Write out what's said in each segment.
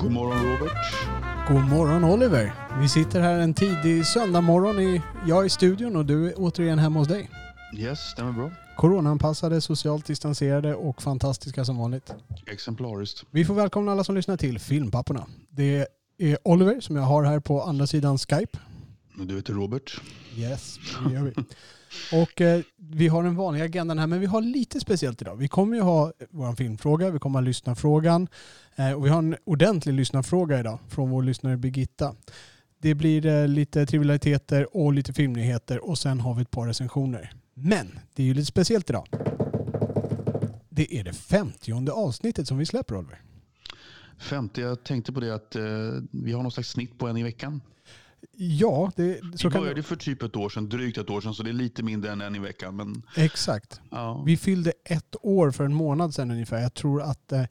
God morgon Robert. God morgon Oliver. Vi sitter här en tidig söndagmorgon. I, jag är i studion och du är återigen hemma hos dig. Yes, stämmer bra. Coronaanpassade, socialt distanserade och fantastiska som vanligt. Exemplariskt. Vi får välkomna alla som lyssnar till Filmpapporna. Det är Oliver som jag har här på andra sidan Skype. Du heter Robert. Yes, det gör vi. Och eh, vi har den vanliga agendan här, men vi har lite speciellt idag. Vi kommer ju ha vår filmfråga, vi kommer ha lyssnarfrågan eh, och vi har en ordentlig lyssnarfråga idag från vår lyssnare Birgitta. Det blir eh, lite trivialiteter och lite filmnyheter och sen har vi ett par recensioner. Men det är ju lite speciellt idag. Det är det femtionde avsnittet som vi släpper Oliver. 50, jag tänkte på det att eh, vi har någon slags snitt på en i veckan. Ja, det, Vi så kan började för typ ett år sedan, drygt ett år sedan, så det är lite mindre än en i veckan. Men Exakt. ja, Vi fyllde ett år för en månad sedan ungefär. Jag tror att eh,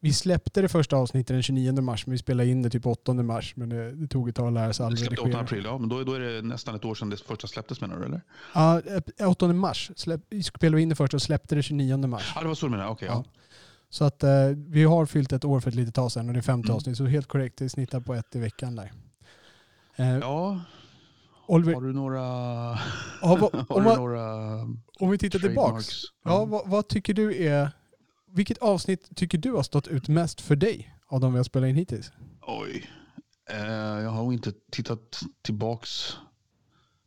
vi släppte det första avsnittet den 29 mars, men vi spelade in det typ 8 mars. Men det, det tog ett tag att lära sig all vi släppte 8 redigering. april, ja, men då, då är det nästan ett år sedan det första släpptes menar du eller? Ja, eh, 8 mars släpp, spelade vi in det först och släppte det 29 mars. Ja, det var så du menade, okej. ja. Så att eh, vi har fyllt ett år för ett litet tag sedan och det är femte Mm. avsnitt, så helt korrekt. Det snittar på ett i veckan där. Eh, ja, Oliver, har du några... ja, har om, du man, några om vi tittar tillbaks. trademarks? Ja, vad, vad tycker du är... Vilket avsnitt tycker du har stått ut mest för dig av de vi har spelat in hittills? Oj. Eh, jag har inte tittat tillbaks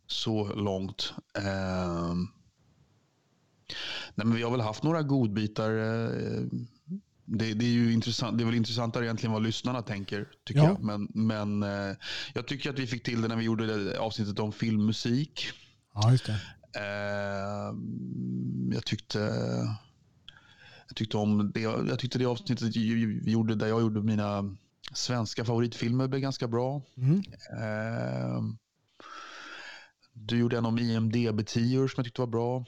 så långt. Eh, nej, men vi har väl haft några godbitar. Eh, det, det, är ju intressant, det är väl intressantare egentligen vad lyssnarna tänker. tycker Ja. jag. Men, men eh, jag tycker att vi fick till det när vi gjorde avsnittet om filmmusik. Ja, just det. Eh, jag tyckte... Jag tyckte om det, jag tyckte det avsnittet vi gjorde där jag gjorde mina svenska favoritfilmer blev ganska bra. Mm. Eh, du gjorde en om IMDB-10 som jag tyckte var bra.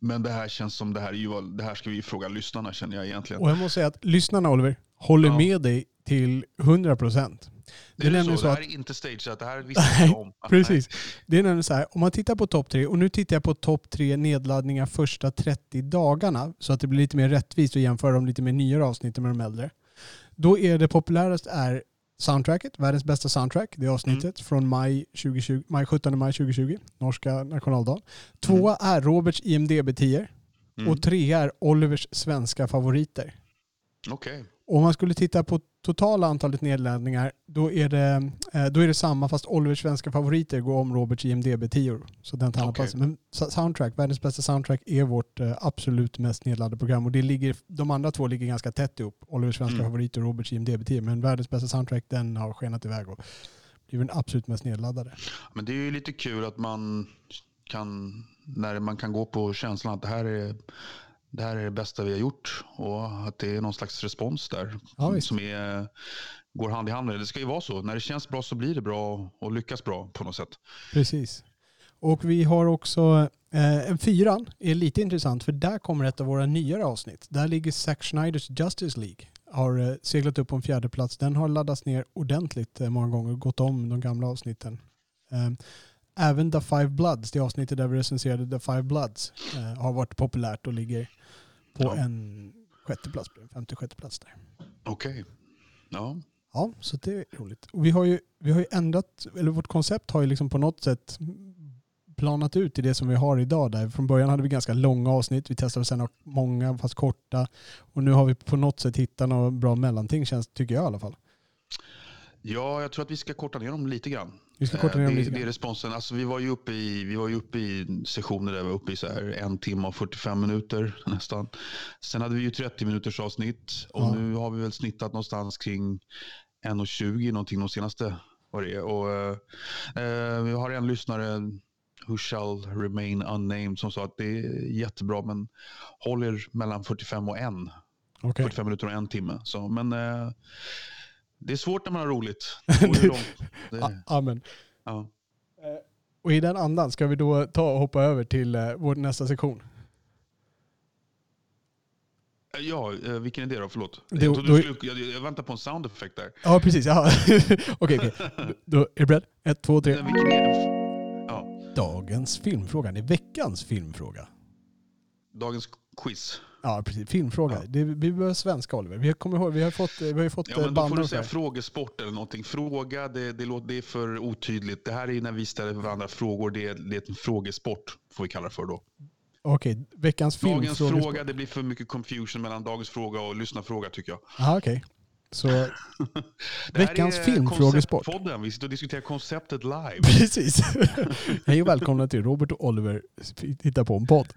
Men det här känns som det här, är ju, det här ska vi fråga lyssnarna känner jag egentligen. Och jag måste säga att lyssnarna Oliver håller Ja. med dig till 100 procent. Det är det, är nämligen så, så det att här är inte stageat, det här visste jag om. Precis. Det är nämligen så här, om man tittar på topp tre, och nu tittar jag på topp tre nedladdningar första 30 dagarna, så att det blir lite mer rättvist att jämföra de lite mer nyare avsnitten med de äldre. Då är det populäraste är soundtracket, världens bästa soundtrack, det avsnittet från maj, 2020, maj 17 maj 2020, norska nationaldagen. Tvåa är Roberts IMDB-10 Mm. och trea är Olivers svenska favoriter. Okej. Om man skulle titta på totala antalet nedladdningar, då är det, eh, då är det samma fast Olivers svenska favoriter går om Roberts IMDB 10 Så den tar okay. Men soundtrack, världens bästa soundtrack är vårt eh, absolut mest nedladdade program. Och det ligger, de andra två ligger ganska tätt ihop. Olivers svenska Mm. favoriter och Roberts IMDB 10 Men världens bästa soundtrack, den har skenat iväg och blivit den absolut mest nedladdade. Men det är ju lite kul att man kan, när man kan gå på känslan att det här är det här är det bästa vi har gjort och att det är någon slags respons där Ja, som är, går hand i hand med det. Det ska ju vara så. När det känns bra så blir det bra och lyckas bra på något sätt. Precis. Och vi har också eh, fyran, är lite intressant för där kommer ett av våra nyare avsnitt. Där ligger Zack Schneiders Justice League. Har eh, seglat upp på en fjärde plats. Den har laddats ner ordentligt eh, många gånger och gått om de gamla avsnitten. Eh, även The Five Bloods, det avsnittet där vi recenserade The Five Bloods, eh, har varit populärt och ligger på Ja. en sjätte plats, femte sjätte plats där. Okej. Ja. Ja, så det är roligt. Och vi har ju, vi har ju ändrat, eller vårt koncept har ju liksom på något sätt planat ut i det som vi har idag. Där. Från början hade vi ganska långa avsnitt, vi testade sen ha många fast korta. Och nu har vi på något sätt hittat något bra mellanting, känns, tycker jag i alla fall. Ja, jag tror att vi ska korta ner dem lite grann. Vi ska korta ner Eh, dem det, lite det är grann. responsen. Alltså, vi var ju uppe i, vi var ju uppe i sessioner där vi var uppe i så här en timme och 45 minuter nästan. Sen hade vi ju 30 minuters avsnitt och Ja. nu har vi väl snittat någonstans kring 1.20 någonting de senaste vad det. Och, eh, eh, vi har en lyssnare Who shall remain unnamed som sa att det är jättebra men håller mellan 45 och 1. Okej. 45 minuter och en timme. Så, men eh, det är svårt när man har roligt. Det. Det, Amen. ja. Och i den andan ska vi då ta och hoppa över till eh, vår nästa sektion. ja, eh, vilken är det då? Förlåt. Det- jag, då- skulle, jag, jag väntar på en sound effect där. Ja, precis. Ja. Okej, okej. Då är du beredd? Ett, två, tre. Vilken? Ja, Dagens filmfråga. Det är veckans filmfråga. dagens quiz. Ja, precis. Filmfråga. Ja. Det, vi behöver svenska Oliver. Vi, kommer ihåg, vi har fått, vi har fått Ja, men då får bannor du säga frågesport eller någonting. Fråga, det, det, låter, det är för otydligt. Det här är när vi ställer varandra frågor. Det det är en frågesport, får vi kalla det för då. Okej, veckans Dagens filmfråga. fråga, det blir för mycket confusion mellan dagens fråga och lyssnarfråga tycker jag. Ja, okej. Så Veckans filmfrågesport. Konceptpodden. Vi sitter och diskuterar konceptet live. precis. Hej och välkomna till Robert och Oliver hittar på en podd.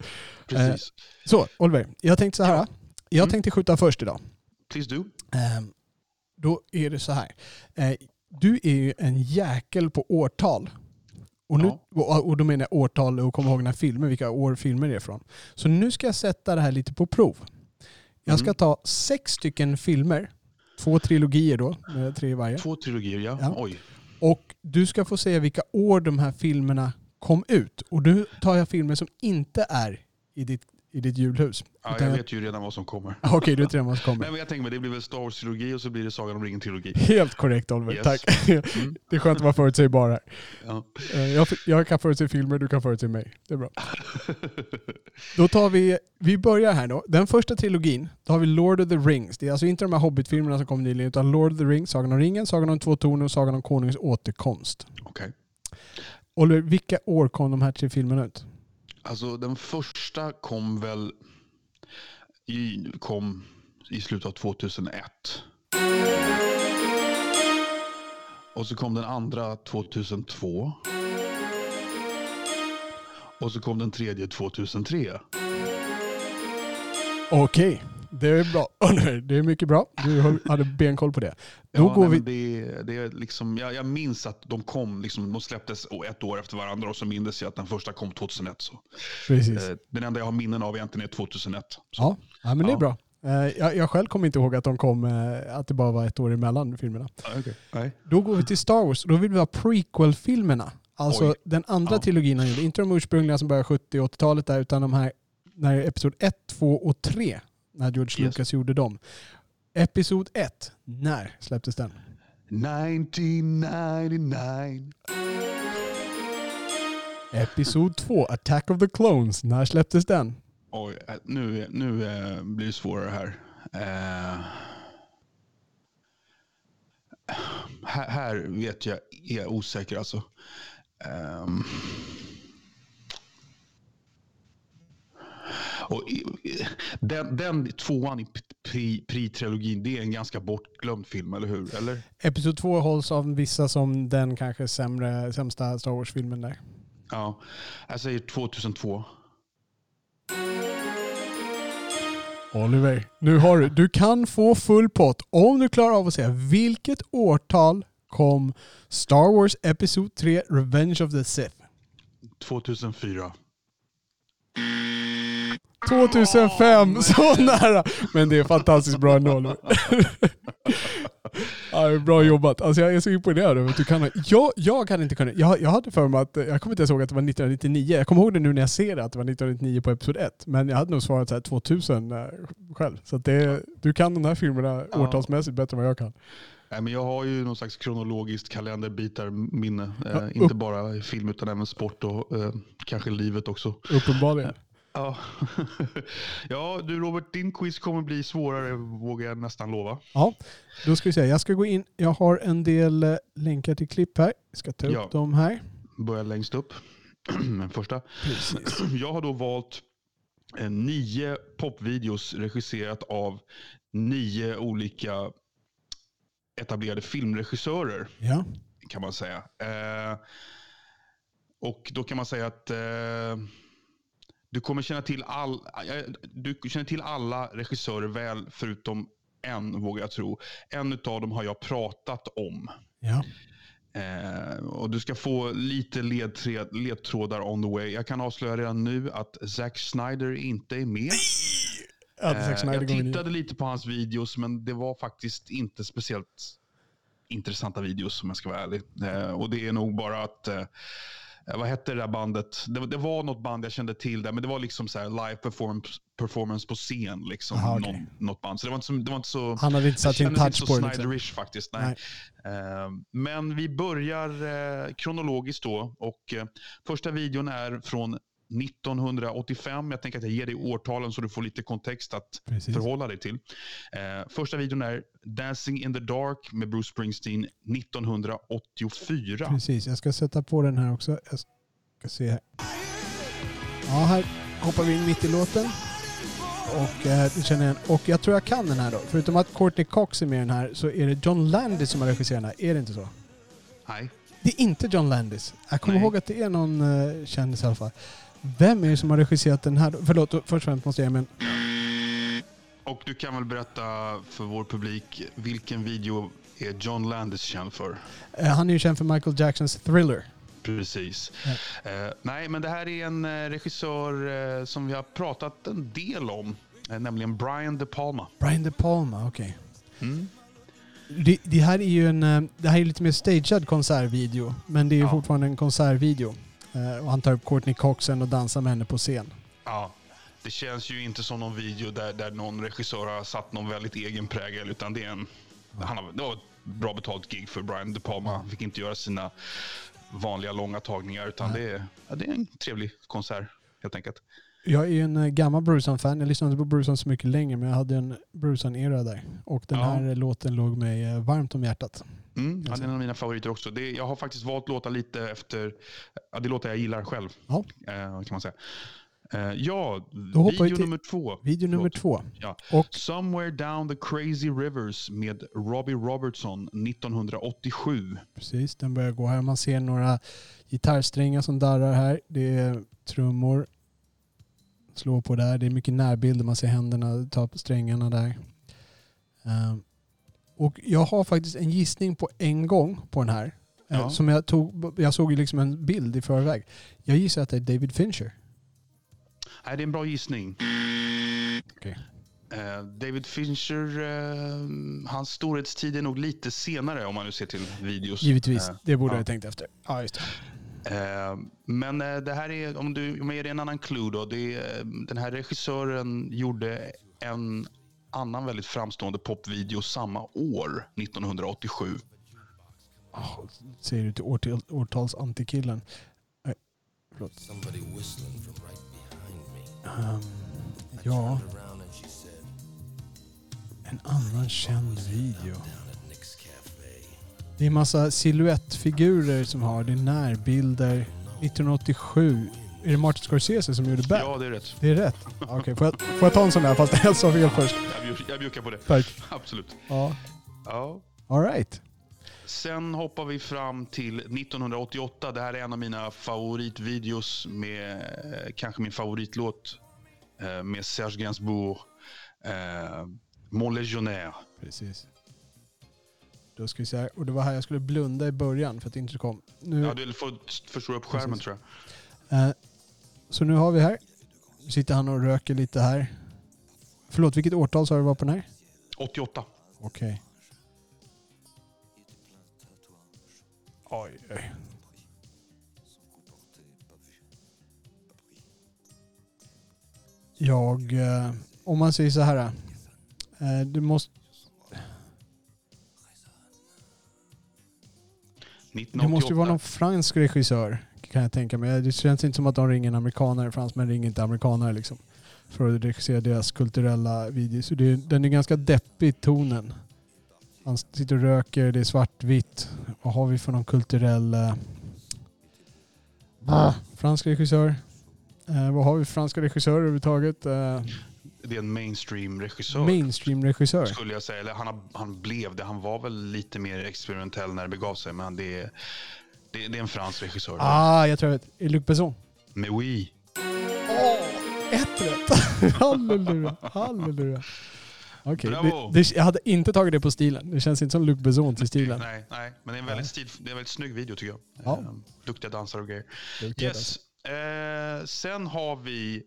Precis. Så, Oliver. Jag tänkte så här. Ja. Jag Mm. tänkte skjuta först idag. Please do. Ehm, då är det så här. Eh, du är ju en jäkel på årtal. Och, nu, Ja. och, då menar jag årtal och komma ihåg när filmer, vilka år filmer det är från. Så nu ska jag sätta det här lite på prov. Jag ska Mm. ta sex stycken filmer, två trilogier då, med tre i varje. Två trilogier, ja. Ja. Oj. Och du ska få säga vilka år de här filmerna kom ut. Och nu tar jag filmer som inte är i ditt, i ditt julhus. Ja, Utan jag vet ju redan vad som kommer. Okej, du vet redan vad som kommer. Nej, men jag tänker mig, det blir väl Star Wars-trilogi och så blir det Sagan om ringen-trilogi. Helt korrekt Oliver, Yes. tack. Mm. Det är skönt att vara förutsägbar här. Ja. Eh, Jag, jag kan förutse filmer, du kan förutse mig. Det är bra. Då tar vi, vi börjar här då. Den första trilogin, då har vi Lord of the Rings. Det är alltså inte de här Hobbit-filmerna som kom nyligen, utan Lord of the Rings, Sagan om ringen, Sagan om två torn och Sagan om konungens återkomst. Okej. Oliver, vilka år kom de här tre filmerna ut? Alltså den första kom väl i, kom i slutet av 2001. Och så kom den andra 2002. Och så kom den tredje 2003. Okej, det är bra. Det är mycket bra. Du har- hade benkoll på det. Då Ja, går nej, vi... det, det är liksom, jag, jag minns att de kom, liksom, de släpptes ett år efter varandra och så minns jag att den första kom 2001. Så. Precis. Eh, den enda jag har minnen av egentligen är 2001. Så. Ja, ja men det är Ja. bra. Eh, Jag, jag själv kommer inte ihåg att de kom, eh, att det bara var ett år emellan filmerna. Nej. Då går vi till Star Wars. Då vill vi ha prequel-filmerna. Alltså Oj. den andra Ja. trilogin han gjorde. Inte de ursprungliga som började 70 och 80-talet där, utan de här, när episod 1, 2 och 3. När George Yes. Lucas gjorde dem. Episod 1, när släpptes den? 1999. Episod 2, Attack of the Clones, när släpptes den? Oj, eh, nu, nu eh, blir det svårare här. Eh, här. Här vet jag, är osäker alltså. Ehm. Och den, den tvåan i pri- Pri-trilogin, det är en ganska bortglömd film, eller hur? Eller? Episod 2 hålls av vissa som den kanske sämre, sämsta Star Wars-filmen där. Ja, jag säger 2002. Oliver, nu har du. Du kan få full pott om du klarar av att säga vilket årtal kom Star Wars Episod 3 Revenge of the Sith? 2004. 2005, så nära! Men det är fantastiskt bra ändå. Ja, bra jobbat. Alltså jag är så imponerad över att du kan. Jag, jag hade inte kunnat. Jag, jag hade för mig att, jag kommer inte ens ihåg att det var 1999. Jag kommer ihåg det nu när jag ser det, att det var 1999 på Episod 1. Men jag hade nog svarat så här 2000 eh, själv. Så det, du kan de här filmerna Ja. årtalsmässigt bättre än vad jag kan. Nej, men jag har ju någon slags kronologiskt kalenderbitar-minne. Eh, Ja, inte bara film utan även sport och eh, kanske livet också. Uppenbarligen. Ja. ja, du Robert, din quiz kommer bli svårare vågar jag nästan lova. Ja, då ska vi se. Jag ska gå in. Jag har en del eh, länkar till klipp här. Jag ska ta upp Ja. dem här. Börjar längst upp. Den första. Precis. Jag har då valt eh, nio popvideos regisserat av nio olika etablerade filmregissörer. Ja. kan man säga. Eh, och då kan man säga att eh, du kommer känna till, all, eh, du känner till alla regissörer väl förutom en, vågar jag tro. En av dem har jag pratat om. Ja. Eh, och du ska få lite ledtrådar on the way. Jag kan avslöja redan nu att Zack Snyder inte är med. Ja, Eh, jag tittade lite på hans videos, men det var faktiskt inte speciellt intressanta videos om jag ska vara ärlig. Eh, och det är nog bara att, eh, vad hette det där bandet? Det, det var något band jag kände till där, men det var liksom så här live performance, performance på scen. Liksom, Aha, okej. någon, något band. Så det var inte så, det var inte så Han hade inte satt sin touch på det. Liksom. Faktiskt. Nej. Eh, men vi börjar eh, kronologiskt då. Och, eh, första videon är från 1985. Jag tänker att jag ger dig årtalen så du får lite kontext att Precis. förhålla dig till. Eh, första videon är Dancing in the Dark med Bruce Springsteen 1984. Precis, jag ska sätta på den här också. Jag ska se här. Ja, här hoppar vi in mitt i låten. Och, eh, känner jag, och jag tror jag kan den här då. Förutom att Courtney Cox är med i den här så är det John Landis som har regisserat den här. Är det inte så? Nej. Det är inte John Landis. Jag kommer Nej. ihåg att det är någon uh, kändis i alla fall. Vem är det som har regisserat den här? Förlåt, först och främst måste jag men Och du kan väl berätta för vår publik vilken video är John Landis känd för? eh, Han är ju känd för Michael Jacksons Thriller. Precis. Eh, nej, men det här är en eh, regissör eh, som vi har pratat en del om, eh, nämligen Brian De Palma. Brian De Palma, okej. Mm. Det, det här är ju en, eh, det här är lite mer stagead konsertvideo. Men det är ju Ja. fortfarande en konsertvideo. Eh, och han tar upp Courtney Coxen och dansar med henne på scen. Ja, det känns ju inte som någon video där, där någon regissör har satt någon väldigt egen prägel, utan det är en... Han har, det var ett bra betalt gig för Brian De Palma. Han fick inte göra sina vanliga långa tagningar, utan det är, ja, det är en trevlig konsert helt enkelt. Jag är ju en eh, gammal Brucean-fan. Jag lyssnade inte på Brucean så mycket längre men jag hade en Brucean-era där. Och den Ja. här eh, låten låg mig varmt om hjärtat. Mm, ja, det är en av mina favoriter också. Det, jag har faktiskt valt låtar lite efter... Ja, det låtar jag gillar själv, Ja. eh, kan man säga. Eh, ja, video nummer två. Video nummer två. Ja. Och Somewhere down the crazy rivers med Robbie Robertson 1987. precis, den börjar gå här. Man ser några gitarrsträngar som darrar här. Det är trummor. Slår på där. Det är mycket närbilder. Man ser händerna ta på strängarna där. Ehm, och jag har faktiskt en gissning på en gång på den här. Eh, Ja. Som jag tog, jag såg liksom en bild i förväg. Jag gissar att det är David Fincher. Nej, det är en bra gissning. Okej. Eh, David Fincher, eh, hans storhetstid är nog lite senare om man nu ser till videos. Givetvis, det borde ja. jag tänkt efter. Ja, just men det här är, om, du, om jag ger dig en annan clue då. Det är, den här regissören gjorde en annan väldigt framstående popvideo samma år, 1987. Oh, säger du till årtal, årtalsantikillen. Nej, förlåt. Ehm, ja, en annan känd video. Det är massa silhuettfigurer som har, det är närbilder. 1987. Är det Martin Scorsese som gjorde Bad? Ja, det är rätt. Det är rätt. Okej, får, jag, får jag ta en sån där fast jag sa fel först? Jag, bjuckar på det. Tack. Absolut. Ja. Ja. All right. Sen hoppar vi fram till 1988. Det här är en av mina favoritvideos med eh, kanske min favoritlåt eh, med Serge Gainsbourg. Eh, Mon Legionnaire. Precis. Då ska vi se här. Och det var här jag skulle blunda i början för att det inte kom. Nu, Ja, du får förstora upp skärmen Precis. tror jag. Eh, så nu har vi här. Nu sitter han och röker lite här. Förlåt, vilket årtal sa du var på den här? 88. Okej. Oj, oj. Jag... Eh, om man säger så här. Eh, du måste... Det 1988. måste ju vara någon fransk regissör kan jag tänka mig. Det känns inte som att de ringer en amerikanare. Fransmän ringer inte amerikanare liksom. För att regissera deras kulturella videos. Så det, den är ganska deppig i tonen. Han sitter och röker, det är svartvitt. Vad har vi för någon kulturell... Eh, Ah. fransk regissör. Eh, vad har vi för franska regissörer överhuvudtaget? Eh, Det är en mainstream-regissör. Mainstream-regissör. Skulle jag säga. Eller han, han blev det. Han var väl lite mer experimentell när det begav sig. Men det är, det, det är en fransk regissör. Ah, jag tror jag vet. Luc Besson? Mais oui. Ett rätt! halleluja, halleluja. Okej, Bravo! det, det, jag hade inte tagit det på stilen. Det känns inte som Luc Besson till stilen. Nej, nej, men det är en väldigt, stil, det är en väldigt snygg video tycker jag. Ja. Eh, duktiga dansare och grejer. Duktig Yes. Eh, sen har vi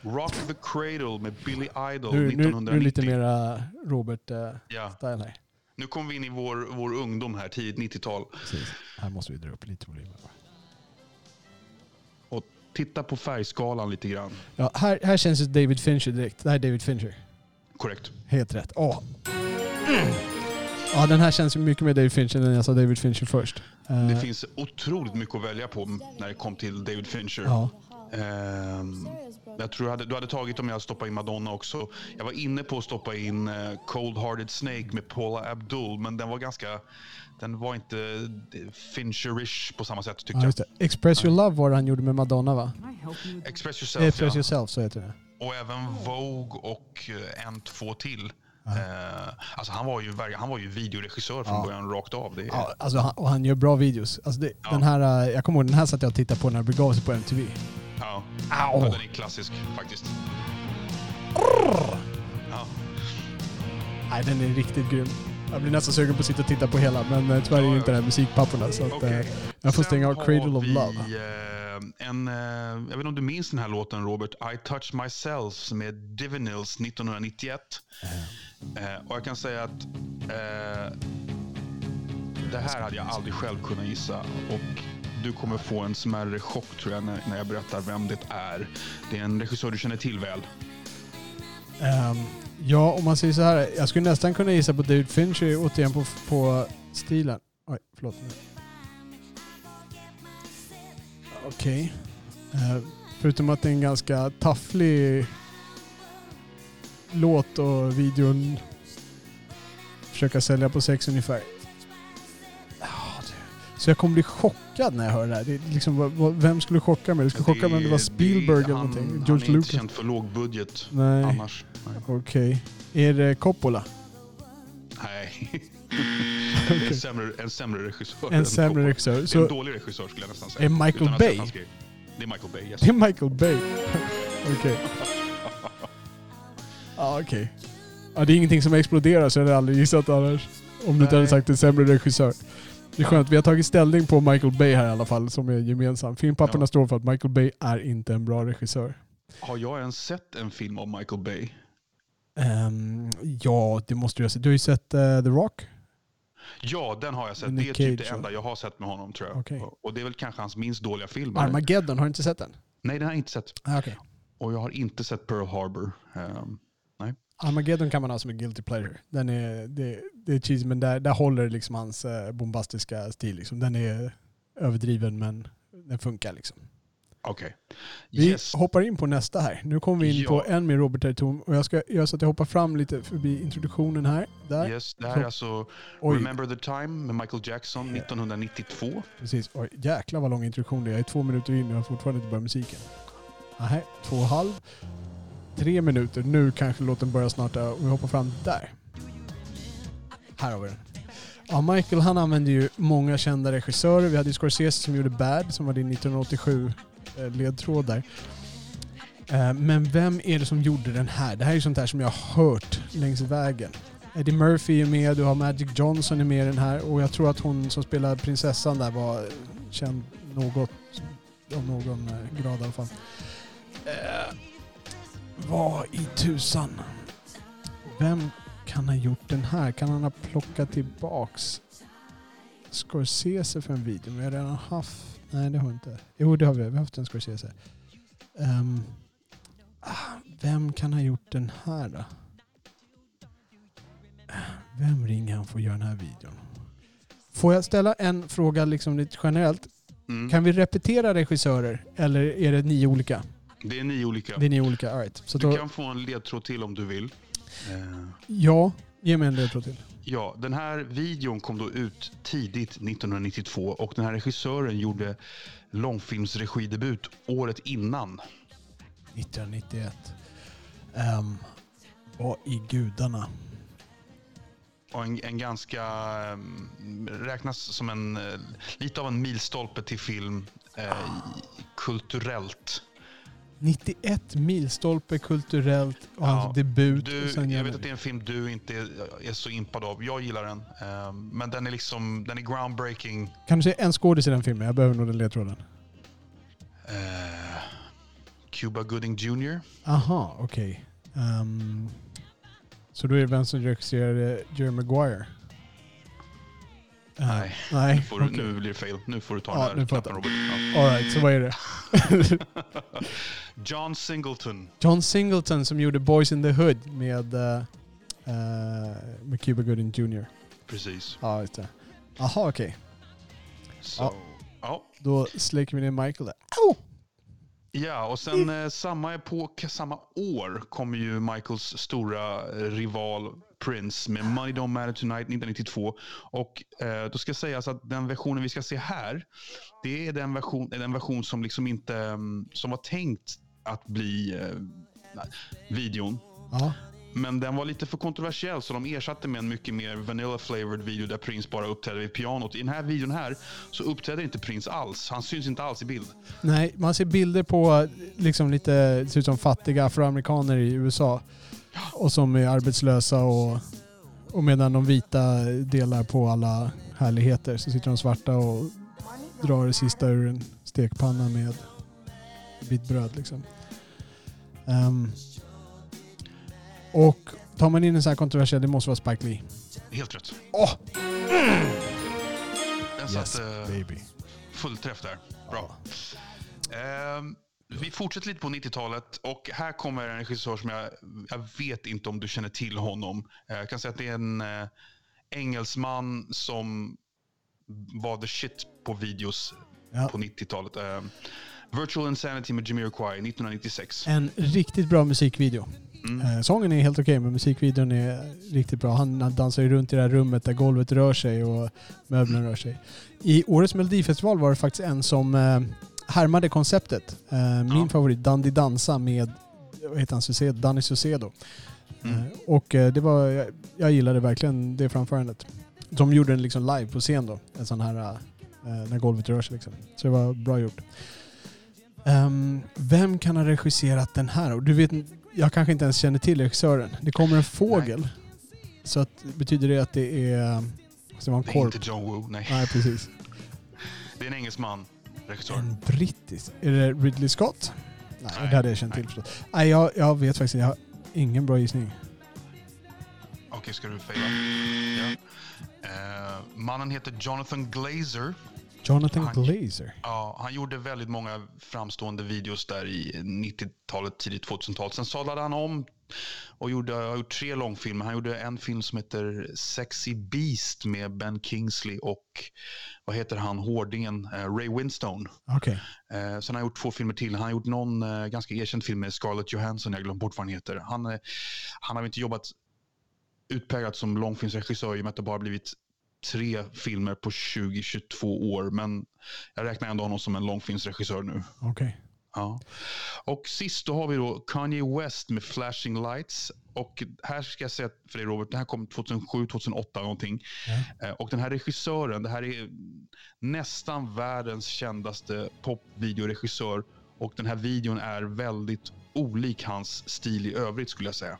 Rock the Cradle med Billy Idol Nu, nu, 1990. nu det lite mera Robert-style Ja, här. Nu kommer vi in i vår, vår ungdom här, tidigt 90-tal. Precis. Här måste vi dra upp lite volym. Och titta på färgskalan lite grann. Ja, här, här känns det David Fincher direkt. Det här är David Fincher. Korrekt. Helt rätt. Åh. Ja, den här känns mycket mer David Fincher än jag sa David Fincher först. Det finns otroligt mycket att välja på när det kom till David Fincher. ja. Ehm, jag tror du hade, du hade tagit om jag hade stoppat in Madonna också. Jag var inne på att stoppa in eh, Cold Hearted Snake med Paula Abdul, men den var ganska... Den var inte Fincherish på samma sätt tyckte ja, det. Express Your Love var det han gjorde med Madonna va? jag. Express Yourself, Express ja. Yourself, så heter det. Och även Vogue och eh, en, två till. Eh, alltså han var ju, han var ju videoregissör från Ja. början rakt av. Det är, Ja, alltså han, och han gör bra videos. Alltså det, Ja. den här, jag kommer ihåg den här satt jag och tittade på när det begav sig på MTV. Ja. Au! Ja, den är klassisk faktiskt. Ja. Nej, den är riktigt grym. Jag blir nästan sugen på att sitta och titta på hela, men eh, tyvärr är ju inte det här musikpapporna. Så att, Okej. eh, jag får stänga av Cradle of Love. eh, en, jag vet inte om du minns den här låten Robert, I Touch Myself med Divinils 1991. Eh, och jag kan säga att eh, det här hade jag aldrig själv kunnat gissa. Och du kommer få en smärre chock tror jag när, när jag berättar vem det är. Det är en regissör du känner till väl. Um, ja, om man säger så här. Jag skulle nästan kunna gissa på David Fincher återigen på, på stilen. Oj, förlåt. Okej. Eh, förutom att det är en ganska tafflig låt och videon försöka sälja på sex ungefär. Så jag kommer bli chockad när jag hör det här. Det är liksom, vem skulle chocka mig? Det skulle chocka mig om det var Spielberg eller han, någonting. Han George är inte Lucas. känd för låg budget Nej, annars. Okej. Är det Coppola? Nej. Det är en, sämre, en sämre regissör. En sämre regissör. Det är en Så dålig regissör skulle jag nästan säga. är Michael Bay? Det är Michael Bay, yes. det är Michael Bay. Okej. Ja, okej. Ja, det är ingenting som exploderar så jag hade aldrig gissat annars. Om du inte hade sagt en sämre regissör. Det är skönt, vi har tagit ställning på Michael Bay här i alla fall som är gemensam. Filmpapperna Ja. står för att Michael Bay är inte en bra regissör. Har jag ens sett en film av Michael Bay? Ehm, ja, det måste du ha sett. Du har ju sett eh, The Rock. Ja, den har jag sett. Nick det är typ Cage, det enda jag har sett med honom tror jag. Okej. Och- det är väl kanske hans minst dåliga film. Armageddon, har du inte sett den? Nej, den har jag inte sett. Ah, okej. Och jag har inte sett Pearl Harbor. Ehm, Armageddon kan man ha som en guilty pleasure. Den är, det, det är cheesy men där, där håller liksom hans eh, bombastiska stil. Liksom. Den är överdriven men den funkar liksom. Okej. Vi Yes. hoppar in på nästa här. Nu kommer vi in Ja. på en mer Robert territorium och jag ska göra så att jag hoppar fram lite förbi introduktionen här. Där. Yes, det här är alltså Oj, Remember the Time med Michael Jackson 1992. precis. Oj, jäklar vad lång introduktion det är. Jag är två minuter in och jag har fortfarande inte börjat musiken. Nej, två och halv. Tre minuter. Nu kanske låten börjar snart och vi hoppar fram där. Här har vi den. Ja, Michael han använder ju många kända regissörer. Vi hade ju Scorsese som gjorde Bad som var din 1987-ledtråd eh, där. Eh, men vem är det som gjorde den här? Det här är ju sånt här som jag har hört längs vägen. Eddie Murphy är med, du har Magic Johnson är med i den här och jag tror att hon som spelar prinsessan där var känd något, av någon eh, grad i alla fall. Vad i tusan? Vem kan ha gjort den här? Kan han ha plockat tillbaks Scorsese för en video? Men vi har redan haft... Nej, det har vi inte. Jo, det har vi. Vi har haft en Scorsese. Ah, vem kan ha gjort den här då? Vem ringer han för att göra den här videon? Får jag ställa en fråga liksom lite generellt? Mm. Kan vi repetera regissörer eller är det nio olika? Det är nio olika. Det är nio olika, alright. Så Du då, kan få en ledtråd till om du vill. Eh, ja, ge mig en ledtråd till. Ja, den här videon kom då ut tidigt 1992 och den här regissören gjorde långfilmsregidebut året innan. 1991. Um, vad i gudarna? Och en, en ganska, um, räknas som en, eh, lite av en milstolpe till film eh, kulturellt. 91 milstolpe kulturellt och Ja, hans debut. Du, och sen jag vet att det är en film du inte är, är så impad av. Jag gillar den. eh, men den är liksom, den är groundbreaking. Kan du säga en skådis i den filmen? Jag behöver nog den ledtråden. Eh, Cuba Gooding Jr. Aha, okej. Ehm, så då är det vem som regisserade Jerry Maguire? Nej. Nej, Nu, får du, okej. nu blir det fel. Nu får du ta Ja, den här knappen. Robert. Ja. All right, så vad är det? John Singleton. John Singleton som gjorde Boys in the Hood med, uh, med Cuba Gooding Jr. Precis. Ja, just det. Jaha, okej. Så, Ja. ja. Då släcker vi ner Michael där. Au! Ja, och sen eh, samma epok, samma år kommer ju Michaels stora eh, rival Prince med Money Don't Matter Tonight 1992. Och eh, då ska sägas att den versionen vi ska se här, det är den version, den version som liksom inte, mm, som var tänkt att bli eh, videon. Ja, men den var lite för kontroversiell så de ersatte med en mycket mer vanilla-flavored video där Prince bara uppträdde vid pianot. I den här videon här så uppträder inte Prince alls. Han syns inte alls i bild. nej, man ser bilder på liksom lite, ser ut som fattiga afroamerikaner i USA. Och som är arbetslösa och, och medan de vita delar på alla härligheter så sitter de svarta och drar det sista ur en stekpanna med bit bröd liksom. Ehm, och tar man in en sån här kontroversiell, det måste vara Spike Lee. Helt rätt. Åh! Den Yes, satt eh, baby. full träff där. Bra. Ehm, vi fortsätter lite på 90-talet och här kommer en regissör som jag, jag vet inte om du känner till honom. Eh, Jag kan säga att det är en eh, engelsman som var the shit på videos Ja. på 90-talet. Ehm, Virtual Insanity med Jamiroquai 1996. En riktigt bra musikvideo. Mm. Eh, sången är helt okej, men musikvideon är riktigt bra. Han, dansar ju runt i det här rummet där golvet rör sig och möblerna rör sig. I årets melodifestival var det faktiskt en som eh, härmade konceptet. Eh, min Ja. favorit, Dandy Dansa med vad heter han, Sucedo, Danny Sucedo. Mm. Och det var, jag, jag gillade verkligen det framförandet. De gjorde den liksom live på scen då. En sån här, när golvet rör sig liksom. Så det var bra gjort. Ehm, vem kan ha regisserat den här? Och du vet, jag kanske inte ens känner till regissören. Det kommer en fågel. Så att, betyder det att det är... Det var en Det är korp? inte John Woo, nej. Nej, precis. Det är en engelsman, regissör. En brittisk? Är det Ridley Scott? Nej, Nej, det hade jag känt nej. till förstås. Nej, jag, jag vet faktiskt inte. Jag har ingen bra gissning. Okej, ska du faila? Ja. Eh, mannen heter Jonathan Glazer. Jonathan Han- Glazer? Ja, han gjorde väldigt många framstående videos där i 90-talet, tidigt 2000-tal. Sen sadlade han om och gjorde, har gjort tre långfilmer. Han gjorde en film som heter Sexy Beast med Ben Kingsley och vad heter han, hårdingen, eh, Ray Winstone. Okej. Eh, sen har han gjort två filmer till. Han har gjort någon eh, ganska erkänd film med Scarlett Johansson, jag glömde bort vad han heter. Han, eh, han har inte jobbat utpräglat som långfilmsregissör i och med att det bara blivit tre filmer på 20-22 år. Men jag räknar ändå honom som en långfilmsregissör nu. Okej. Ja. Och sist då har vi då Kanye West med Flashing Lights. Och här ska jag säga för dig Robert, det här kom 2007, 2008 någonting. Eh, Och den här regissören, det här är nästan världens kändaste popvideoregissör. Och den här videon är väldigt olik hans stil i övrigt skulle jag säga.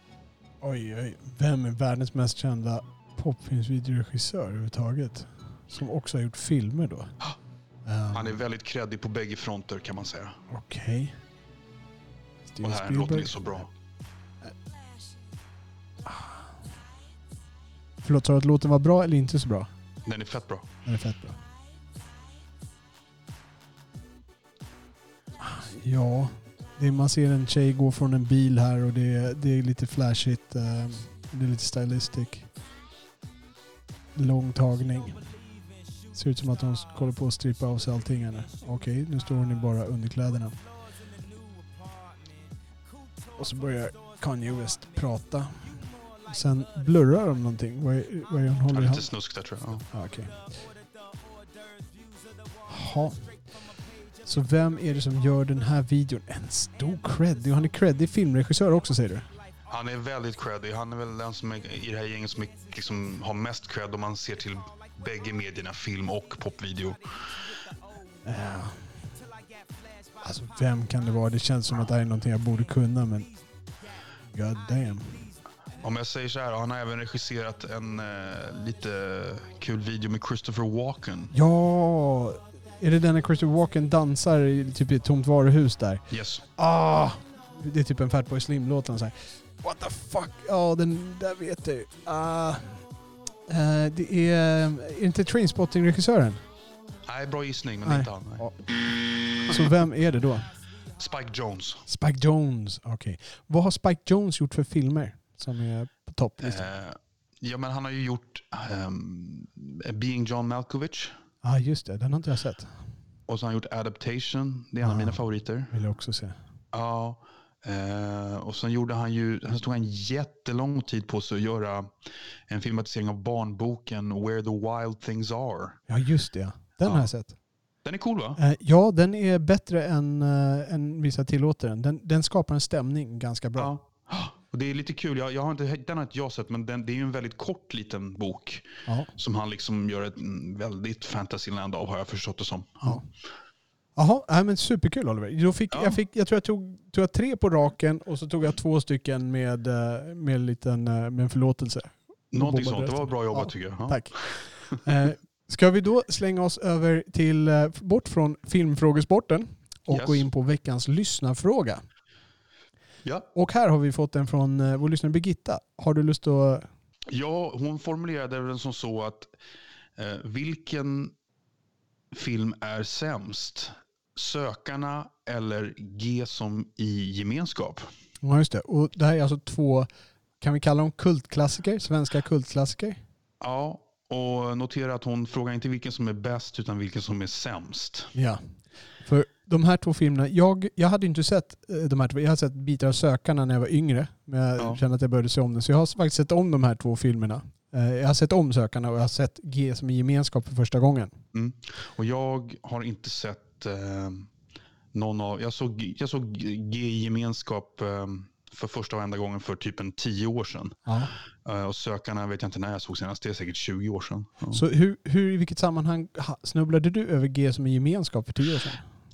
Oj, oj. Vem är världens mest kända popfilmsvideoregissör överhuvudtaget? Som också har gjort filmer då? Um, Han är väldigt kreddig på bägge fronter kan man säga. Okej. Och Steven den här är Spielberg. så bra. Förlåt, sa du att låten var bra eller inte så bra? Den är fett bra. Den är fett bra. Ja, det är, man ser en tjej gå från en bil här och det är, det är lite flashigt. eh, det är lite stylistic. Lång tagning. Ser ut som att hon håller på att strippa av sig allting här nu. Okej, nu står hon i bara underkläderna. Och så börjar Kanye West prata. Sen blurrar de någonting. Vad är, vad är det hon håller i lite handen? snusk där tror jag. Ja. Okej. Ha. Så vem är det som gör den här videon? En stor cred. Han är creddig filmregissör också säger du? Han är väldigt creddig. Han är väl den som är, i det här gänget som är, liksom, har mest cred om man ser till bägge medierna, film och popvideo. Ja. Alltså vem kan det vara? Det känns som att det här är någonting jag borde kunna men... God damn. Om jag säger så här, han har även regisserat en eh, lite kul video med Christopher Walken. Ja! Är det den när Christopher Walken dansar i typ i ett tomt varuhus där? Yes. Ah! Det är typ en Fatboy Slim-låt. What the fuck? Ja, den där vet ju. Ah. Eh, det är... Är det inte Trainspotting-regissören? Nej, bra gissning, men Nej. inte han. Nej. Ja. Så vem är det då? Spike Jones. Spike Jones. Okej. Vad har Spike Jones gjort för filmer som är på topplistan? Eh, ja, men han har ju gjort ehm, Being John Malkovich. Ja, ah, just det. Den har inte jag sett. Och så har han gjort Adaptation. Det är en av Ah. mina favoriter. Vill jag också se. Ja. Eh, och sen gjorde han ju, han tog en jättelång tid på sig att göra en filmatisering av barnboken Where the Wild Things Are. Ja, just det. Den Ja. har jag sett. Den är cool va? Eh, ja, den är bättre än, uh, än vissa tillåter den. den. Den skapar en stämning ganska bra. Ja. Och det är lite kul, jag, jag har inte, den har inte jag sett, men den, det är ju en väldigt kort liten bok Ja. som han liksom gör ett väldigt fantasyland av har jag förstått det som. Ja. Jaha, nej, men superkul Oliver. Då fick, Ja. jag, fick, jag tror jag tog, tog jag tre på raken och så tog jag två stycken med, eh, med, en liten, eh, med en förlåtelse. Någonting sånt, det var bra jobbat Ja, tycker jag. Ja. Tack. Eh, ska vi då slänga oss över till, bort från filmfrågesporten och Yes. gå in på veckans lyssnarfråga. Ja. Och här har vi fått en från vår lyssnare Birgitta. Har du lust att... ja, hon formulerade den som så att eh, vilken film är sämst? Sökarna eller G som i gemenskap? Ja, just det. Och det här är alltså två, kan vi kalla dem kultklassiker? Svenska kultklassiker? Ja, och notera att hon frågar inte vilken som är bäst utan vilken som är sämst. Ja. För de här två filmerna, jag, jag hade inte sett eh, de här två, jag hade sett bitar av Sökarna när jag var yngre. Men jag Ja. kände att jag började se om den. Så jag har faktiskt sett om de här två filmerna. Eh, Jag har sett om Sökarna och jag har sett G som i gemenskap för första gången. Mm. Och jag har inte sett eh, någon av... Jag såg, jag såg G gemenskap eh, för första och enda gången för typ en tio år sedan. Ja. Eh, och Sökarna vet jag inte när jag såg senast. Det är säkert 20 år sedan. Ja. Så hur, hur, i vilket sammanhang ha- snubblade du över G som i gemenskap för tio år sedan?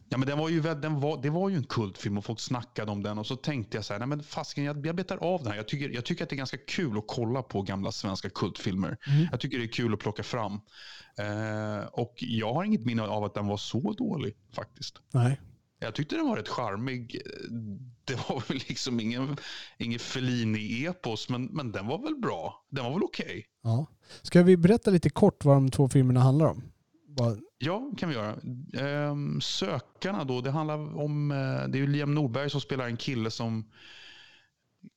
Ja, men den var ju, den var, det var ju en kultfilm och folk snackade om den. Och så tänkte jag så här, nej men fasken, jag, jag betar av den här. Jag tycker, jag tycker att det är ganska kul att kolla på gamla svenska kultfilmer. Mm. Jag tycker det är kul att plocka fram. Eh, och jag har inget minne av att den var så dålig faktiskt. Nej. Jag tyckte den var rätt charmig. Det var väl liksom ingen, ingen Fellini-epos, men, men den var väl bra. Den var väl okej. Ja. Ska vi berätta lite kort vad de två filmerna handlar om? Bara, Ja, kan vi göra. Ehm, sökarna då, det handlar om, eh, det är ju Liam Norberg som spelar en kille som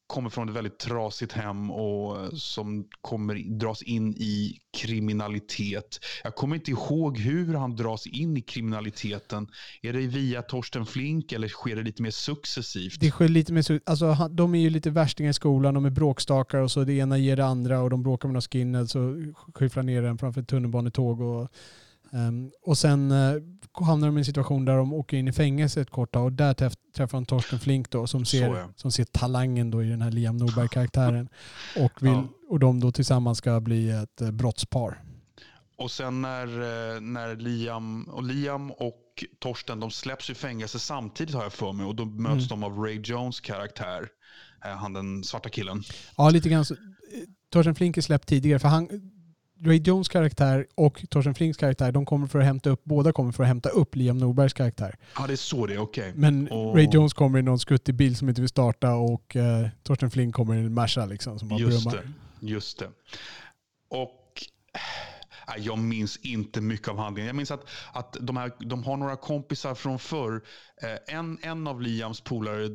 kommer från ett väldigt trasigt hem och som kommer dras in i kriminalitet. Jag kommer inte ihåg hur han dras in i kriminaliteten. Är det via Torsten Flink eller sker det lite mer successivt? det sker lite mer så, alltså, de är ju lite värstingar i skolan, de är bråkstakar och så det ena ger det andra och de bråkar med några skinheads och skyfflar ner den framför ett tunnelbanetåg. Och, ehm, och sen uh, hamnar de i en situation där de åker in i fängelse ett kort tag och där träff, träffar de Torsten Flink då som ser, ja. som ser talangen då i den här Liam Norberg-karaktären. Och, vill, Ja. och de då tillsammans ska bli ett uh, brottspar. Och sen när, eh, när Liam, och Liam och Torsten de släpps i fängelse samtidigt har jag för mig. Och då möts Mm. de av Ray Jones karaktär. Han den svarta killen. Ja, lite grann så. Torsten Flink är släppt tidigare för han, Ray Jones karaktär och Torsten Flinks karaktär, de kommer för att hämta upp, båda kommer för att hämta upp Liam Norbergs karaktär. Ja, det är så det är. Okej. Men Och- Ray Jones kommer i någon skuttig bil som inte vill starta och eh, Torsten Flink kommer i en Merca liksom som bara Just brummar. det. Just det. Och jag minns inte mycket av handlingen. Jag minns att, att de, här, de har några kompisar från förr. Eh, En, en av Liams polare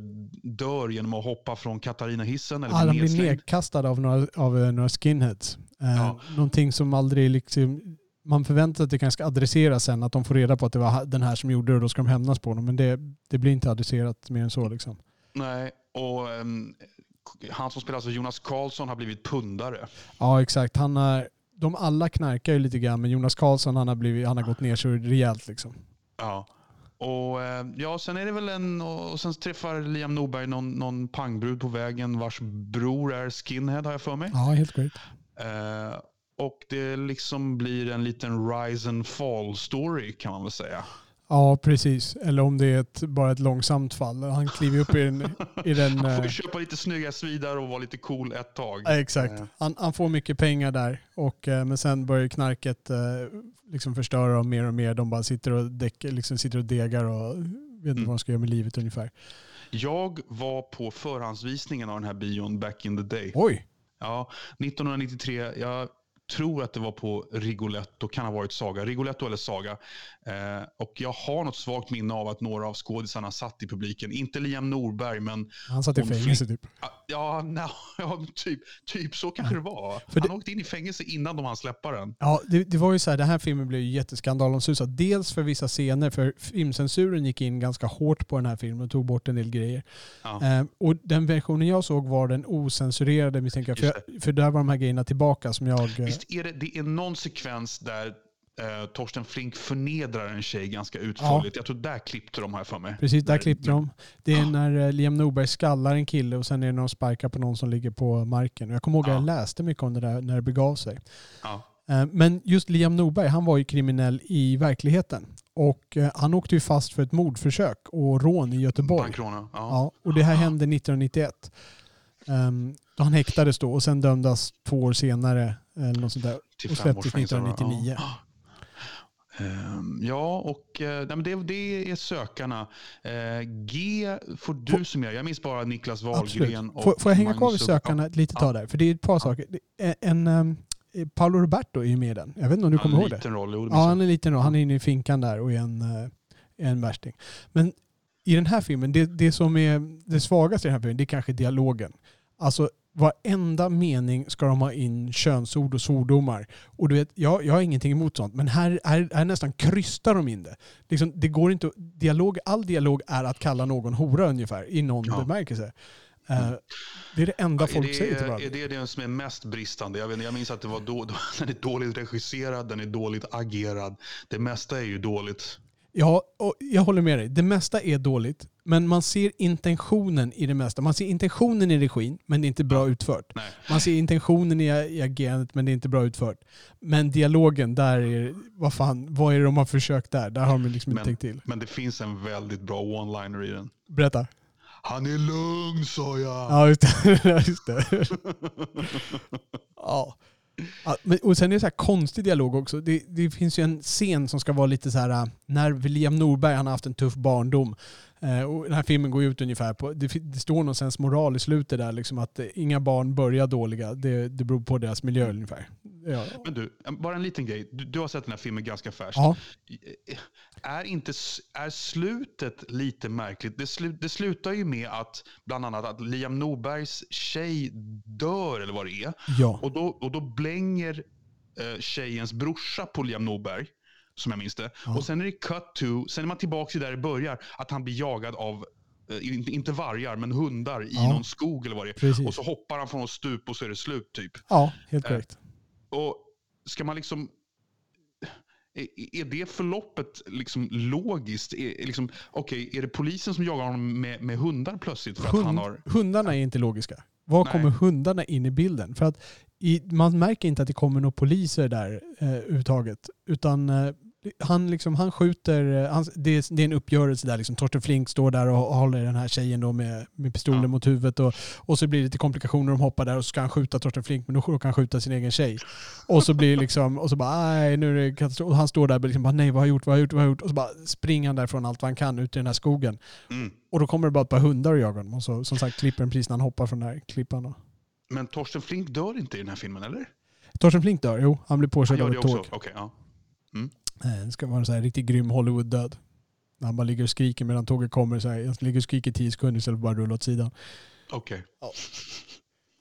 dör genom att hoppa från Katarina-hissen. Eller Ja, de blir blir nedslängd. nedkastade av några, av eh, några skinheads. Eh, Ja. Någonting som aldrig liksom, man förväntar sig att det kanske ska adresseras sen, att de får reda på att det var den här som gjorde det och då ska de hämnas på honom. Men det, det blir inte adresserat mer än så liksom. Nej, och ehm, han som spelar alltså Jonas Karlsson har blivit pundare. Ja, exakt. Han har, de alla knarkar ju lite grann, men Jonas Karlsson han har, blivit, han har gått ner så rejält. Liksom. Ja. Och eh, ja, sen är det väl en, och sen träffar Liam Norberg någon, någon pangbrud på vägen vars bror är skinhead har jag för mig. Ja, helt korrekt. Ja, precis. Eller om det är ett, bara ett långsamt fall. Han kliver upp i den... I den Han får eh, köpa lite snygga svidar och vara lite cool ett tag. ja, exakt. Han, han får mycket pengar där. Och, eh, men sen börjar knarket eh, liksom förstöra dem mer och mer. De bara sitter och, däck, liksom sitter och degar och vet inte Mm. vad de ska göra med livet ungefär. Jag var på förhandsvisningen av den här bion back in the day. Oj! Ja, 1993. Jag tror att det var på Rigoletto, kan ha varit Saga. Rigoletto eller Saga. Eh, och jag har något svagt minne av att några av skådisarna satt i publiken. Inte Liam Norberg, men Han satt i fängelse typ. ja, no, ja typ, typ så kanske det var. För Han det- åkte in i fängelse innan de hann släppa den. Ja, det, det var ju så här, den här filmen blev ju jätteskandalomsusad. Dels för vissa scener, för filmcensuren gick in ganska hårt på den här filmen och tog bort en del grejer. Ja. Eh, och den versionen jag såg var den osensurerade misstänker jag. För, jag, för där var de här grejerna tillbaka som jag... Visst är det, det är någon sekvens där eh, Torsten Flink förnedrar en tjej ganska utförligt. Jag tror där klippte de här för mig. Precis, där Där- klippte de. Det är Ja. när eh, Liam Norberg skallar en kille och sen är det när de sparkar på någon som ligger på marken. Jag kommer ihåg att Ja. jag läste mycket om det där när det begav sig. Ja. Eh, Men just Liam Norberg, han var ju kriminell i verkligheten. Och eh, han åkte ju fast för ett mordförsök och rån i Göteborg. Bankrona. Ja. Ja, och det här hände 1991. Um, han häktades då och sen dömdes två år senare eller något sånt där. Till och släpptes års fängelse, va? 1999. Ja. Ehm, Ja, och eh, nej, men det, det är sökarna. Eh, G får du Får- summera. Jag minns bara Niklas. Wahlgren och Får, får jag hänga kvar vid sökarna ett litet tag där? För det är ett par saker. Det är En, um, Paolo Roberto är ju med i den. Jag vet inte om du Ja, kommer en ihåg det? liten roll. Jo, det Ja, han jag. är liten då. Han är inne i finkan där och är en, en värsting. Men i den här filmen, det, det som är det svagaste i den här filmen, det är kanske dialogen. Alltså varenda mening ska de ha in könsord och svordomar. Och du vet, jag, jag har ingenting emot sånt, men här, här, här nästan krystar de in det. Liksom, det går inte, dialog, all dialog är att kalla någon hora ungefär, i någon Ja. bemärkelse. Eh, det är det enda folk det, säger till varandra. Är det det som är mest bristande? Jag, vet, jag minns att det var då, då, den är dåligt regisserad, den är dåligt agerad. Det mesta är ju dåligt. Ja, och jag håller med dig. Det mesta är dåligt, men man ser intentionen i det mesta. Man ser intentionen i regin, men det är inte bra utfört. Nej. Man ser intentionen i, i agerandet, men det är inte bra utfört. Men dialogen, där är vad fan, vad är det de har försökt där? Där har de liksom inte Men- tänkt till. Men det finns en väldigt bra one-liner i den. Berätta. Han är lugn sa jag. Ja, just det. Ja, just det. ja. Ja, men, och sen är det så här konstig dialog också. Det, det finns ju en scen som ska vara lite så här äh, när William Norberg han har haft en tuff barndom. Eh, och den här filmen går ut ungefär på, det, det står någonstans moral i slutet där liksom att eh, inga barn börjar dåliga. Det, det beror på deras miljö ungefär. Ja. Men du, bara en liten grej. Du, du har sett den här filmen ganska färskt. ja. Är, inte, är slutet lite märkligt? Det, slu, det slutar ju med att bland annat att Liam Norbergs tjej dör, eller vad det är. Ja. Och då, och då blänger eh, tjejens brorsa på Liam Norberg, som jag minns det. Ja. Och sen är det cut to, sen är man tillbaka till där det börjar, att han blir jagad av, eh, inte, vargar, men hundar i Ja. någon skog eller vad det är. Precis. Och så hoppar han från ett stup och så är det slut typ. ja, helt Eh, korrekt. Och ska man liksom... Är, är det förloppet liksom logiskt? Är, liksom, Okej, är det polisen som jagar honom med, med hundar plötsligt? För att han Hund, har... Hundarna är inte logiska. Var Nej. kommer hundarna in i bilden? För att i, man märker inte att det kommer några poliser där eh, överhuvudtaget. Utan eh, han, liksom, han skjuter, eh, han, det, är, det är en uppgörelse där. Liksom, Torsten Flink står där och, och håller den här tjejen då med, med pistolen Ja. mot huvudet. Och, och så blir det lite komplikationer. De hoppar där och så ska han skjuta Torsten Flink men då råkar han skjuta sin egen tjej. Och så blir det liksom, och så bara nej nu är det katastrof. Och han står där och liksom bara nej vad har jag gjort, vad har jag gjort, vad har jag gjort? Och så bara springer han därifrån allt vad han kan ut i den här skogen. Mm. Och då kommer det bara ett par hundar och jagar honom. Och så, som sagt klipper den precis när han hoppar från den här klippan. Och... Men Torsten Flink dör inte i den här filmen, eller? Torsten Flink dör, jo. Han blir påkörd av ett tåg. Okej, ja. Eh, Det ska vara en sån här riktigt grym Hollywood-död. När han bara ligger och skriker medan tåget kommer. Så här, jag ligger och skriker i tio sekunder istället för bara rulla åt sidan. Okej.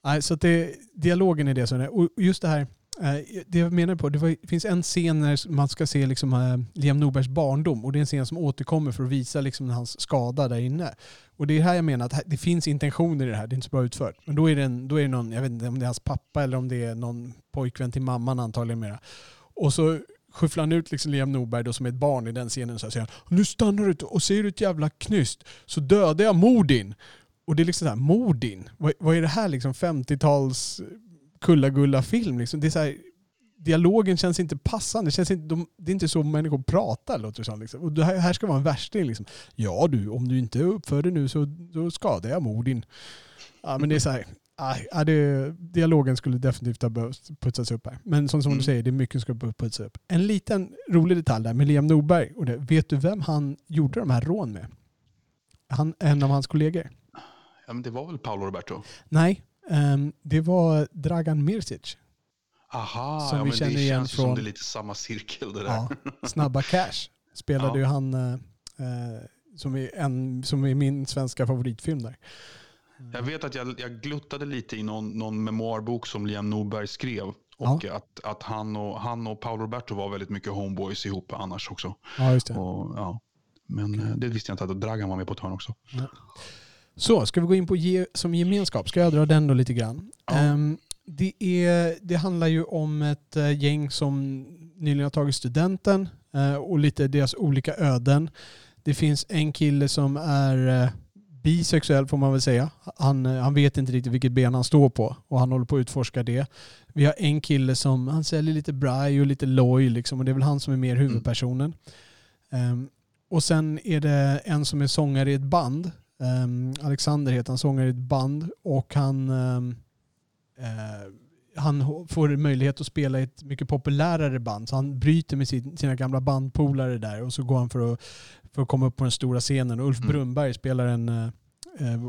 Nej, så det, dialogen är det som är. Och just det här, Eh, det jag menar på, det, var, det finns en scen när man ska se liksom, eh, Liam Norbergs barndom och det är en scen som återkommer för att visa liksom, hans skada där inne. Och det är här jag menar att det finns intentioner i det här, det är inte så bra utfört. Men då är det, en, då är det någon, jag vet inte om det är hans pappa eller om det är någon pojkvän till mamman antagligen mera. Och så skyfflar han ut liksom Liam Norberg då som är ett barn i den scenen så här säger han Nu stannar du och ser du ett jävla knyst så dödar jag mor din. Och det är liksom så här, Modin? Vad, vad är det här liksom 50-tals kullagulla film liksom? Det är så här, dialogen känns inte passande. Det, känns inte, de, det är inte så människor pratar låter det som. Liksom. Och det här, här ska vara en värsting. Liksom. Ja du, om du inte uppför dig nu så då skadar jag mor din. Ja, men det är så här. ja, det, dialogen skulle definitivt ha behövt putsas upp här. Men som, som Mm. du säger, det är mycket som ska putsas upp. En liten rolig detalj där med Liam Norberg. Och det, vet du vem han gjorde de här rån med? Han, en av hans kollegor. Ja, men det var väl Paolo Roberto? Nej, det var Dragan Mirsic. Aha, Som ja, vi men känner det igen känns från- som det är lite samma cirkel det där. Ja, Snabba Cash spelade Ja. ju han eh, eh, som, är en, som är min svenska favoritfilm där. Jag vet att jag, jag gluttade lite i någon, någon memoarbok som Liam Norberg skrev. Och att, att han, och, han och Paolo Roberto var väldigt mycket homeboys ihop annars också. Ja, just det. Och, ja. Men eh, det visste jag inte att Dragan var med på ett hörn också. Så, ska vi gå in på ge, som gemenskap? Ska jag dra den då lite grann? Ja. Ehm, det, är, det handlar ju om ett eh, gäng som nyligen har tagit studenten eh, och lite deras olika öden. Det finns en kille som är eh, bisexuell får man väl säga. Han, han vet inte riktigt vilket ben han står på och han håller på att utforska det. Vi har en kille som han säljer lite braj och lite loj liksom, och det är väl han som är mer huvudpersonen. Ehm, och sen är det en som är sångare i ett band. Ehm, Alexander heter han, sångare i ett band och han ehm, eh, han får möjlighet att spela i ett mycket populärare band. Så han bryter med sin, sina gamla bandpolare där och så går han för att, för att komma upp på den stora scenen. Och Ulf Mm. Brunnberg spelar en, eh,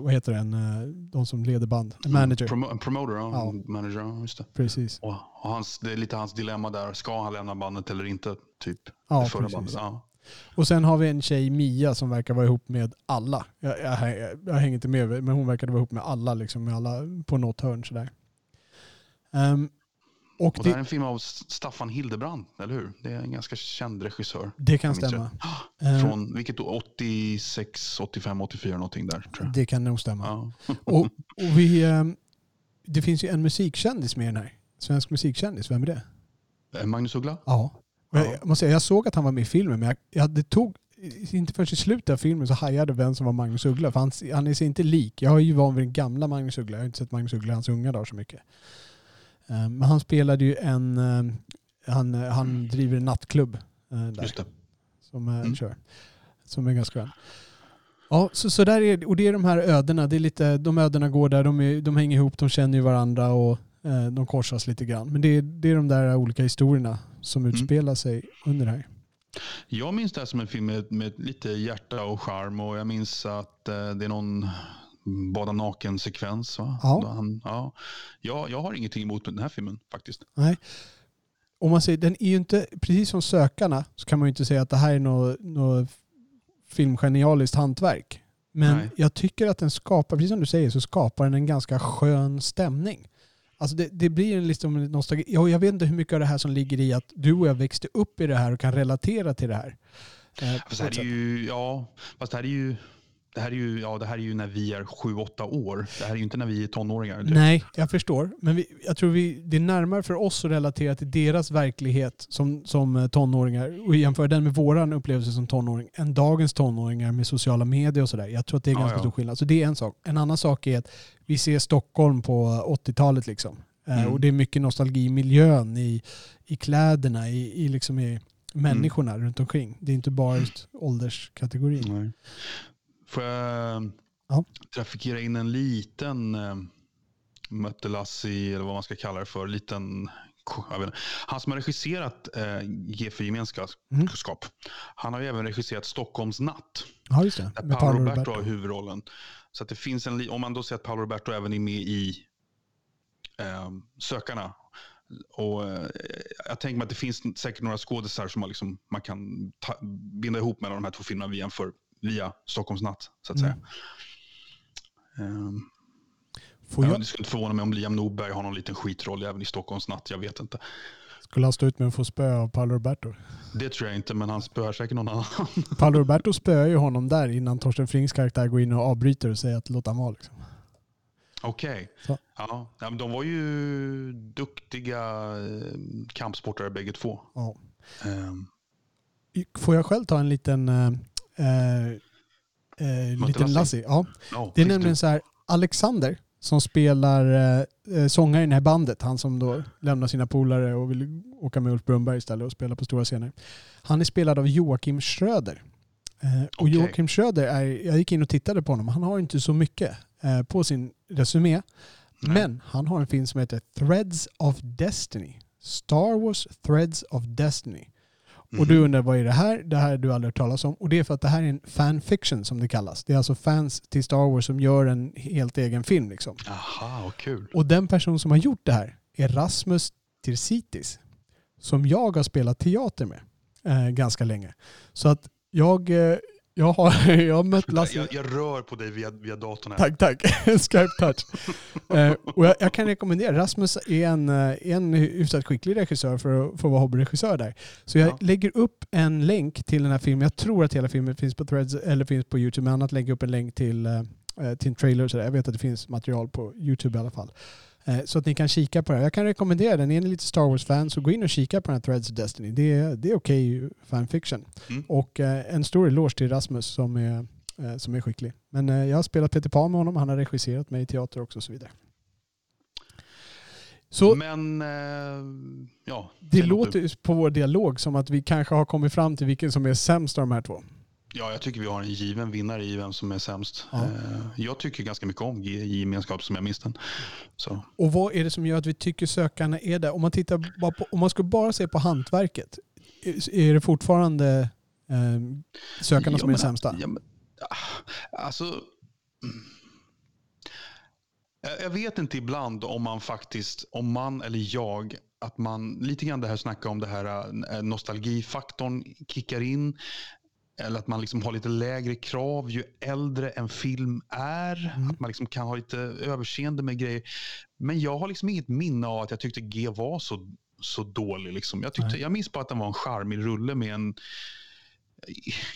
vad heter den, eh, de som leder band, en manager. Promo, en promoter, ja. Ja. Manager, ja, just det. Precis. Och, och hans, det är lite hans dilemma där. Ska han lämna bandet eller inte? Typ. Ja, det förra precis. bandet. Ja. Och sen har vi en tjej, Mia, som verkar vara ihop med alla. Jag, jag, jag, jag hänger inte med, men hon verkade vara ihop med alla, liksom, med alla på något hörn sådär. Ehm, och Och det här är det, en film av Staffan Hildebrand, eller hur? Det är en ganska känd regissör. det kan stämma. Ehm, Från vilket år? 86, 85, 84 någonting där det kan nog stämma. Ja. Och, och vi, ehm, det finns ju en musikkändis med i den här. Svensk musikkändis, vem är det? Eh, Magnus Uggla? Ja. Och jag, Ja. jag måste säga, jag såg att han var med i filmen, men jag, jag, det tog inte förrän i slutet av filmen så hajade vem som var Magnus Uggla. För han, han är sig inte lik. Jag är ju van vid den gamla Magnus Uggla. Jag har inte sett Magnus Uggla i hans unga dagar så mycket. Eh, Men han spelade ju en... eh, Han, eh, han driver en nattklubb där Just det. som Mm. kör. Som är ganska skön. Ja, så, så där är. Och det är de här ödena. Det är lite, de ödena går där. De, är, de hänger ihop, de känner ju varandra och de korsas lite grann. Men det är, det är de där olika historierna som Mm. utspelar sig under det här. Jag minns det här som en film med, med lite hjärta och charm och jag minns att eh, det är någon bada naken-sekvens. Va? Ja. Han, ja. Jag, jag har ingenting emot den här filmen faktiskt. Nej. Om man säger, den är ju inte, precis som Sökarna så kan man ju inte säga att det här är något, något filmgenialiskt hantverk. Men Nej. jag tycker att den skapar, precis som du säger, så skapar den en ganska skön stämning. Alltså det, det blir en liksom nostalgi. Ja, jag vet inte hur mycket av det här som ligger i att du och jag växte upp i det här och kan relatera till det här. Eh, Fast det här är ju, ja, fast det här är ju, det här är ju, ja, det här är ju när vi är sju åtta år. Det här är ju inte när vi är tonåringar. direkt. Nej, jag förstår. Men vi, jag tror vi, det är närmare för oss att relatera till deras verklighet som, som eh, tonåringar och jämföra den med våran upplevelse som tonåring än dagens tonåringar med sociala medier och sådär. Jag tror att det är Ja, ganska ja. stor skillnad. Så det är en sak. En annan sak är att vi ser Stockholm på 80-talet liksom. Eh, Mm. Och det är mycket nostalgi i miljön, i, i kläderna, i, i, liksom i människorna runt omkring. Det är inte bara just ålderskategorin. Nej. Får jag Ja. trafikera in en liten eh, Möttelassi, eller vad man ska kalla det för, liten inte. Han som har regisserat eh, G för gemenskap, Mm. han har ju även regisserat Stockholms natt. Ja, just det. Där Paolo Paolo Roberto har huvudrollen. Så att det finns en, om man då ser att Paolo Roberto även är med i eh, Sökarna. Och, eh, jag tänker mig att det finns säkert några skådisar som man, liksom, man kan ta, binda ihop mellan de här två filmerna via, för, via Stockholms natt. Så att säga. Ehm, Får ja, jag, det skulle inte förvåna mig om Liam Norberg har någon liten skitroll även i Stockholms natt. Jag vet inte. skulle han stå ut med att få spö av Paolo Roberto? Det tror jag inte, men han spöar säkert någon annan. Paolo Roberto spöar ju honom där innan Torsten Frings karaktär går in och avbryter och säger att låt han vara. Liksom. Okej. Så. Ja, ja, men de var ju duktiga eh, kampsportare bägge två. Ja. Ehm, Får jag själv ta en liten, eh, eh, liten Lassie? Ja. ja, Det är nämligen du. så här, Alexander som spelar eh, eh, sångare i det här bandet. Han som då lämnar sina polare och vill åka med Ulf Brunnberg istället och spela på stora scener. Han är spelad av Joakim Schröder. Eh, och Okej. Joakim Schröder, är, jag gick in och tittade på honom, han har inte så mycket eh, på sin resumé. Nej. Men han har en film som heter Threads of Destiny. Star Wars Threads of Destiny. Och du Mhm. undrar vad är det här? Det här har du aldrig hört talas om. Och det är för att det här är en fanfiction som det kallas. Det är alltså fans till Star Wars som gör en helt egen film. Liksom. Aha, vad kul. Och den person som har gjort det här är Rasmus Tirsitis. Som jag har spelat teater med eh, ganska länge. Så att jag, eh, jag, har, jag har mött Lasse... Jag, jag rör på dig via, via datorn här. Tack, tack. Skype touch. eh, och jag, jag kan rekommendera, Rasmus är en, eh, en hyfsat skicklig regissör för att få vara hobbyregissör där. Så jag Ja. lägger upp en länk till den här filmen. Jag tror att hela filmen finns på Threads eller finns på YouTube, men annat lägger upp en länk till, eh, eh, till en trailer och sådär. Jag vet att det finns material på YouTube i alla fall. Eh, så att ni kan kika på det. Jag kan rekommendera den. Är ni lite Star Wars-fan så gå in och kika på den här Threads of Destiny. Det är, det är okej fanfiction. Mm. Och eh, en stor eloge till Rasmus som är, eh, som är skicklig. Men jag har spelat Peter Pan med honom, han har regisserat mig i teater också och så vidare. Så Men, eh, ja. det något låter på vår dialog som att vi kanske har kommit fram till vilken som är sämst av de här två. Ja, jag tycker vi har en given vinnare i vem som är sämst. Ja. Eh, jag tycker ganska mycket om gemenskap som jag minns den. Så. Och vad är det som gör att vi tycker sökarna är där? Om man, tittar bara på, om man skulle bara se på hantverket, är det fortfarande eh, sökarna Ja, som är men- sämsta? Ja, men, ah, alltså, mm. jag, vet inte ibland om man faktiskt, om man eller jag, att man lite grann det här snackar om det här eh, nostalgifaktorn kickar in. Eller att man liksom har lite lägre krav ju äldre en film är. Mm. Att man liksom kan ha lite överseende med grejer. Men jag har liksom inget minne av att jag tyckte G var så, så dålig. Liksom. Jag, tyckte, Nej. jag minns bara att den var en charmig rulle med en,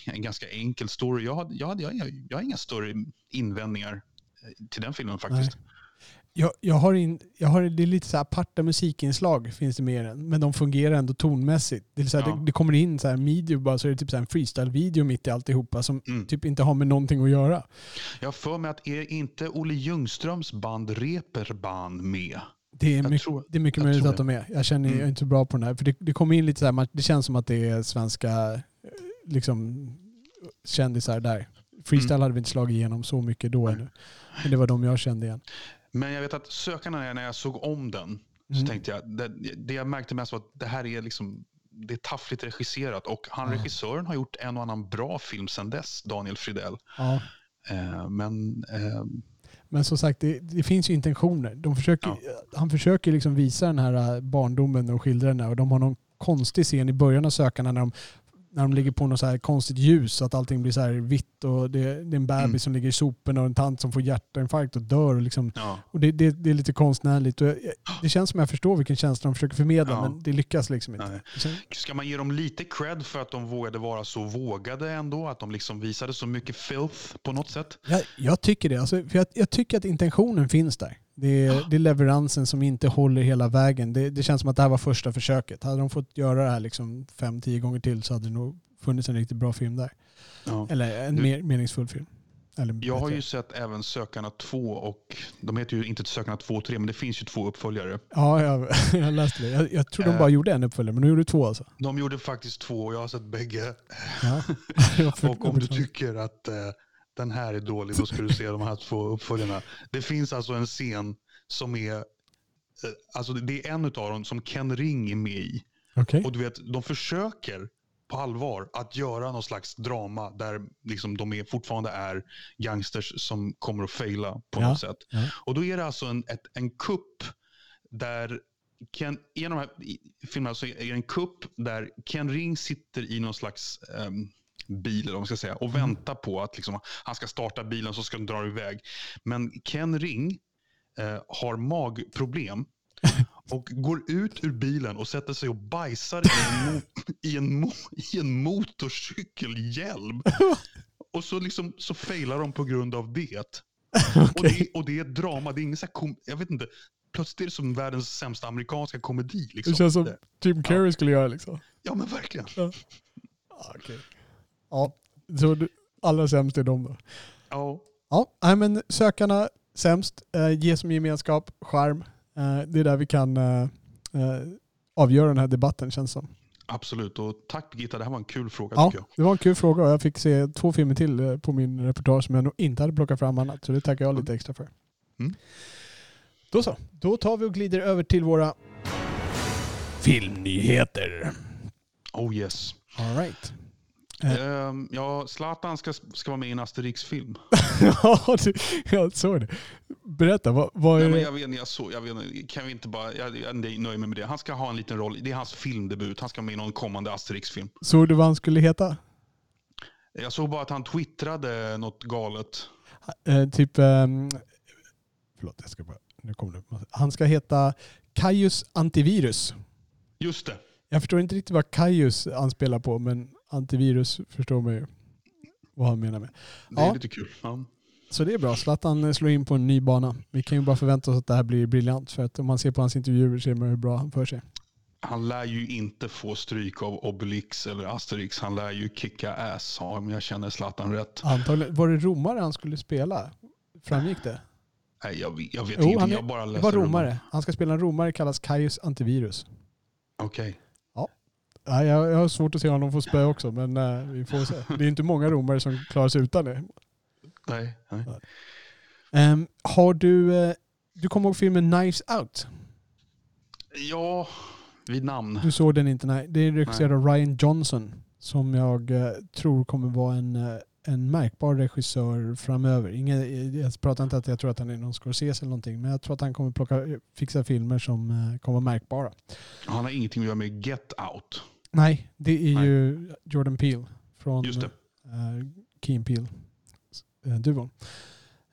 en ganska enkel story. Jag, hade, jag, hade, jag, jag, jag har inga större invändningar eh, till den filmen faktiskt. Jag, jag, har in, jag har det är lite så här aparta musikinslag finns det med den, men de fungerar ändå tonmässigt. Det, är så här, Ja. det, det kommer in så här video bara så är det typ så en freestyle-video mitt i alltihopa som Mm. typ inte har med någonting att göra. Jag för mig att är inte Olle Ljungströms band Reeperbahn med? Det är, mycket, tror- det är mycket möjligt att de är. Jag känner Mm. jag är inte så bra på den här. För det, det kommer in lite så här, det känns som att det är svenska eh, liksom, kändisar där. Freestyle Mm. hade vi inte slagit igenom så mycket då ännu. Men det var de jag kände igen. Men jag vet att sökarna, när jag såg om den, så Mm. tänkte jag, det, det jag märkte mest var att det här är liksom det är taffligt regisserat och han Ja. regissören har gjort en och annan bra film sedan dess, Daniel Fridell. Ja. Eh, men eh, Men som sagt, det, det finns ju intentioner. De försöker, Han försöker liksom visa den här äh, barndomen och skildra den här. Och de har någon konstig scen i början av sökarna när de, när de ligger på något så här konstigt ljus så att allting blir så här vitt och det, det är en bebis Mm. som ligger i soporna och en tant som får hjärtinfarkt och dör. Och liksom, ja, och det, det, det är lite konstnärligt. Jag, det känns som jag förstår vilken känsla de försöker förmedla Ja. men det lyckas liksom inte. nej. Sen- Ska man ge dem lite cred för att de vågade vara så vågade ändå? Att de liksom visade så mycket filth på något sätt? Jag, jag tycker det. Alltså, för jag, jag tycker att intentionen finns där. Det är, det är leveransen som inte håller hela vägen. Det, det känns som att det här var första försöket. Hade de fått göra det här liksom fem, tio gånger till så hade det nog funnits en riktigt bra film där. Ja. Eller en Du- mer meningsfull film. Eller Jag har ju sett även Sökarna 2 och de heter ju inte Sökarna 2 och 3 men det finns ju två uppföljare. Ja, jag, jag läste det. Jag, jag tror de Eh. bara gjorde en uppföljare, men de gjorde två alltså. De gjorde faktiskt två och jag har sett bägge. Ja. Och om du tycker att eh, den här är dålig då ska du se de här två uppföljarna. Det finns alltså en scen som är, eh, alltså det är en av dem som Ken Ring är med i. Okej. Och du vet, de försöker på allvar att göra någon slags drama där liksom de är, fortfarande är gangsters som kommer att faila på Ja, något sätt. ja. Och då är det alltså en, ett, en kupp där Ken, i de här filmerna så är det en kupp där Ken Ring sitter i någon slags ehm, bil man ska säga, och väntar på att liksom, han ska starta bilen så ska den dra iväg. Men Ken Ring eh, har magproblem och går ut ur bilen och sätter sig och bajsar i en, mo- i en, mo- i en motorcykelhjälm. Och så, liksom, så failar de på grund av det. Och, Okej. det och det är ett drama, det är ingen så jag vet inte, plötsligt är det som världens sämsta amerikanska komedi. Liksom. Det känns som Jim Carrey skulle göra liksom. Ja men verkligen. Ja, okej. Ja, så du, allra sämst är de då. Ja. Ja, nej, men sökarna sämst. Eh, ge som gemenskap, charm. Eh, det är där vi kan eh, eh, avgöra den här debatten känns som. Absolut. Och tack Birgitta, det här var en kul fråga Ja, tycker jag. det var en kul fråga och jag fick se två filmer till eh, på min repertoar som jag nog inte hade plockat fram annat. Så det tackar jag lite extra för. Mm. Då så. Då tar vi och glider över till våra filmnyheter. Oh yes. All right. Eh. Ehm, ja, Zlatan ska, ska vara med i en Asterix-film. ja, du- jag såg det. Berätta, vad, vad är det? jag vet, jag, så, jag vet, inte, kan vi inte bara, jag, jag nöjer mig med det. Han ska ha en liten roll. Det är hans filmdebut. Han ska vara med i någon kommande Asterix-film. Såg du vad han skulle heta? Jag såg bara att han twittrade något galet. Eh, typ... ehm, förlåt, jag ska bara... Nu kommer det. Han ska heta Kaius Antivirus. Just det. Jag förstår inte riktigt vad Kaius anspelar på, men antivirus förstår man ju vad han menar med. Det är Ja. lite kul. Ja. Så det är bra. Zlatan slår in på en ny bana. Vi kan ju bara förvänta oss att det här blir briljant. För att om man ser på hans intervjuer ser man hur bra han för sig. Han lär ju inte få stryk av Obelix eller Asterix. Han lär ju kicka ass, ja, om jag känner Zlatan rätt. Antagligen. Var det romare han skulle spela? Framgick det? Nej, jag, vet- jag vet Jo, ingenting. han är- jag bara Det läste var rummen. romare. Han ska spela en romare, kallas Kaius Antivirus. Okej. Nej, jag, jag har svårt att se honom få spö också, men eh, vi får se. Det är inte många romare som klarar sig utan det. Nej, nej. Ehm, har du... eh, du kommer ihåg filmen Knives Out? Ja, vid namn. Du såg den inte? Nej. Det är regisserad av Ryan Johnson som jag eh, tror kommer vara en, eh, en märkbar regissör framöver. Ingen, jag pratar inte att jag tror att han är någon Scorsese eller någonting, men jag tror att han kommer plocka, fixa filmer som kommer vara märkbara. Han har ingenting att göra med Get Out. Nej, det är Nej. ju Jordan Peele från Just det. uh, Keen Peele uh, duon.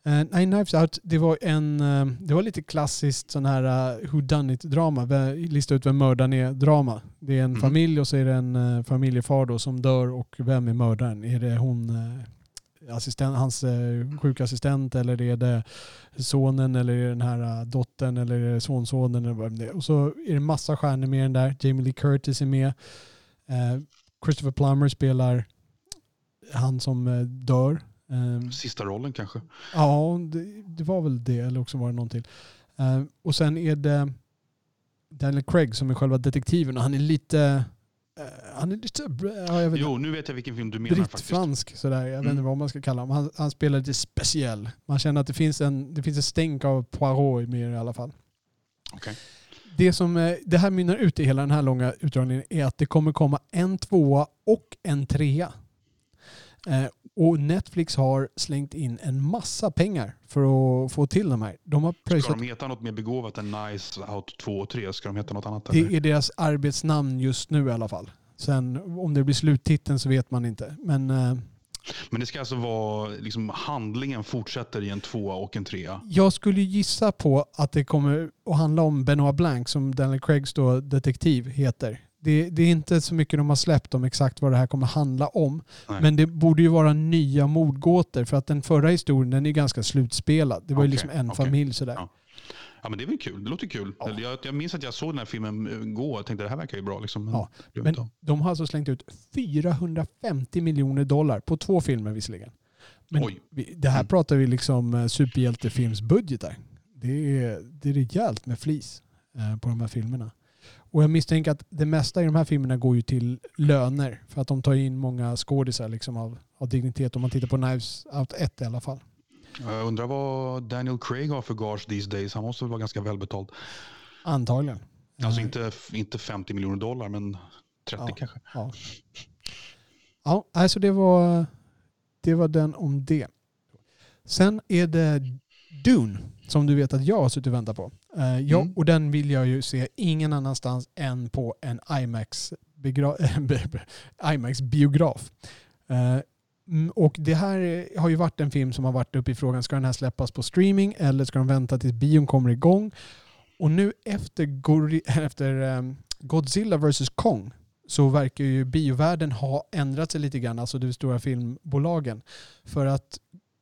Uh, nej, Knives Out, det var en, eh, det var lite klassiskt sån här uh, who done it drama, Vä- lista ut vem mördaren är drama. Det är en Mhm. familj och så är det en uh, familjefar då som dör och vem är mördaren? Är det hon, uh, assistent, hans uh, sjukassistent eller är det sonen eller är det den här uh, dottern eller är det sonsonen eller vad det är. Och så är det massa stjärnor med den där. Jamie Lee Curtis är med. Eh, Christopher Plummer spelar han som eh, dör. Eh, Sista rollen kanske. ja, det, det var väl det eller också var det någon till. Eh, och sen är det Daniel Craig som är själva detektiven och han är lite eh, han är lite ja, jag vet Jo, nu vet jag vilken film du menar faktiskt. brittfransk sådär. Jag vet inte Mm. vad man ska kalla honom. Han, han spelar lite speciell. Man känner att det finns en, det finns ett stänk av Poirot med i alla fall. Okej. Det som eh, det här mynnar ut i hela den här långa utdragningen är att det kommer komma en tvåa och en trea. Och Netflix har slängt in en massa pengar för att få till de här. De har Ska pröjsat, de heta något mer begåvat än Nice Out 2 och 3? Ska de heta något annat? eller? det är deras arbetsnamn just nu i alla fall. Sen om det blir sluttiteln så vet man inte. Men eh, Men det ska alltså vara, liksom, handlingen fortsätter i en tvåa och en trea? jag skulle gissa på att det kommer att handla om Benoit Blanc som Daniel Craigs då detektiv heter. Det, det är inte så mycket de har släppt om exakt vad det här kommer handla om. Nej. Men det borde ju vara nya mordgåtor för att den förra historien den är ganska slutspelad. Det var ju Okej, liksom en okej. familj sådär. Ja. Ja, men det är väl kul. Det låter kul. Ja. Jag, jag minns att jag såg den här filmen eh, gå och tänkte det här verkar ju bra. Liksom. Ja, Men de har alltså slängt ut 450 miljoner dollar på två filmer visserligen. Men Oj. det här Mm. pratar vi liksom eh, superhjältefilmsbudgetar. Det är, det är rejält med flis eh, på de här filmerna. Och jag misstänker att det mesta i de här filmerna går ju till löner. För att de tar in många skådisar liksom av, av dignitet. Om man tittar på Knives Out 1 i alla fall. Jag undrar vad Daniel Craig har för gage these days. Han måste väl vara ganska välbetald. Antagligen. Alltså Eh, inte, inte 50 miljoner dollar, men 30 Ja. kanske. Ja, ja alltså det var, det var den om det. Sen är det Dune som du vet att jag har suttit och väntat på. Eh, jag, Mm. Och den vill jag ju se ingen annanstans än på en IMAX, begra- IMAX biograf. Eh, mm, och det här är- har ju varit en film som har varit uppe i frågan, ska den här släppas på streaming eller ska de vänta tills bion kommer igång? Och nu efter, efter ehm, Godzilla vs Kong så verkar ju biovärlden ha ändrat sig lite grann, alltså de stora filmbolagen. För att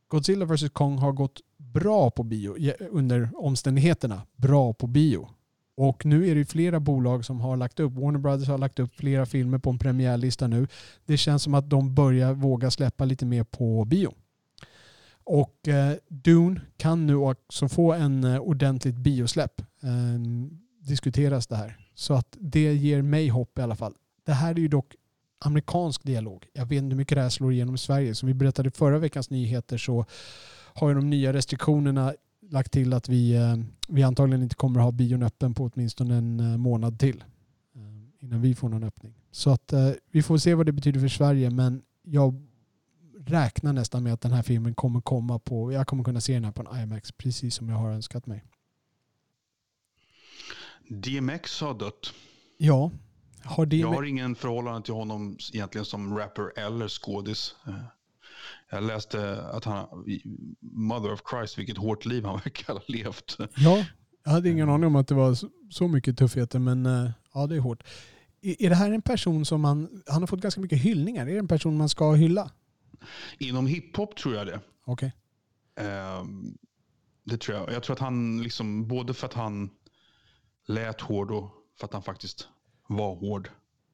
Godzilla vs Kong har gått bra på bio under omständigheterna. Bra på bio. Och nu är det ju flera bolag som har lagt upp, Warner Brothers har lagt upp flera filmer på en premiärlista nu. Det känns som att de börjar våga släppa lite mer på bio. Och eh, Dune kan nu också få en eh, ordentligt biosläpp. Eh, diskuteras det här. Så att det ger mig hopp i alla fall. Det här är ju dock amerikansk dialog. Jag vet inte hur mycket det här slår igenom i Sverige. Som vi berättade i förra veckans nyheter så har ju de nya restriktionerna lagt till att vi, eh, vi antagligen inte kommer att ha bion öppen på åtminstone en eh, månad till. eh, Innan vi får någon öppning. Så att vi får se vad det betyder för Sverige men jag räknar nästan med att den här filmen kommer komma på, jag kommer kunna se den här på en IMAX precis som jag har önskat mig. DMX har dött. Ja, har det Jag har ingen förhållande till honom egentligen som rapper eller skådis. Jag läste att han, Mother of Christ, vilket hårt liv han verkar ha levt. Ja, jag hade ingen aning om att det var så- mycket tuffheter men eh, ja det är hårt. Är det här en person som man, han har fått ganska mycket hyllningar, är det en person man ska hylla? Inom hiphop tror jag det. Okej. Ehm, det tror jag. Jag tror att han, liksom, både för att han lät hård och för att han faktiskt var hård.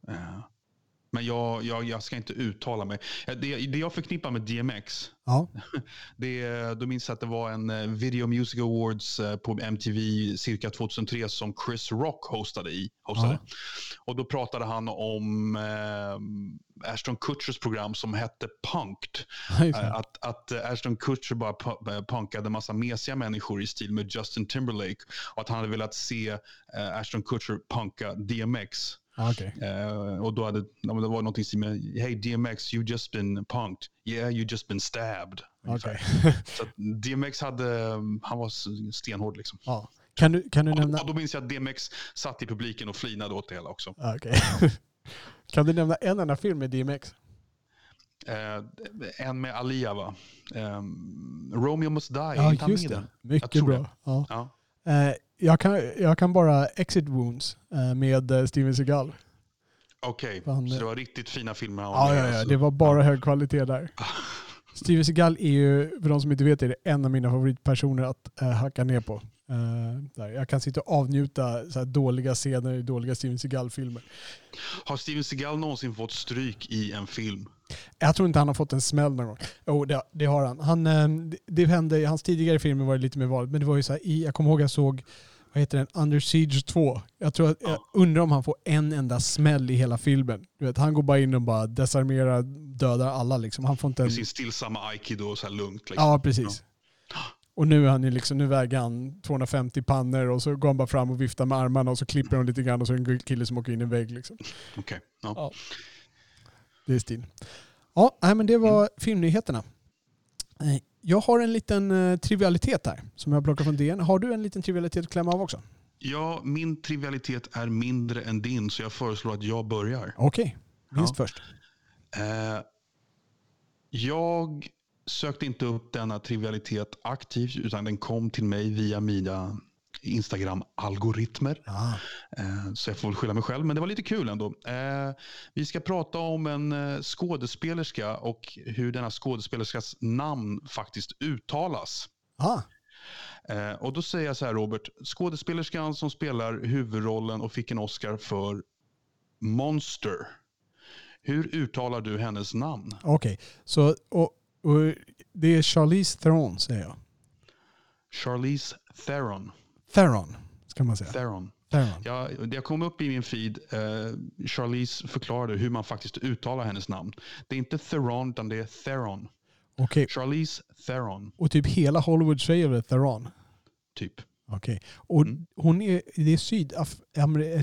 Eh, men jag, jag, jag ska inte uttala mig. Eh, Det, det jag förknippar med DMX, Ja, det, då minns jag att det var en eh, Video Music Awards eh, på MTV cirka 2003 som Chris Rock hostade i. Hostade. Ja. Och då pratade han om eh, Ashton Kutchers program som hette Punked. Att, att Ashton Kutcher bara pu- punkade massa mesiga människor i stil med Justin Timberlake. Och att han hade velat se eh, Ashton Kutcher punka DMX. Ja, okej. Eh, och då hade, det var någonting med Hey DMX, you just been punked. Yeah, you just been stabbed. Okej. Så DMX hade, han var stenhård liksom. Ja. Kan du, kan du Och då, nämna... och då minns jag att DMX satt i publiken och flinade åt det hela också. Ja, okej. Kan du nämna en enda film med DMX? Eh, en med Alia va? Eh, Romeo Must Die. Ja, just det. Mycket bra. det. Ja. Eh, jag, kan, jag kan bara Exit Wounds eh, med eh, Steven Seagal. Okej, Fan, så det- var riktigt fina filmer han Ja, ja, ja, alltså. det var bara hög kvalitet där. Steven Seagal är ju, för de som inte vet, är det en av mina favoritpersoner att eh, hacka ner på. Eh, där. Jag kan sitta och avnjuta så dåliga scener i dåliga Steven Seagal-filmer. Har Steven Seagal någonsin fått stryk i en film? Jag tror inte han har fått en smäll någon gång. Jo, det, det har han. han eh, det, det hände, I hans tidigare filmer var det lite mer vanligt, men det var ju så här, jag kommer ihåg jag såg vad heter den? Under Siege 2. Jag, tror att, jag Ja. undrar om han får en enda smäll i hela filmen. Du vet, han går bara in och bara desarmerar, dödar alla. Liksom. Han får inte en... Sin stillsamma aikido och så här lugnt. Liksom. Ja, precis. Och nu, är han ju liksom, nu väger han 250 pannor och så går han bara fram och viftar med armarna och så klipper de lite grann och så är det en kille som åker in i en vägg. Liksom. Okej, ja. Ja. Det är stil. Ja, men det var filmnyheterna. Eh, Jag har en liten eh, trivialitet här som jag plockar från DN. Har du en liten trivialitet att klämma av också? ja, min trivialitet är mindre än din så jag föreslår att jag börjar. Okej, minst Ja. först. Eh, jag sökte inte upp denna trivialitet aktivt utan den kom till mig via mina Instagram-algoritmer. Ah. Så jag får väl skylla mig själv, men det var lite kul ändå. Eh, Vi ska prata om en eh, skådespelerska och hur denna skådespelerskas namn faktiskt uttalas. Ah. Och då säger jag så här Robert, skådespelerskan som spelar huvudrollen och fick en Oscar för Monster. Hur uttalar du hennes namn? Okej, så och, och det är Charlize Theron säger jag. Charlize Theron. Theron ska man säga. Theron. Theron. Jag, jag kom upp i min feed. Eh, Charlize förklarade hur man faktiskt uttalar hennes namn. Det är inte Theron utan det är Theron. Okej, Charlize Theron, och typ hela Hollywood säger väl Theron? typ. Okej. Och Mm. hon är, det är sydaf,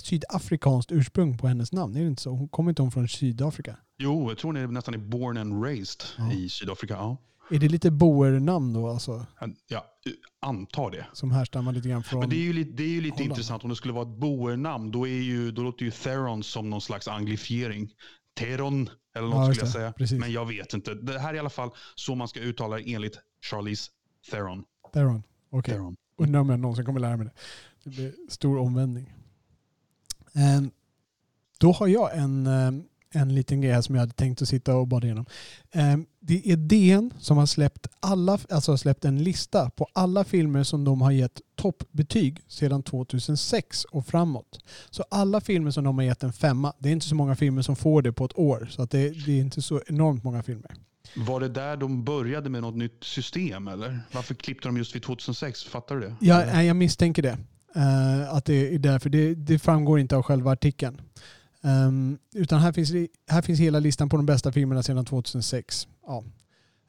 sydafrikanskt ursprung på hennes namn, är det inte så? Hon kommer inte hon från Sydafrika? Jo, jag tror hon är nästan är born and raised Ja. i Sydafrika. Ja. Är det lite boernamn då alltså? ja, antar det. Som härstammar lite grann från... Men det är ju lite, det är ju lite Holland. intressant om det skulle vara ett boernamn. Då, är ju, då låter ju Theron som någon slags anglifiering. Teron eller något Ja, skulle jag säga. Precis. Men jag vet inte. Det här är i alla fall så man ska uttala det enligt Charlize Theron. Theron. Okej. Theron. Undrar om jag någonsin kommer lära mig det. Det blir stor omvändning. Ehm, då har jag en, ehm, en liten grej här som jag hade tänkt att sitta och bada igenom. Ehm, det är DN som har släppt, alla, alltså har släppt en lista på alla filmer som de har gett toppbetyg sedan 2006 och framåt. Så alla filmer som de har gett en femma, det är inte så många filmer som får det på ett år. Så att det, det är inte så enormt många filmer. Var det där de började med något nytt system eller? Varför klippte de just vid 2006? Fattar du det? Ja, jag misstänker det. Eh, att det är därför. Det, det framgår inte av själva artikeln. Um, utan här finns, här finns hela listan på de bästa filmerna sedan 2006. Ja.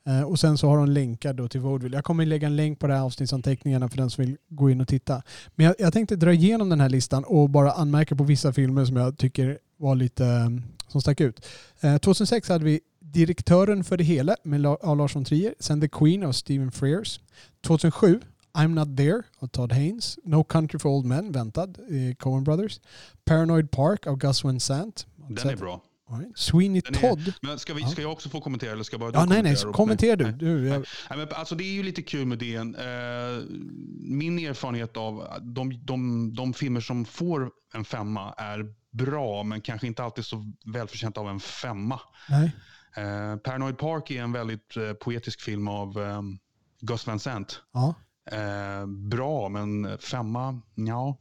Uh, och sen så har de länkar då till Vaudeville. Jag kommer lägga en länk på det här avsnittsanteckningarna för den som vill gå in och titta. Men jag, jag tänkte dra igenom den här listan och bara anmärka på vissa filmer som jag tycker var lite um, som stack ut. Eh, uh, 2006 hade vi Direktören för det hela med Lars von Trier. Sen The Queen av Stephen Frears. 2007 I'm Not There av Todd Haynes. No Country for Old Men, väntad, eh, Coen Brothers. Paranoid Park av Gus Van Sant. Den är bra. Right. Sweeney är- Todd. Men ska, vi, ska jag också få kommentera eller ska bara Ja, nej, nej, kommentera, du. Du jag, Nej, men alltså det är ju lite kul med det. Eh, min erfarenhet av de, de, de filmer som får en femma är bra, men kanske inte alltid så välförtjänta av en femma. nej. Eh, Paranoid Park är en väldigt eh, poetisk film av eh, Gus Van Sant. Ja. Eh, bra, men femma, ja.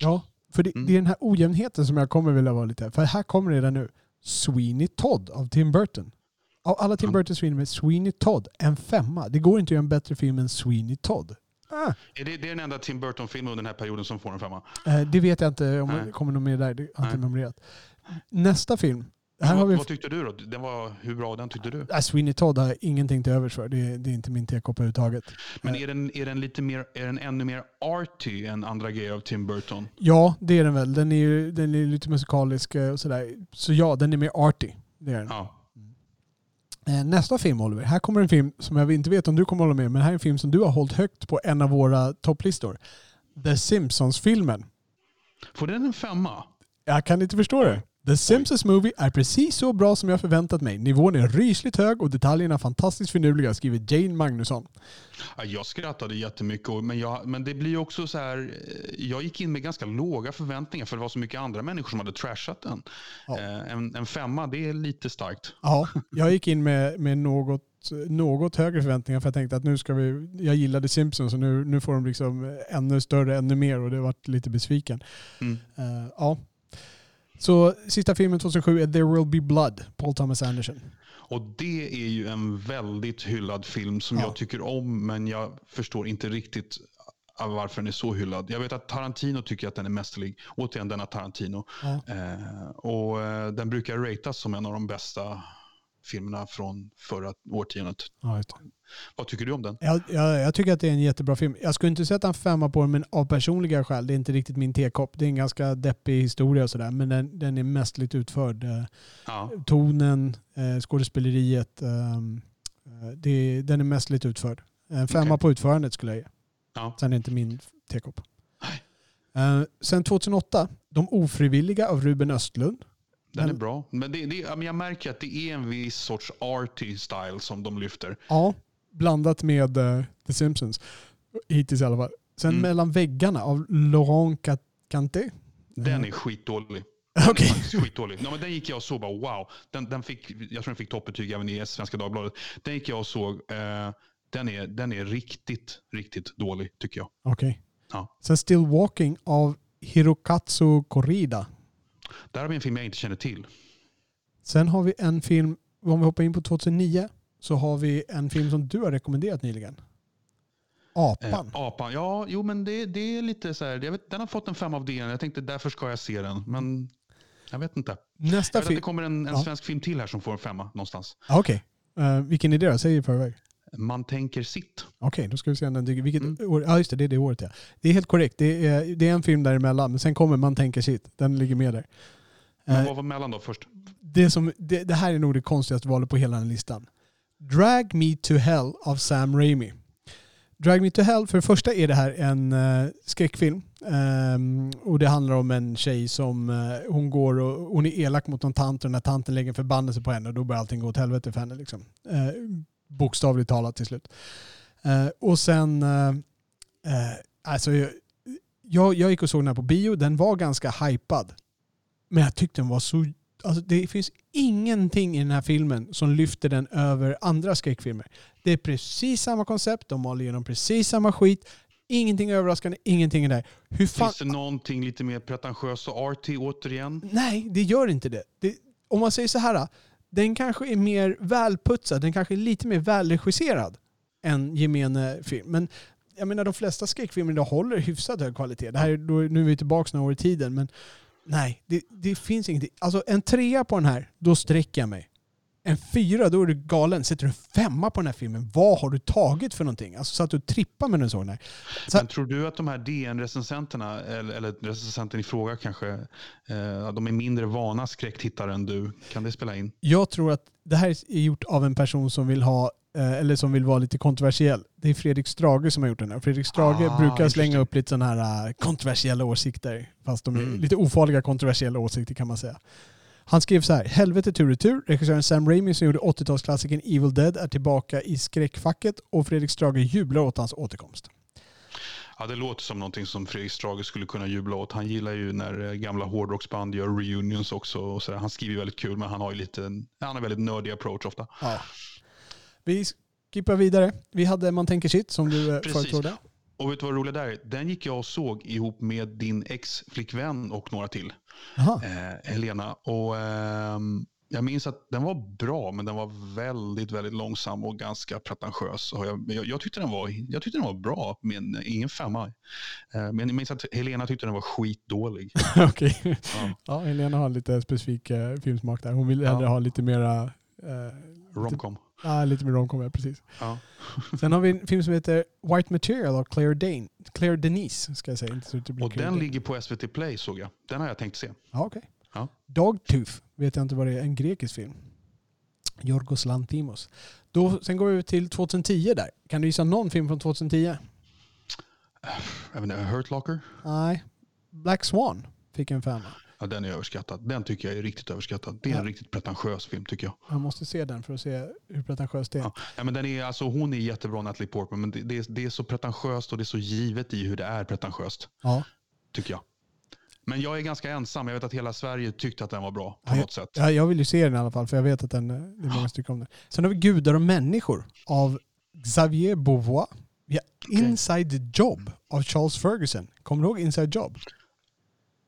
ja, för det, Mm. det är den här ojämnheten som jag kommer vilja vara lite... För här kommer det redan nu. Sweeney Todd av Tim Burton. Av alla Tim. Burtons filmer, Sweeney Todd, en femma. Det går inte att göra en bättre film än Sweeney Todd. Ah, Är det, det är den enda Tim Burton-filmen under den här perioden som får en femma. eh, det vet jag inte om Nej. det kommer något mer där. Det har inte memorerat. Nästa film. Här har vi vad tyckte du då? Den var, hur bra den tyckte du? Äh, Sweeney Todd har jag ingenting till övers för. Det, det är inte min tekopp överhuvudtaget. Men är den, är den, lite mer, är den ännu mer arty än andra grejer av Tim Burton? Ja, det är den väl. Den är, den är lite musikalisk eh, och sådär. Så ja, den är mer arty. Det är den. Ja. Eh, Nästa film Oliver. Här kommer en film som jag inte vet om du kommer hålla med men här är en film som du har hållit högt på en av våra topplistor. The Simpsons-filmen. Får den en femma? Jag kan inte förstå det. The Simpsons Movie är precis så bra som jag förväntat mig. Nivån är rysligt hög och detaljerna fantastiskt finurliga, skriver Jane Magnusson. Ja, jag skrattade jättemycket, men, jag, men det blir också så här. eh, Jag gick in med ganska låga förväntningar för det var så mycket andra människor som hade trashat den. Ja. Eh, En, en femma, det är lite starkt. Ja, jag gick in med, med något, något högre förväntningar för jag tänkte att nu ska vi, jag gillade Simpsons och nu, nu får de liksom ännu större, ännu mer och det varit lite besviken. Mm. Eh, ja. Så sista filmen 2007 är There Will Be Blood, Paul Thomas Anderson. Och det är ju en väldigt hyllad film som Ja. jag tycker om, men jag förstår inte riktigt varför den är så hyllad. Jag vet att Tarantino tycker att den är mästerlig. Återigen denna Tarantino. Ja. Eh, och eh, den brukar ratas som en av de bästa filmerna från förra årtiondet. Ja. Vad tycker du om den? Jag, jag, jag tycker att det är en jättebra film. Jag skulle inte sätta en femma på den men av personliga skäl. Det är inte riktigt min tekopp. Det är en ganska deppig historia och sådär men den, den är mästerligt utförd. Eh, Ja. tonen, eh, skådespeleriet. ehm, eh, det, den är mästerligt utförd. En femma Okej. på utförandet skulle jag ge. Ja. Sen är det inte min tekopp. Sen 2008, De ofrivilliga av Ruben Östlund. Den är Den- bra. Men det, det, ja, men jag märker att det är en viss sorts arty style som de lyfter. Ja, blandat med eh, The Simpsons. Hittills i alla fall. Sen Mm. Mellan väggarna av Laurent Canté. Den är skitdålig. Den är skitdålig. Ja, men den gick jag och såg bara wow. Den, den fick, jag tror den fick toppbetyg även i Svenska Dagbladet. Den gick jag och såg. Eh, den, är, den är riktigt, riktigt dålig tycker jag. Okej. Ja. Sen Still Walking av Hirokatsu Korida. Där har vi en film jag inte känner till. Sen har vi en film, om vi hoppar in på 2009, så har vi en film som du har rekommenderat nyligen. Apan. Eh, apan. Ja, jo men det, det är lite så här. Jag vet, den har fått en fem av DN. Jag tänkte därför ska jag se den. Men jag vet inte. Nästa Jag vet att det film... kommer en, en Ja. svensk film till här som får en femma någonstans. Ah, Okej. Eh, vilken är det då? Säg i förväg. Man tänker sitt. Okej, då ska vi se om den dyker. Vilket Mm. år? Ja, just det. Det är det året ja. Det är helt korrekt. Det är, det är en film däremellan. Men sen kommer Man tänker sitt. Den ligger med där. Men Eh, vad var mellan då först? det, som, det, det här är nog det konstigaste valet på hela den listan. Drag Me To Hell av Sam Raimi. Drag Me To Hell, för det första är det här en uh, skräckfilm. Ehm, och det handlar om en tjej som eh, hon går och hon är elak mot någon tant och den här tanten lägger en förbannelse på henne och då börjar allting gå åt helvete för henne. Liksom. Eh, bokstavligt talat till slut. Eh, och sen, eh, eh, alltså jag, jag, jag gick och såg den här på bio, den var ganska hypad. Men jag tyckte den var så Alltså det finns ingenting i den här filmen som lyfter den över andra skräckfilmer. Det är precis samma koncept, de maler igenom precis samma skit. Ingenting överraskande, ingenting är där. Hur fan... Finns det någonting lite mer pretentiöst och arty återigen? Nej, det gör inte det. det om man säger så här den kanske är mer välputsad, den kanske är lite mer välregisserad än gemene film. Men jag menar de flesta skräckfilmer idag håller hyfsat hög kvalitet. Det här, då, nu är vi tillbaka några år i tiden, men nej, det, det finns ingenting. Alltså en trea på den här, då sträcker jag mig. En fyra, då är du galen. Sätter du en femma på den här filmen, vad har du tagit för någonting? Alltså satt du och trippade med den såg den. Så, Men tror du att de här DN-recensenterna, eller, eller recensenten i fråga kanske, eh, de är mindre vana skräcktittare än du? Kan det spela in? Jag tror att det här är gjort av en person som vill ha eh, eller som vill vara lite kontroversiell. Det är Fredrik Strage som har gjort den här. Fredrik Strage Ah, brukar slänga upp lite sådana här eh, kontroversiella åsikter. Fast de är Mm. lite ofarliga kontroversiella åsikter kan man säga. Han skrev så här. Helvete tur och tur. Regissören Sam Raimi som gjorde 80-talsklassikern Evil Dead är tillbaka i skräckfacket och Fredrik Strage jublar åt hans återkomst. Ja, det låter som någonting som Fredrik Strage skulle kunna jubla åt. Han gillar ju när eh, gamla hårdrocksband gör reunions också. Och så där. Han skriver väldigt kul, men han har ju lite, han har väldigt nördig approach ofta. Ja. Vi skippar vidare. Vi hade Man tänker sitt som du eh, företrodde. Och vet du vad roligt är? Den gick jag och såg ihop med din ex-flickvän och några till. Eh, Helena. Och, ehm, jag minns att den var bra, men den var väldigt, väldigt långsam och ganska pretentiös. Och jag, jag, jag, tyckte den var, jag tyckte den var bra, men ingen femma. Eh, men jag minns att Helena tyckte den var skitdålig. Okej. Ja. Ja, Helena har lite specifik eh, filmsmak där. Hon vill Ja. hellre ha lite mera... Eh, Romcom. Ja, lite mer romcom, ja, precis. Ja. Sen har vi en film som heter White Material av Claire, Dane, Claire Denise. Ska jag säga. Inte så att det blir Och Claire den Dane. ligger på SVT Play såg jag. Den har jag tänkt se. Ja, okej. Ja. Dogtooth vet jag inte vad det är. En grekisk film. Yorgos Lanthimos. Då, sen går vi till 2010 där. Kan du gissa någon film från 2010? Jag vet inte, Hurt Locker? Nej. Black Swan fick en femma. Ja, den är överskattad. Den tycker jag är riktigt överskattad. Det är en Ja. riktigt pretentiös film tycker jag. Man måste se den för att se hur pretentiöst det är. Ja. Men den är, alltså, hon är jättebra, Natalie Portman, men det, det, är, det är så pretentiöst och det är så givet i hur det är pretentiöst. Ja. tycker jag. Men jag är ganska ensam. Jag vet att hela Sverige tyckte att den var bra på Ja, något sätt. Ja, jag vill ju se den i alla fall för jag vet att den, eh, det är många stycken om den. Sen har vi Gudar och människor av Xavier Beauvoir. Vi har. Inside Job av Charles Ferguson. Kommer du ihåg Inside Job?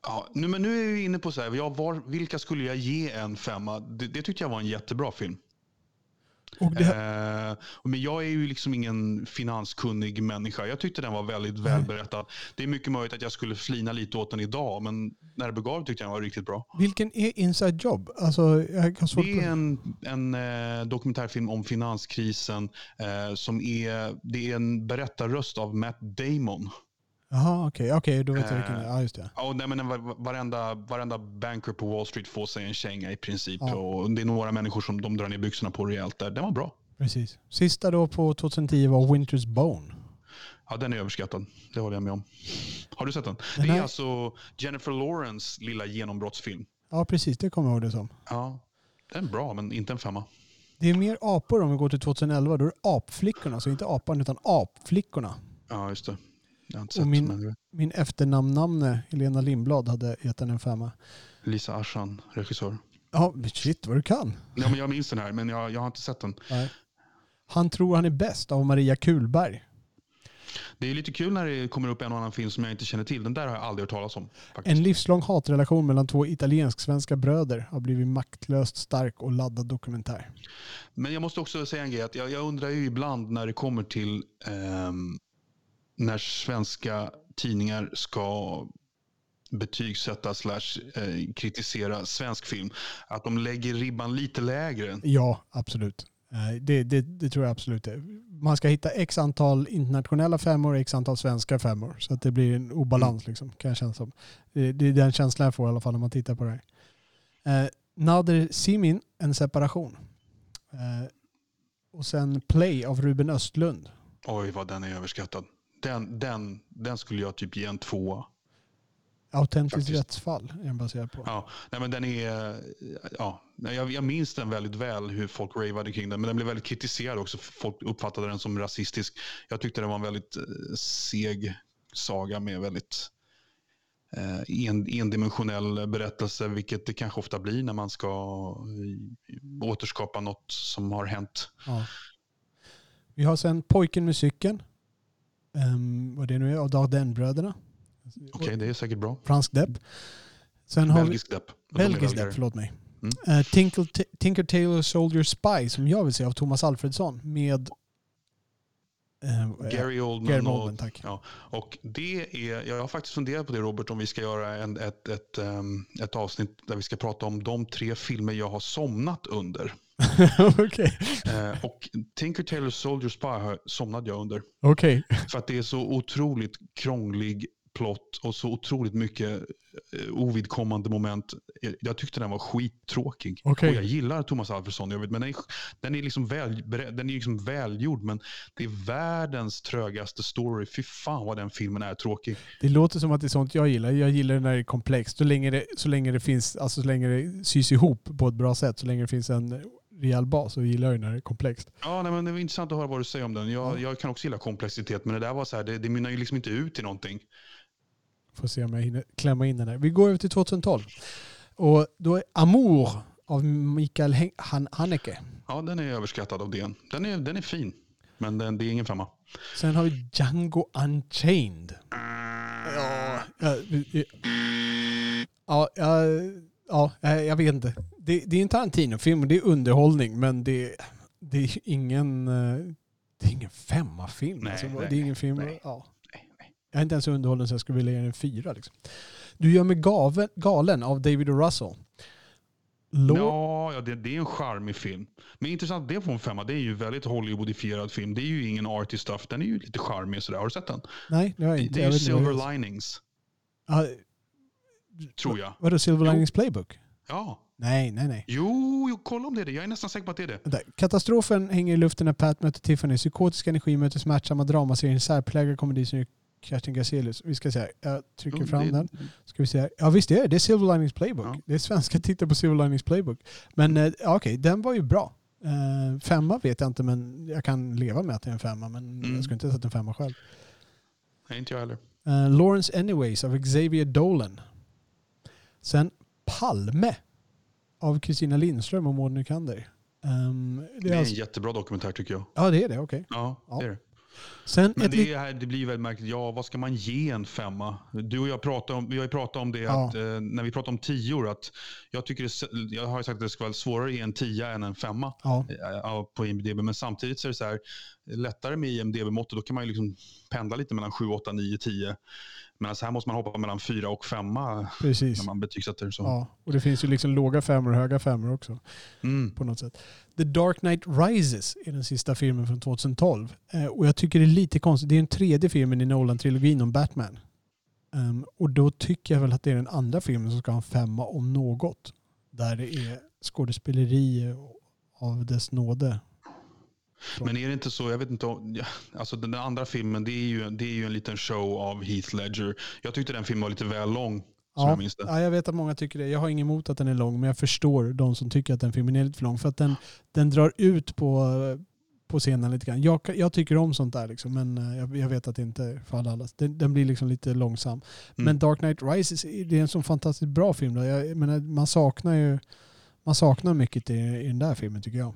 Ja, nu, men nu är vi inne på så här, ja, var, vilka skulle jag ge en femma? Det, det tyckte jag var en jättebra film. Och det, Eh, men jag är ju liksom ingen finanskunnig människa. Jag tyckte den var väldigt välberättad. Det är mycket möjligt att jag skulle flina lite åt den idag, men när det begav tyckte jag den var riktigt bra. vilken är Inside Job? Alltså, jag har svårt Det är en, en eh, dokumentärfilm om finanskrisen eh, som är, det är en berättarröst av Matt Damon. Jaha, okej, okej, då vet jag vilken. Eh, Ja, just det. Ja, nej, men en va- varenda, varenda banker på Wall Street får sig en känga i princip. Ja. Och det är några människor som de drar ner byxorna på rejält där. Den var bra. Precis. Sista då på 2010 var Winter's Bone. Ja, den är överskattad. Det håller jag med om. Har du sett den? Den det är alltså Jennifer Lawrence lilla genombrottsfilm. Ja, precis. Det kommer jag ihåg det som. Ja, den är bra, men inte en femma. Det är mer apor om vi går till 2011. Då är det apflickorna. Så inte apan utan apflickorna. Ja, just det. Och min- Min efternamnnamne Helena Lindblad hade gett den en femma. Lisa Aschan, regissör. Ja, shit vad du kan. Ja, men jag minns den här, men jag, jag har inte sett den. Nej. Han tror han är bäst av Maria Kulberg. Det är lite kul när det kommer upp en och annan film som jag inte känner till. Den där har jag aldrig hört talas om. Faktiskt. En livslång hatrelation mellan två italiensk-svenska bröder har blivit maktlöst stark och laddad dokumentär. Men jag måste också säga en grej. Att jag, jag undrar ju ibland när det kommer till ehm, när svenska tidningar ska betygsätta slash eh, kritisera svensk film. Att de lägger ribban lite lägre. Ja, absolut. Eh, Det, det, det tror jag absolut det. Man ska hitta x antal internationella femmor och x antal svenska femmor. Så att det blir en obalans liksom, kan jag känna som. Det, det är den känslan jag får i alla fall när man tittar på det här. Eh, Nader Simin, En separation. Eh, och sen Play av Ruben Östlund. Oj, vad den är överskattad. Den, den, den skulle jag typ ge en tvåa. Autentiskt rättsfall är den baserad på. Ja, nej, men den är, ja, jag, jag minns den väldigt väl hur folk ravade kring den. Men den blev väldigt kritiserad också. Folk uppfattade den som rasistisk. Jag tyckte det var en väldigt eh, seg saga med väldigt eh, en, endimensionell berättelse. Vilket det kanske ofta blir när man ska eh, återskapa något som har hänt. Ja. Vi har sen Pojken med cykeln. Um, vad det nu är, av Dardenne-bröderna. Okej, det är säkert bra. Fransk depp. Sen Belgisk depp. belgisk depp, förlåt mig. Eh, Tinker, Tinker Tailor Soldier Spy som jag vill se av Thomas Alfredsson med... eh, Gary Oldman. Gary och, Oldman, tack. Ja, och det är, jag har faktiskt funderat på det Robert, om vi ska göra en, ett, ett, ehm, ett avsnitt där vi ska prata om de tre filmer jag har somnat under. Okej. Eh, och Tinker Tailor Soldier Spy somnade jag under. Okej. För att det är så otroligt krånglig plott och så otroligt mycket eh, ovidkommande moment. Eh, Jag tyckte den var skittråkig. Okej. Och jag gillar Thomas Alfredsson, jag vet, men den är, den är, liksom, väl, den är liksom välgjord. Men det är världens trögaste story. Fy fan vad den filmen är tråkig. Det låter som att det är sånt jag gillar. Jag gillar när det är komplext. Så länge det, så länge det finns, alltså så länge det sys ihop på ett bra sätt, så länge det finns en rejäl bas, så gillar jag det när det är komplext. Ja, nej, men det var intressant att höra vad du säger om den. Jag, Ja. jag kan också gilla komplexitet, men det där var så här, det, det mynnar ju liksom inte ut i någonting. Får se om jag hinner klämma in den här. Vi går över till 2012. Och då är Amour av Mikael Han- Haneke. Ja, den är överskattad av DN. Den är, den är fin, men den, det är ingen femma. Sen har vi Django Unchained. Ja, ja, ja, ja, ja, ja, jag vet inte. Det, det är en Tarantino-film och det är underhållning men det, det är ingen, eh, det är ingen femma-film. Nej, alltså, nej, det är ingen film. nej. Ja. Jag är inte ens så underhållen så jag skulle vilja ge den en fyra. Liksom. Du gör mig galen av David. Russell. Lå- Ja, ja det, det är en charmig film. Men intressant att det får en femma. Det är ju väldigt Hollywoodifierad film. Det är ju ingen arty stuff. Den är ju lite charmig sådär. Har du sett den? Nej, det har jag Det, inte. det är Jag ju det Silver är. Linings, Ja, tror jag. Vadå, Silver. Linings Playbook? Ja. Nej, nej, nej. Jo, jo, kolla om det är det. Jag är nästan säker på att det är det. Vänta. Katastrofen hänger i luften när Pat möter Tiffany. Psykotisk energi möter smärtsamma dramaserien särpräglad komedi som Kerstin Gazelius. Vi ska se. Jag trycker Jo, fram det- den. Ska vi se. Ja visst det är det. Det är Silver Linings Playbook. Ja. Det är svenska tittar på Silver Linings Playbook. Men ja, okej, den var ju bra. Eh, femma vet jag inte men jag kan leva med att det är en femma. Men Mm. jag skulle inte ha satt en femma själv. Nej, inte jag heller. Eh, Lawrence Anyways av Xavier Dolan. Sen Palme av Kristina Lindström och Maud Nykander. Um, det Det är är en alltså, jättebra dokumentär tycker jag. ja det är det, okej. Ja, Ja. det är det. Sen Men det, är, det blir väldigt märkligt. Ja, vad ska man ge en femma? Du och jag pratade om, vi har ju pratat om det Ja. att, eh, när vi pratar om tior. Att jag, tycker det, jag har sagt att det ska vara svårare att ge en tia än en femma ja, eh, på IMDB. Men samtidigt så är det så här, lättare med IMDB-måttet. Då kan man ju liksom pendla lite mellan 7, 8, 9, 10. Men alltså här måste man hoppa mellan 4 och 5 precis. när man betygsätter. Så. Ja, och det finns ju liksom låga femmor och höga femmor också Mm. på något sätt. The Dark Knight Rises är den sista filmen från 2012. Eh, och jag tycker det är lite konstigt. Det är den tredje filmen i Nolan-trilogin om Batman. Ehm, och då tycker jag väl att det är den andra filmen som ska ha en femma om något. Där det är skådespeleri av dess nåde. Men är det inte så, jag vet inte om, alltså den andra filmen det är, ju, det är ju en liten show av Heath Ledger. Jag tyckte den filmen var lite väl lång, Ja, jag ja, jag vet att många tycker det. Jag har inget emot att den är lång, men jag förstår de som tycker att den filmen är lite för lång. För att den, den drar ut på, på scenen lite grann. Jag, jag tycker om sånt där, liksom, men eh, jag, jag vet att det inte är för alla. Den, den blir liksom lite långsam. Men Mm. Dark Knight Rises, det är en sån fantastiskt bra film. Då. Jag, menar, man saknar ju man saknar mycket i, i den där filmen tycker jag.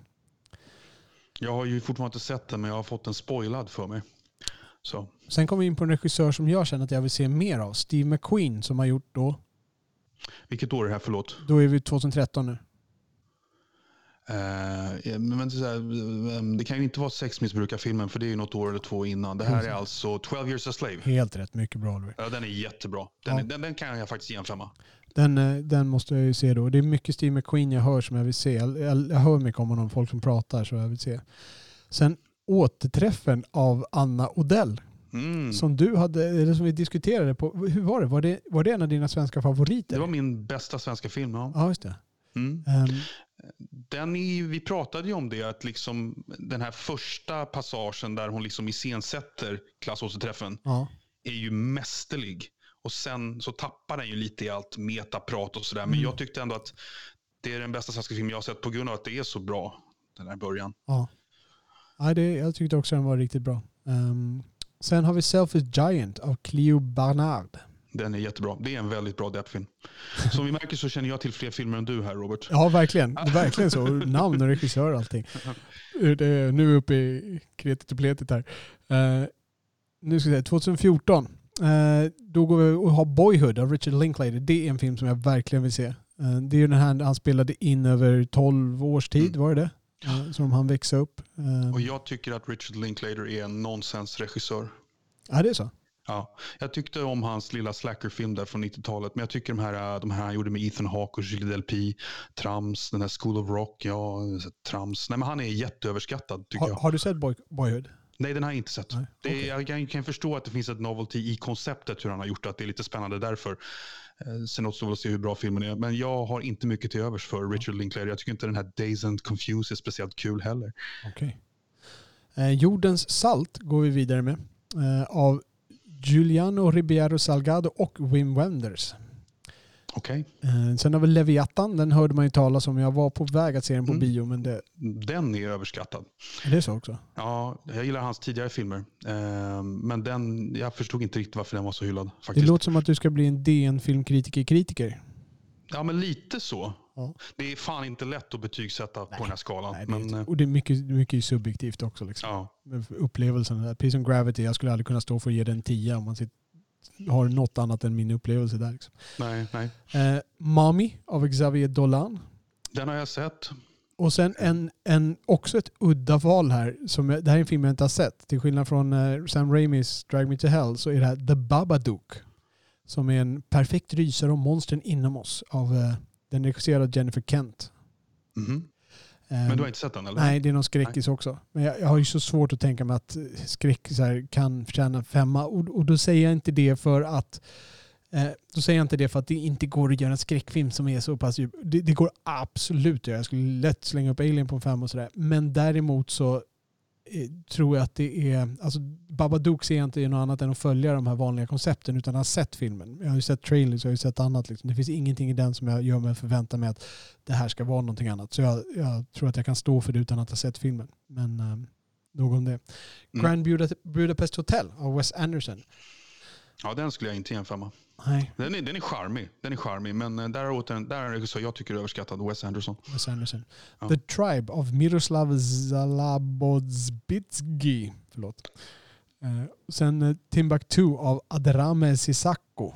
Jag har ju fortfarande inte sett den, men jag har fått den spoilad för mig. Så. Sen kommer vi in på en regissör som jag känner att jag vill se mer av. Steve McQueen som har gjort då, Vilket år är det här, förlåt? då är vi 2013 nu. Eh, men så här, eh, det kan ju inte vara sexmissbrukarfilmen, för det är ju något år eller två innan. Det här är alltså 12 years a slave. Helt rätt, mycket bra Oliver. Ja, den är jättebra. Den, Ja. den, den kan jag faktiskt ge en femma. Den, eh, den måste jag ju se då. Det är mycket Steve McQueen jag hör som jag vill se. Jag, jag, jag hör mycket om honom, folk som pratar så jag vill se. Sen återträffen av Anna Odell Mm. som du hade, eller som vi diskuterade på. Hur var det? Var det, var det en av dina svenska favoriter? Det var min bästa svenska film. Ja. Ja, just det. Mm. Ehm, Den är, vi pratade ju om det, att liksom den här första passagen där hon liksom iscensätter klassåterträffen ja. är ju mästerlig. Och sen så tappar den ju lite i allt metaprat och sådär. Men Mm. jag tyckte ändå att det är den bästa svenska film jag har sett på grund av att det är så bra, den här början. ja. ja det, jag tyckte också den var riktigt bra. Ehm, sen har vi Selfish Giant av Cleo Barnard. Den är jättebra. Det är en väldigt bra deppfilm. Som vi märker så känner jag till fler filmer än du här, Robert. Ja, verkligen. Verkligen så. Namn och regissör och allting. Det är, nu är uppe i kretet och pletet här. Eh, nu ska vi se, 2014. Eh, då går vi och har Boyhood av Richard Linklater. Det är en film som jag verkligen vill se. Eh, Det är ju den här han spelade in över 12 års tid, Mm. var det det? Som han växte upp. Och jag tycker att Richard Linklater är en nonsensregissör. Ja, det är så. Ja, jag tyckte om hans lilla slackerfilm där från 90-talet. Men jag tycker de här, de här han gjorde med Ethan Hawke och Gilles Delpy, Trams, den här School of Rock, ja, Trams. Nej, men han är jätteöverskattad tycker Har, jag. har du sett Boy, Boyhood? Nej, den har jag inte sett. Nej, Det okej. Jag kan, förstå att det finns ett novelty i konceptet hur han har gjort det, att det är lite spännande därför. Eh, Sen återstår att se hur bra filmen är. Men jag har inte mycket till övers för Richard Linklater. Jag tycker inte den här Days and Confused är speciellt kul heller. Okej. Eh, Jordens salt går vi vidare med. Eh, av Giuliano Ribeiro Salgado och Wim Wenders. Okej, Eh, sen har vi Leviathan. Den hörde man ju talas om. Jag var på väg att se den på Mm. bio, men det, den är överskattad. är det så också? Ja, jag gillar hans tidigare filmer. Eh, men den, jag förstod inte riktigt varför den var så hyllad. Det Faktiskt. låter som att du ska bli en DN-filmkritiker-kritiker. Ja, men lite så. Ja. Det är fan inte lätt att betygsätta på den här skalan. Nej, men, eh, och det är mycket, mycket subjektivt också. Liksom. ja. Upplevelsen. Precis som Gravity. Jag skulle aldrig kunna stå för att ge den 10 om man sitter, har något annat än min upplevelse där. Liksom. Nej, nej. Eh, Mami av Xavier Dolan. Den har jag sett. Och sen en, en, också ett udda val här. Som det här är en film jag inte har sett. Till skillnad från eh, Sam Raimis Drag Me To Hell så är det här The Babadook. Som är en perfekt rysare om monstren inom oss. Av, eh, den regisserade av Jennifer Kent. Eh, Men du har inte sett den eller? Nej, det är någon skräckis också. Men jag, jag har ju så svårt att tänka mig att eh, skräckisar kan förtjäna en femma. Och, och då säger jag inte det för att eh, då säger jag inte det för att det inte går att göra en skräckfilm som är så pass djup. Det, det går absolut att göra. Jag skulle lätt slänga upp Alien på en femma och sådär. Men däremot så tror jag att det är... Alltså Babadook ser jag inte något annat än att följa de här vanliga koncepten utan har sett filmen. Jag har ju sett trailers, jag har ju sett annat. Liksom. Det finns ingenting i den som jag gör mig förvänta mig att det här ska vara någonting annat. Så jag, jag tror att jag kan stå för det utan att ha sett filmen. Men um, nog om det. Mm. Grand Buda- Budapest Hotel av Wes Anderson. Ja, den skulle jag inte ge en femma. Nej, Den är, den är charmig, den är charmig men eh, där, är åter, där är regissör jag tycker är överskattad, Wes Anderson. Wes Anderson. Ja. The Tribe av Miroslav Zalabodzbitski. Förlåt. Eh, sen uh, Timbuktu av Adrame Sisako.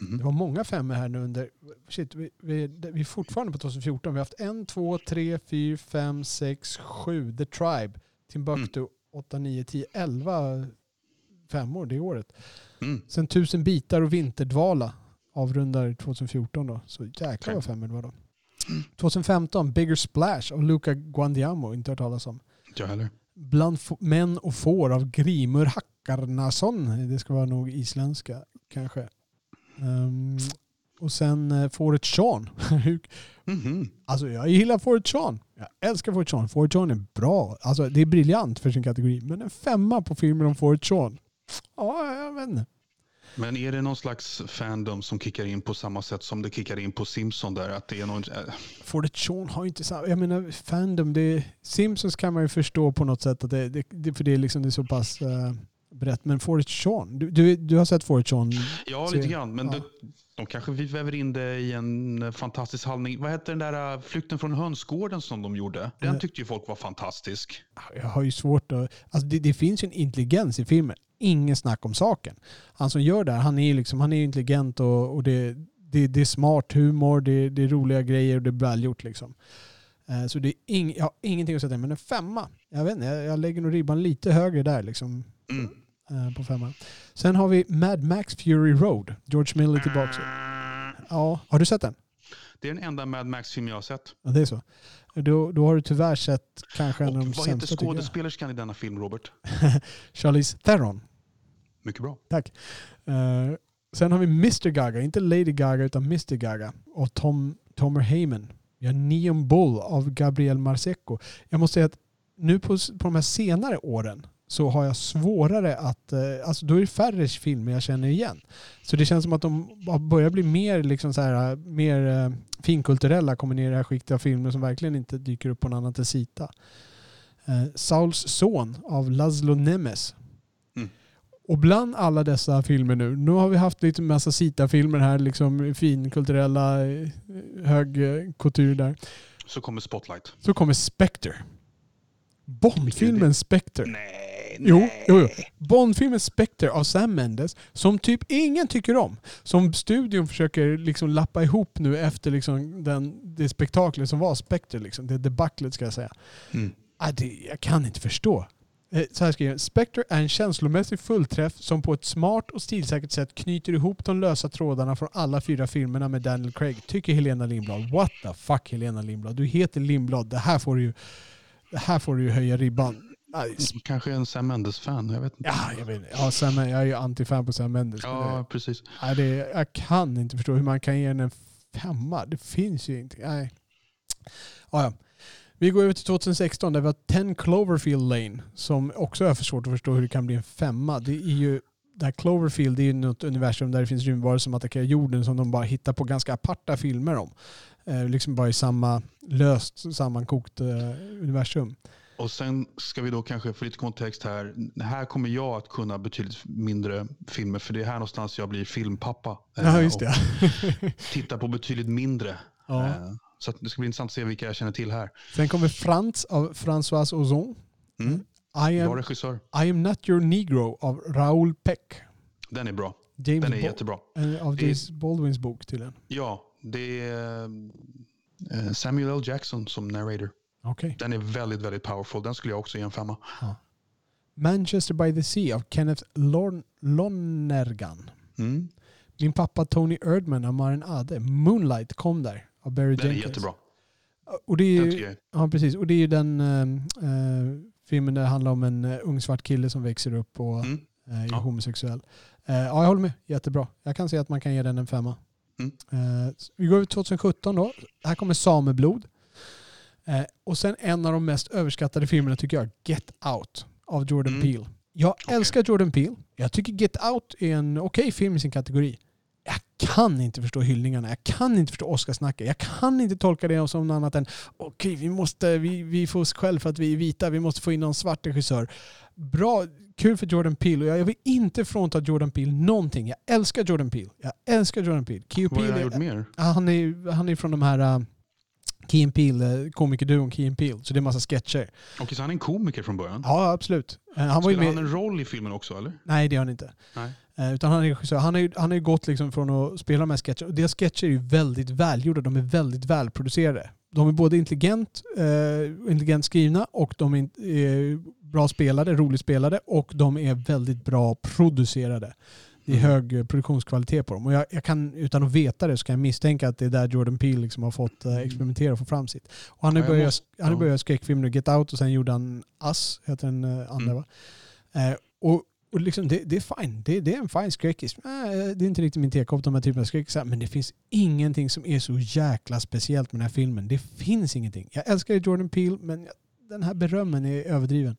Mhm. Det var många femmor här nu under... Shit, vi, vi, vi är fortfarande på 2014. Vi har haft en, två, tre, fyra, fem, sex, sju. The Tribe. Timbuktu Mm. 8, 9, 10, 11 femmor det året. Mm. Sen Tusen bitar och Vinterdvala avrundar 2014 då. Så jäklar vad femmor det var då. 2015 Bigger Splash av Luca Guandiamo. Inte hört talas om. Inte jag heller. Bland män och får av Grimur Hackarnason. Det ska vara nog isländska kanske. Ehm, och sen uh, Fåret Sean. Mhm. alltså jag gillar Fåret Sean. Jag älskar Fåret Sean. Fåret Sean är bra. Alltså det är briljant för sin kategori. Men en femma på filmen om Fåret Sean. Ja, jag vet inte. Men är det någon slags fandom som kickar in på samma sätt som det kickar in på Simpson där? Att det är någon, äh, Sean har ju inte samma... Jag menar Fandom, det, Simpsons kan man ju förstå på något sätt. Att det, det, för det är, liksom, det är så pass uh, brett. Men Fåret Sean, du, du, du har sett Fåret Sean? ja, lite grann. Men ja. det, de kanske vi väver in det i en eh, fantastisk handling. Vad hette den där äh, flykten från hönsgården som de gjorde? Den Eh. tyckte ju folk var fantastisk. Jag har ju svårt att... Alltså det, det finns ju en intelligens i filmen. Ingen snack om saken. Han som gör det här, han är ju liksom, han är ju intelligent och, och det, det, det är smart humor, det, det är roliga grejer och det är välgjort liksom. Eh, Så det är ing, jag har ingenting att sätta men en femma. Jag vet inte, jag, jag lägger nog ribban lite högre där liksom. Mm. Eh, På femman. Sen har vi Mad Max Fury Road. George Miller tillbaka. Ja, har du sett den? Det är den enda Mad Max-film jag har sett. Ja, det är så. Då, då har du tyvärr sett kanske en Och av de vad heter sämsta tycker jag. skådespelerskan i denna film, Robert? Charlize Theron. Mycket bra. Tack. Eh, sen har vi Mr Gaga, inte Lady Gaga utan Mr Gaga och Tom, Tomer Heyman. Vi har Neon Bull av Gabriel Marsecco. Jag måste säga att nu på, på de här senare åren så har jag svårare att... eh, Alltså då är det färre filmer jag känner igen. Så det känns som att de har börjat bli mer, liksom så här, mer eh, finkulturella, kommer ner i det här skiktet av filmer som verkligen inte dyker upp på någon annan sida. Eh, Sauls son av Laszlo Nemes. Mm. Och bland alla dessa filmer nu, nu har vi haft lite massa Sita-filmer här, liksom finkulturella, eh, hög eh, kultur där. Så kommer Spotlight. Så kommer Spectre. Bondfilmen Spectre. Nej. Jo, nej. jo, jo. Bondfilmen Spectre av Sam Mendes, som typ ingen tycker om. Som studion försöker liksom lappa ihop nu efter liksom den, det spektaklet som var Spectre. Liksom. Det debaclet ska jag säga. Mm. Ah, det, jag kan inte förstå. Eh, Så här skriver jag. Spectre är en känslomässig fullträff som på ett smart och stilsäkert sätt knyter ihop de lösa trådarna från alla fyra filmerna med Daniel Craig. Tycker Helena Lindblad. What the fuck Helena Lindblad? Du heter Lindblad. Det här får du ju, här får du ju höja ribban. Ah, Kanske en Sam Mendes-fan, jag vet inte. Ja, jag vet. Ja, Sam, jag är ju anti-fan på Sam Mendes. men Ja, det, precis. nej, det, jag kan inte förstå hur man kan ge den en femma. Det finns ju inte. Nej. Ja, ja. Vi går över till 2016 där vi har 10 Cloverfield Lane som också är för svårt att förstå hur det kan bli en femma. Det är ju det här Cloverfield det är ju något universum där det finns rymdvarelser som attackerar jorden som de bara hittar på ganska aparta filmer om. Eh, liksom bara i samma löst sammankokt eh, universum. Och sen ska vi då kanske få lite kontext här. Här kommer jag att kunna betydligt mindre filmer för det är här någonstans jag blir filmpappa. Ja, Eh, just det. Tittar på betydligt mindre. ja. Så det ska bli intressant att se vilka jag känner till här. Sen kommer Frans av François Ozon. Mm. I Bra am, regissör. I am not your negro av Raoul Peck. Den är bra. James Den är Bal- jättebra. Av James Baldwins bok tydligen. Ja, det är eh, Samuel L. Jackson som narrator. Okej. Den är väldigt, väldigt powerful. Den skulle jag också ge en femma. Manchester by the Sea av Kenneth Lon- Lonergan. Mm. Min pappa Tony Erdman av Maren Ade. Moonlight kom där av Barry Den är Jenkins. jättebra. Och det är Den ju, ja, precis. Och det är ju den eh, filmen där det handlar om en ung svart kille som växer upp och Mm. eh, är Ja. homosexuell. Eh, ja, jag håller med. Jättebra. Jag kan se att man kan ge den en femma. Mm. Eh, vi går över till 2017 då. Här kommer Sameblod. Eh, och sen en av de mest överskattade filmerna tycker jag, Get Out av Jordan Mm. Peele. Jag älskar Jordan Peele. Jag tycker Get Out är en okej film i sin kategori. Jag kan inte förstå hyllningarna. Jag kan inte förstå Oscarsnacket. Jag kan inte tolka det som något annat än okej, vi måste, vi, vi får oss själv för att vi är vita. Vi måste få in någon svart regissör. Bra, kul för Jordan Peele. Och jag vill inte frånta Jordan Peele någonting. Jag älskar Jordan Peele. Jag älskar Jordan Peele. Vad har är- gjort mer? Han är han är från de här Key Peele, uh, komikerduon Key Peele. Så det är massa sketcher. Okej, så han är en komiker från början? Ja, absolut. Eh, han var ju med... han en roll i filmen också eller? Nej, det gör han inte. Nej. Eh, Utan han är. Han har ju, han har ju gått liksom från att spela de här sketcherna. Och deras sketcher är ju väldigt välgjorda. De är väldigt välproducerade. De är både intelligent, eh, intelligent skrivna och de är eh, bra spelade, roligt spelade och de är väldigt bra producerade. Det är Mm. hög eh, produktionskvalitet på dem. Och jag, jag kan, utan att veta det så kan jag misstänka att det är där Jordan Peele liksom har fått eh, experimentera och få fram sitt. Och han har Ja, börjat, måste- han har ja. börjat skräckfilmer, Get Out och sen gjorde han Us, heter den eh, andra Mm. va? Eh, och och liksom det, det är fine. Det, det är en fine skräckis. Det är inte riktigt min tekopp de här typerna av skräckisar. Men det finns ingenting som är så jäkla speciellt med den här filmen. Det finns ingenting. Jag älskar Jordan Peele men den här berömmen är överdriven.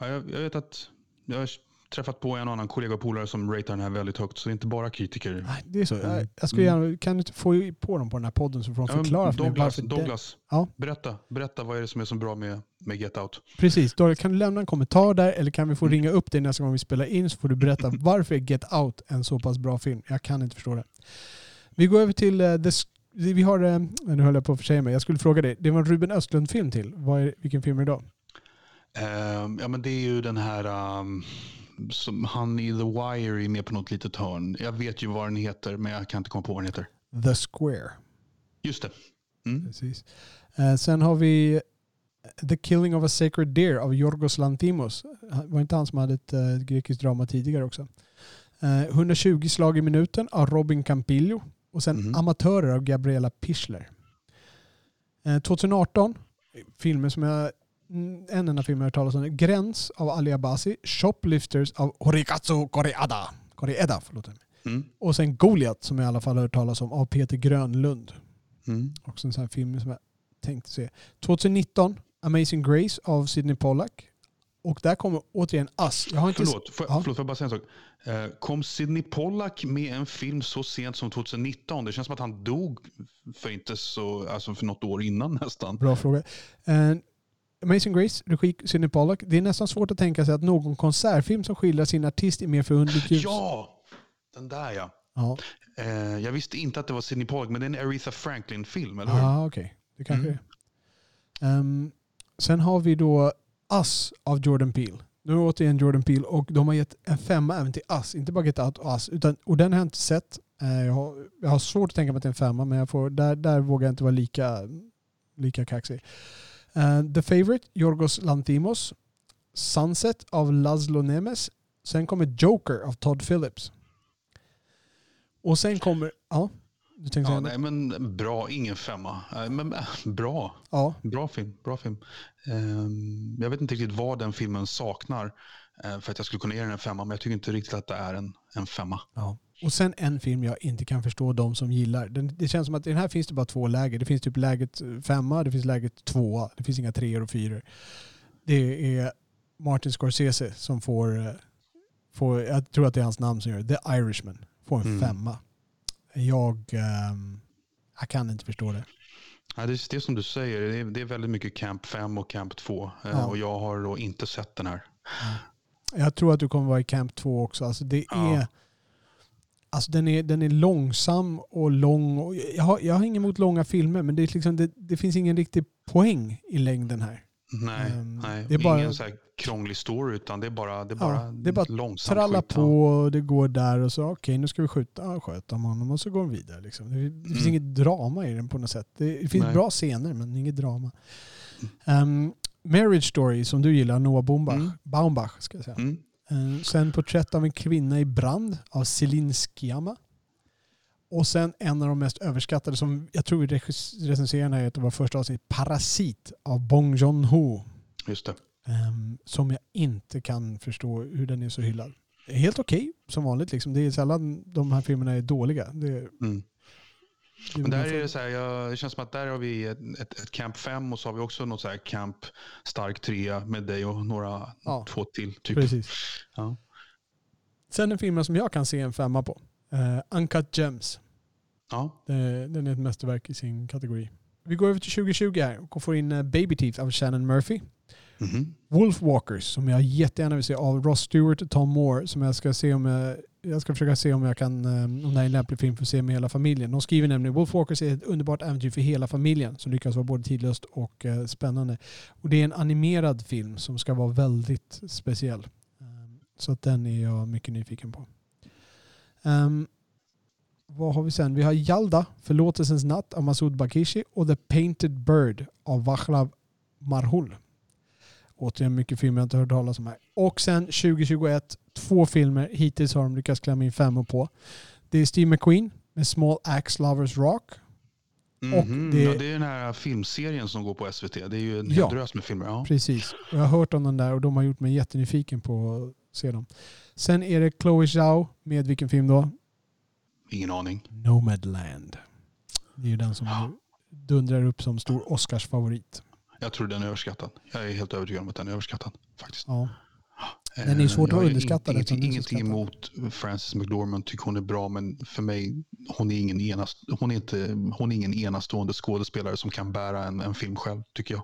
Ja, jag, jag vet att jag träffat på en annan kollega och polare som ratear den här väldigt högt. Så det är inte bara kritiker. Nej, det är så. Mm. jag skulle gärna, kan du få på dem på den här podden så får de Ja, förklara för mig Douglas, det- Douglas Ja. berätta, berätta vad är det som är så bra med, med Get Out? Precis. Då kan du lämna en kommentar där eller kan vi få Mm. ringa upp dig nästa gång vi spelar in så får du berätta varför är Get Out en så pass bra film. Jag kan inte förstå det. Vi går över till eh, The vi har, eh, nu höll jag på att försäga mig, jag skulle fråga dig. Det var en Ruben Östlund-film till. Vad är, vilken film är det då? Ehm, ja, men det är ju den här um, som han i The Wire är med på något litet hörn. Jag vet ju vad den heter, men jag kan inte komma på vad den heter. The Square. Just det. Mm. Precis. Eh, sen har vi The Killing of a Sacred Deer av Yorgos Lanthimos. Var inte han som hade ett eh, grekiskt drama tidigare också? Eh, 120 slag i minuten av Robin Campillo. Och sen Mhm. Amatörer av Gabriella Pichler. Eh, 2018, filmer som jag mm, en enda film jag har hört talas om. Gräns av Ali Abasi. Shoplifters av Horikatsu Koreeda. Koreeda förlåt. Mm. Och sen Goliat som jag i alla fall har hört talas om av Peter Grönlund. Mm. Också en sån här film som jag tänkte se. 2019, Amazing Grace av Sidney Pollack. Och där kommer återigen Us. Jag har inte Förlåt, får, Ja. förlåt, får jag bara säga en sak? Eh, kom Sidney Pollack med en film så sent som 2019? Det känns som att han dog för inte så, alltså för något år innan nästan. Bra fråga. Amazing Grace, regi Sidney Pollack. Det är nästan svårt att tänka sig att någon konsertfilm som skildrar sin artist i mer förunderligt ljus. Ja, den där ja. Ja, Eh, jag visste inte att det var Sidney Pollack, men det är en Aretha Franklin-film, eller hur? ah, okej. Det kanske Mm. är. Ehm, sen har vi då Us av Jordan Peele. Nu är det återigen Jordan Peele och de har gett en femma även till Us. Inte bara Get Out och Us. Utan, och den har jag inte sett. Eh, Jag har, jag har svårt att tänka mig att det är en femma men jag får, där, där vågar jag inte vara lika, lika kaxig. Eh, The Favourite, Yorgos Lanthimos. Sunset av Laszlo Nemes. Sen kommer Joker av Todd Phillips. Och sen kommer... Ja, du tänkte Ja, säga nej, men bra, ingen femma. Nej, Men äh, bra, Ja, bra film. Bra film. Ehm, jag vet inte riktigt vad den filmen saknar eh, för att jag skulle kunna ge den en femma, men jag tycker inte riktigt att det är en, en femma. Ja. Och sen en film jag inte kan förstå de som gillar. Den, det känns som att i den här finns det bara två läger. Det finns typ läget femma, det finns läget tvåa. Det finns inga treor och fyror. Det är Martin Scorsese som får, eh, får, jag tror att det är hans namn som gör det, The Irishman, får en Mm. femma. Jag, ehm, jag kan inte förstå det. Ja, det, är, det är som du säger, det är, det är väldigt mycket Camp 5 och Camp 2. eh, Ja. Och jag har då inte sett den här. Jag tror att du kommer vara i Camp 2 också. Alltså det Ja. Alltså den, är, den är långsam och lång. Och jag, har, jag har inget emot långa filmer men det, är liksom, det, det finns ingen riktig poäng i längden här. Nej, Ehm, nej. det är bara- ingen så här krånglig story utan det är bara, det är Ja, bara, det är bara långsamt Tralla skit, ja. på och det går där och så okej nu ska vi skjuta. Ja, sköt om honom och så går de vidare. Liksom. Det, det finns Mm. inget drama i den på något sätt. Det, det finns Nej. bra scener men inget drama. Ehm, Marriage Story som du gillar, Noah Baumbach. Mm. Baumbach ska jag säga. Mm. Eh, sen Porträtt av en kvinna i brand av Celine Sciamma. Och sen en av de mest överskattade som jag tror vi den här i våra första avsnitt, Parasit av Bong Joon-Ho. Just det. Ehm, som jag inte kan förstå hur den är så hyllad. Helt okej som vanligt. Liksom. Det är sällan de här filmerna är dåliga. Det Mm. Men där är det så här, jag, det känns som att där har vi ett, ett, ett Camp 5 och så har vi också något så här Camp Stark 3 med dig och några, Ja. två till. Typ. Precis. Ja. Sen en film som jag kan se en femma på. Uh, Uncut Gems. Ja. Den är ett mästerverk i sin kategori. Vi går över till 2020 här och får in eh, Baby Teeth av Shannon Murphy. Mhm. Wolfwalkers som jag jättegärna vill se av Ross Stewart och Tom Moore som jag ska se om jag, jag ska försöka se om jag kan eh, om det här är en lämplig film för att se med hela familjen. De skriver nämligen Wolf Walkers är ett underbart äventyr för hela familjen som lyckas vara både tidlöst och eh, spännande. Och det är en animerad film som ska vara väldigt speciell. Ehm, så att den är jag mycket nyfiken på. Um, vad har vi sen? Vi har Jalda, Förlåtelsens natt av Masoud Bakishi och The Painted Bird av Vaclav Marhul. Återigen mycket filmer jag inte hört talas om här. Och sen 2021, två filmer. Hittills har de lyckats klämma in femmor på. Det är Steve McQueen med Small Axe Lovers Rock. Mhm. det- ja, det är den här filmserien som går på SVT. Det är ju en Ja. drös med filmer. Ja. Precis. Och jag har hört om den där och de har gjort mig jättenyfiken på att se dem. Sen är det Chloe Zhao med vilken film då? Ingen aning. Nomadland. Det är ju den som Ja. dundrar upp som stor Oscarsfavorit. Jag tror den är överskattad. Jag är helt övertygad om att den är överskattad. Faktiskt. Ja. Den är Eh, svårt att jag underskatta eftersom Ingenting, ingenting emot Frances McDormand. Tycker hon är bra. Men för mig, hon är ingen, enast, hon är inte, hon är ingen enastående skådespelare som kan bära en, en film själv, tycker jag.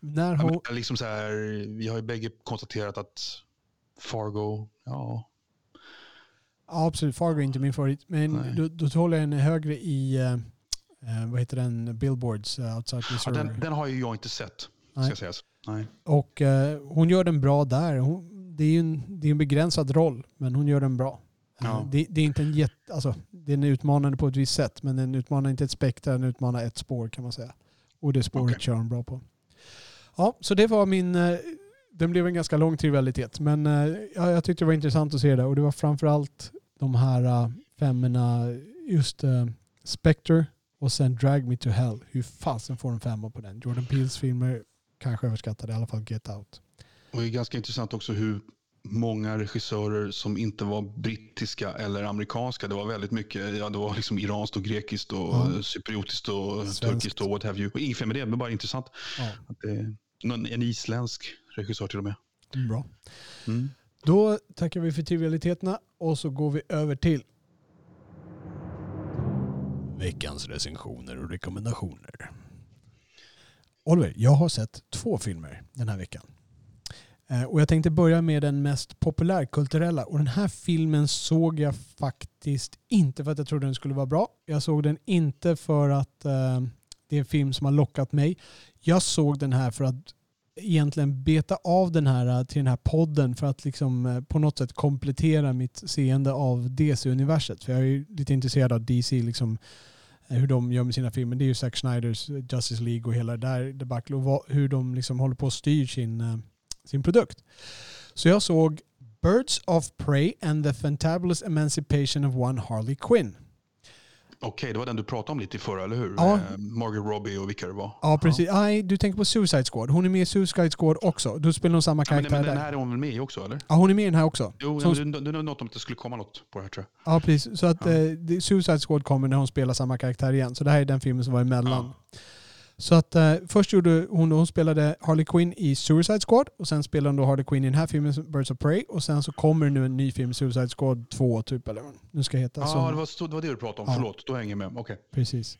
När hon, men liksom så här, vi har ju bägge konstaterat att Fargo, ja, Ja, absolut. Fargo är inte min favorit. Men Nej. då, då håller jag henne högre i, eh, eh, vad heter den, Billboards uh, Outside ja Missouri. den, den har ju jag inte sett, Nej. ska sägas. Nej. Och eh, hon gör den bra där. Hon, det är ju en, det är en begränsad roll, men hon gör den bra. Eh, Ja. Det, det är inte en jätte, alltså, den är utmanande på ett visst sätt, men den utmanar inte ett spektra, den utmanar ett spår kan man säga. Och det spåret Okej. kör hon bra på. Ja, så det var min, eh, den blev en ganska lång trivialitet, men eh, ja, jag tyckte det var intressant att se det och det var framförallt de här femmorna, just uh, Spectre och sen Drag Me To Hell. Hur fasen får en femma på den? Jordan Peels filmer kanske överskattade, i alla fall Get Out. Och det är ganska intressant också hur många regissörer som inte var brittiska eller amerikanska. Det var väldigt mycket, ja det var liksom iranskt och grekiskt och Ja. cypriotiskt och Svenskt. turkiskt och what have you. Och inget fel med det, men bara intressant. Ja, Att någon, en isländsk regissör till och med. bra. Mm. Då tackar vi för trivialiteterna och så går vi över till veckans recensioner och rekommendationer. Oliver, jag har sett två filmer den här veckan. Eh, och jag tänkte börja med den mest populärkulturella. Och den här filmen såg jag faktiskt inte för att jag trodde den skulle vara bra. Jag såg den inte för att eh, det är en film som har lockat mig. Jag såg den här för att egentligen beta av den här eh, till den här podden för att liksom eh, på något sätt komplettera mitt seende av DC-universet. För jag är lite intresserad av DC, liksom, eh, hur de gör med sina filmer. Det är ju Zack Snyders Justice League och hela det där debacle och vad, hur de liksom håller på att styr sin, sin produkt. Så jag såg Birds of Prey and the Fantabulous Emancipation of One Harley Quinn. Okej, det var den du pratade om lite i förra, eller hur? Ja. Eh, Margot Robbie och vilka det var. Ja, precis. Nej, du tänker på Suicide Squad. Hon är med i Suicide Squad också. Då spelar hon samma Ja, men, karaktär men den här är hon väl med i också, eller? Ja, hon är med i den här också. Jo, Så- det, är något om att det skulle komma något på det här tror jag. Ja, precis. Så att Ja. eh, Suicide Squad kommer när hon spelar samma karaktär igen. Så det här är den filmen som var emellan. Ja. Så att eh, först gjorde hon, hon spelade Harley Quinn i Suicide Squad och sen spelade hon då Harley Quinn i den här filmen Birds of Prey och sen så kommer nu en ny film Suicide Squad 2 typ eller vad nu ska heta. Ja, som- det, var, det var det du pratade om. Ja. Förlåt, då hänger jag med. Okej. Precis.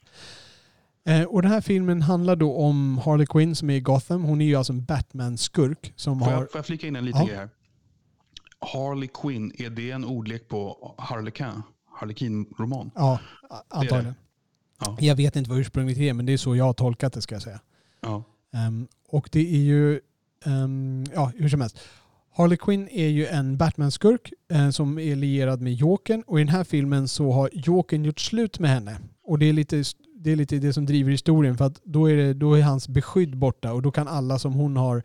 Eh, och den här filmen handlar då om Harley Quinn som är i Gotham. Hon är ju alltså en Batman-skurk som Får, har... jag, får jag flika in en liten Ja. grej här? Harley Quinn, är det en ordlek på Harlequin? Harlequin-roman? Ja, antagligen. Ja. Jag vet inte vad ursprungligt är men det är så jag har tolkat det ska jag säga. Ja. Ehm, och det är ju, ehm, ja hur som helst. Harley Quinn är ju en Batman-skurk eh, som är lierad med Jokern och i den här filmen så har Jokern gjort slut med henne. Och det är lite det, är lite det som driver historien för att då är, det, då är hans beskydd borta och då kan alla som hon har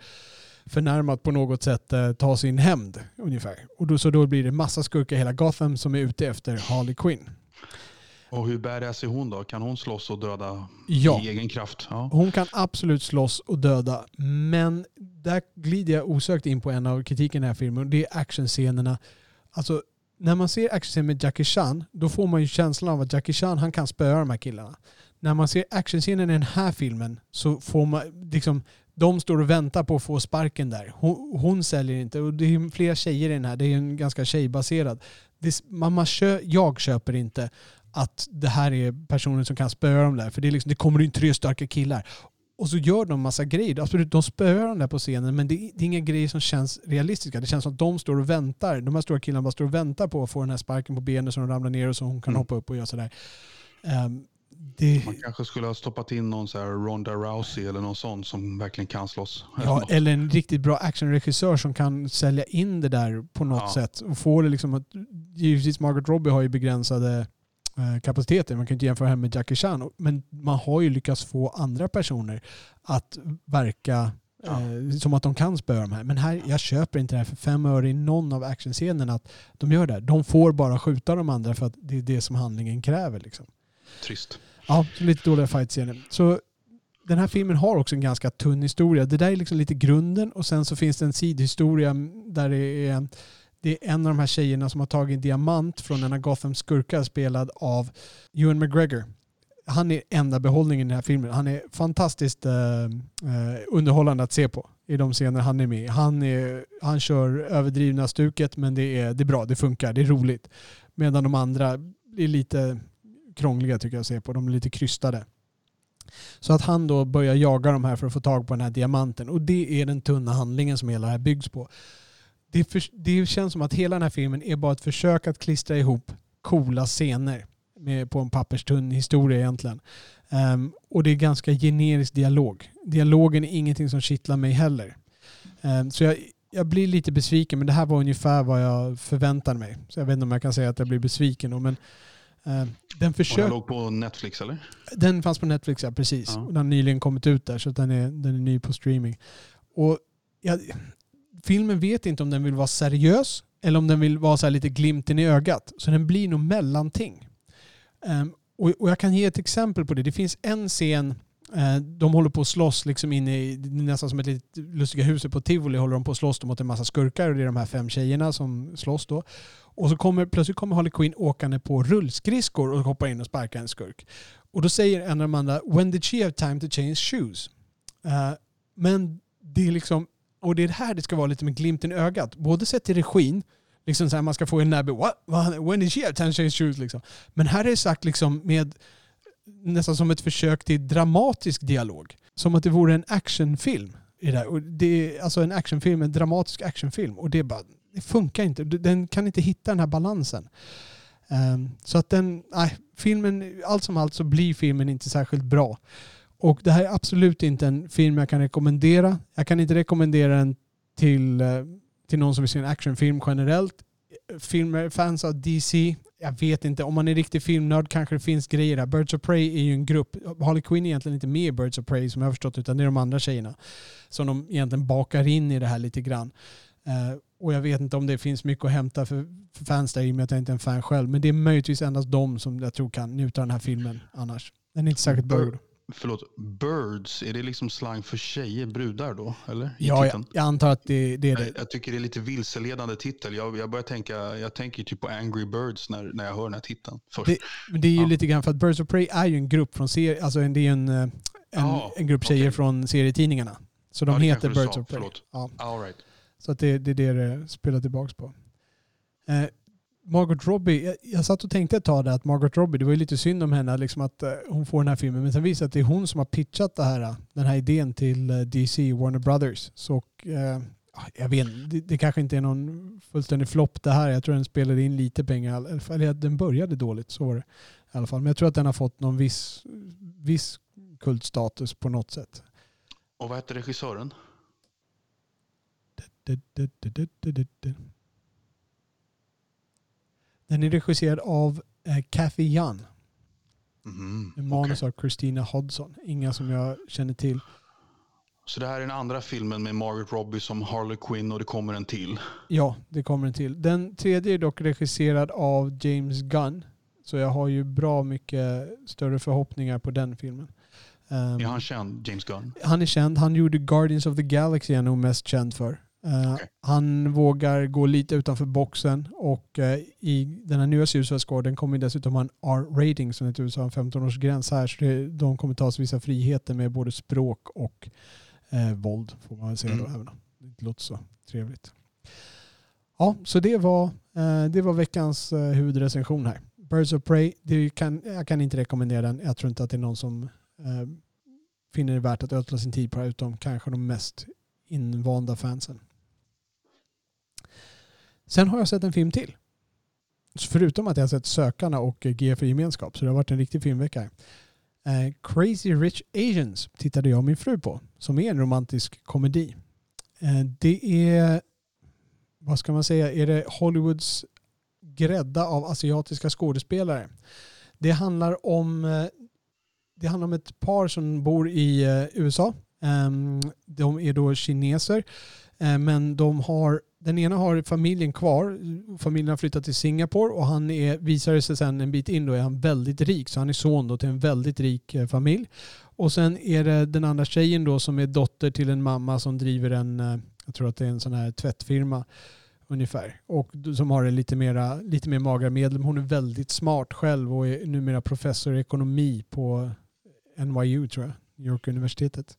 förnärmat på något sätt eh, ta sin hämnd ungefär. Och då, så då blir det massa skurkar i hela Gotham som är ute efter Harley Quinn. Och hur badass är hon då? Kan hon slåss och döda Ja. i egen kraft? Ja. Hon kan absolut slåss och döda, men där glider jag osökt in på en av kritiken i den här filmen det är actionscenerna. Alltså, när man ser actionscener med Jackie Chan, då får man ju känslan av att Jackie Chan han kan spöa de här killarna. När man ser actionscenen i den här filmen så får man liksom de står och väntar på att få sparken där. Hon, hon säljer inte. Och det är flera tjejer i den här. Det är en ganska tjejbaserad. Det, kö, jag köper inte att det här är personer som kan spöa dem där. För det, är liksom, det kommer in tre starka killar. Och så gör de massa grejer. Absolut, de spöar dem där på scenen men det, är- det är inga grejer som känns realistiska. Det känns som att de står och väntar. De här stora killarna bara står och väntar på att få den här sparken på benet så de ramlar ner och så hon kan Mm. hoppa upp och göra sådär. Ehm, det, Man kanske skulle ha stoppat in någon så här Ronda Rousey eller någon sån som verkligen kan slåss. Eller Ja, eller en riktigt bra actionregissör som kan sälja in det där på något Ja. sätt. Och få det liksom att, givetvis Margaret Robbie har ju begränsade eh, kapaciteter. Man kan inte jämföra henne med Jackie Chan. Men man har ju lyckats få andra personer att verka Ja. eh, som att de kan spöa de här. Men här, jag köper inte det här för fem öre i någon av actionscenerna att de gör det. De får bara skjuta de andra för att det är det som handlingen kräver. Liksom. Trist. Ja, lite dåliga fightscener. Så den här filmen har också en ganska tunn historia. Det där är liksom lite grunden och sen så finns det en sidhistoria där det är, det är en av de här tjejerna som har tagit en diamant från en av Gothams skurkar spelad av Ewan McGregor. Han är enda behållningen i den här filmen. Han är fantastiskt eh, eh, underhållande att se på i de scener han är med i. han, är, han kör överdrivna stuket men det är, det är bra, det funkar, det är roligt. Medan de andra är lite krångliga tycker jag att se på. De är lite krystade. Så att han då börjar jaga de här för att få tag på den här diamanten. Och det är den tunna handlingen som hela det här byggs på. Det, för, det känns som att hela den här filmen är bara ett försök att klistra ihop coola scener med, på en papperstunn historia egentligen. Ehm, och det är ganska generisk dialog. Dialogen är ingenting som kittlar mig heller. Ehm, så jag, jag blir lite besviken men det här var ungefär vad jag förväntade mig. Så jag vet inte om jag kan säga att jag blir besviken. då, Men, ehm, den Och den låg på Netflix eller? Den fanns på Netflix, ja precis. Ja. Den har nyligen kommit ut där så den är, den är ny på streaming. Och ja, filmen vet inte om den vill vara seriös eller om den vill vara så här lite glimten i ögat. Så den blir nog mellanting. Um, och, och jag kan ge ett exempel på det. Det finns en scen eh, de håller på att slåss liksom inne i nästan som ett litet lustiga huset på Tivoli håller de på att slåss mot en massa skurkar och det är de här fem tjejerna som slåss då. Och så kommer plötsligt kommer Harley Quinn åkande på rullskridskor och hoppar in och sparkar en skurk. Och då säger en av de andra “When did she have time to change shoes?” uh, Men det är liksom, och det är här det ska vara lite med glimten i ögat. Både sett till regin, liksom så här, man ska få en näbbe “What? When did she have time shoes?” liksom. Men här är det sagt liksom med nästan som ett försök till dramatisk dialog. Som att det vore en actionfilm. I det här. Och det är alltså en actionfilm, en dramatisk actionfilm. Och det bara, det funkar inte. Den kan inte hitta den här balansen. Um, så att den, nej, filmen, allt som allt så blir filmen inte särskilt bra. Och det här är absolut inte en film jag kan rekommendera. Jag kan inte rekommendera den till, eh, till någon som vill se en actionfilm generellt. Filmer, fans av DC, jag vet inte. Om man är riktig filmnörd kanske det finns grejer där. Birds of Prey är ju en grupp. Harley Quinn är egentligen inte med i Birds of Prey som jag har förstått utan det är de andra tjejerna. Som de egentligen bakar in i det här lite grann. Eh, och jag vet inte om det finns mycket att hämta för, för fans där i och med att jag inte är en fan själv. Men det är möjligtvis endast de som jag tror kan njuta av den här filmen annars. Den är inte särskilt bra. Förlåt, birds, är det liksom slang för tjejer, brudar då? Eller? Ja, jag, jag antar att det, det är det. Jag, jag tycker det är lite vilseledande titel. Jag, jag börjar tänka, jag tänker typ på Angry Birds när, när jag hör den här titeln först. Det- det är ju Ja. lite grann för att Birds of Prey är ju en grupp från serie, alltså en- det är en, eh, en, Ja, en grupp tjejer okej. från serietidningarna. Så de Ja, heter Birds of Prey. förlåt. Ja, All right. så att det, det är det det spelar tillbaka på. Eh, Margot Robbie, jag, jag satt och tänkte ett tag där att Margot Robbie, det var ju lite synd om henne liksom att eh, hon får den här filmen. Men sen visade det att det är hon som har pitchat det här, den här idén till eh, DC, Warner Brothers. Så eh, jag vet det, det kanske inte är någon fullständig flopp det här. Jag tror den spelade in lite pengar. Eller den började dåligt, så var det i alla fall. Men jag tror att den har fått någon viss, viss kultstatus på något sätt. Och vad heter regissören? Du, du, du, du, du, du, du. Den är regisserad av eh, Kathy Jan. Mhm, Med manus okej. av Christina Hodson. Inga som jag känner till. Så det här är den andra filmen med Margaret Robbie som Harley Quinn och det kommer en till. Ja, det kommer en till. Den tredje är dock regisserad av James Gunn. Så jag har ju bra mycket större förhoppningar på den filmen. Ehm, Är han känd, James Gunn? han är känd. Han gjorde Guardians of the Galaxy, är han nog mest känd för. Eh, Okej. Han vågar gå lite utanför boxen och eh, i den här nya Suicide kommer dessutom ha en R-rating som heter USA, en 15-årsgräns här. Så det, de kommer ta sig vissa friheter med både språk och eh, våld får man väl säga då, Mm. även det låter så trevligt. Ja, så det var, det var veckans huvudrecension här. Birds of Prey, det kan, jag kan inte rekommendera den. Jag tror inte att det är någon som finner det värt att ödsla sin tid på det utom kanske de mest invanda fansen. Sen har jag sett en film till. Förutom att jag har sett Sökarna och eh, G för gemenskap, så det har varit en riktig filmvecka. Eh, Crazy Rich Asians tittade jag och min fru på, som är en romantisk komedi. Eh, det är, vad ska man säga, är det Hollywoods grädda av asiatiska skådespelare. Det handlar om eh, det handlar om ett par som bor i eh, USA. Ehm, de är då kineser. Eh, men de har, den ena har familjen kvar. Familjen har flyttat till Singapore och han är, visar sig sen en bit in då är han väldigt rik. Så han är son då till en väldigt rik eh, familj. Och sen är det den andra tjejen då som är dotter till en mamma som driver en, eh, jag tror att det är en sån här tvättfirma ungefär. Och som har en lite, mera, lite mer magra medel. Hon är väldigt smart själv och är numera professor i ekonomi på NYU tror jag, New York-universitetet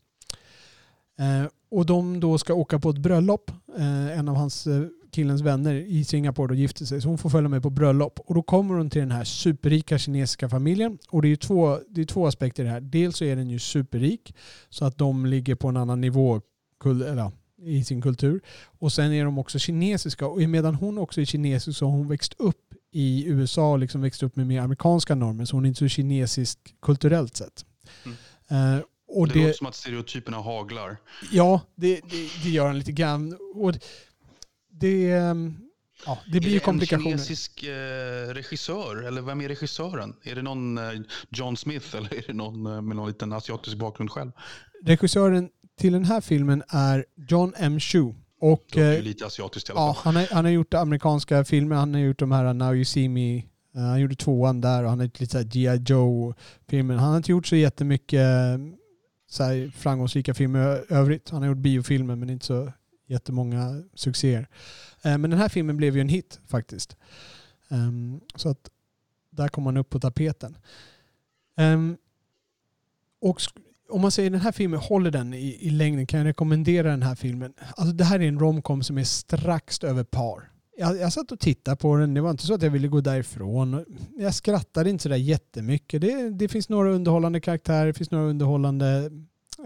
och de då ska åka på ett bröllop. Eh, en av hans eh, killens vänner i Singapore då gifter sig. Så hon får följa med på bröllop. Och då kommer hon till den här superrika kinesiska familjen. Och det är, två, det är två aspekter i det här. Dels så är den ju superrik. Så att de ligger på en annan nivå kul, eller, i sin kultur. Och sen är de också kinesiska. Och medan hon också är kinesisk så har hon växt upp i USA och liksom växt upp med mer amerikanska normer. Så hon är inte så kinesisk kulturellt sett. Mm. Eh, och det, det, låter som att stereotyperna haglar. Ja, det, det, det gör han lite grann. Och det, ehm, ja, det blir är ju det komplikationer. en kinesisk eh, regissör? Eller vem är regissören? Är det någon eh, John Smith eller är det någon eh, med någon liten asiatisk bakgrund själv? Regissören till den här filmen är John M. Chu. Och, Det ju eh, lite asiatiskt i alla ja, fall. han, har, han har gjort amerikanska filmer. Han har gjort de här Now You See Me. Eh, han gjorde tvåan där och han har gjort lite G.I. Joe-filmer. Han har inte gjort så jättemycket så här framgångsrika filmer i övrigt. Han har gjort biofilmer men inte så jättemånga succéer. Eh, men den här filmen blev ju en hit faktiskt. Ehm, så att där kom han upp på tapeten. Ehm, och om man säger den här filmen, håller den i, i längden? Kan jag rekommendera den här filmen? Alltså det här är en romcom som är strax över par. Jag, jag satt och tittade på den, det var inte så att jag ville gå därifrån. Jag skrattade inte sådär jättemycket. Det, det finns några underhållande karaktärer, det finns några underhållande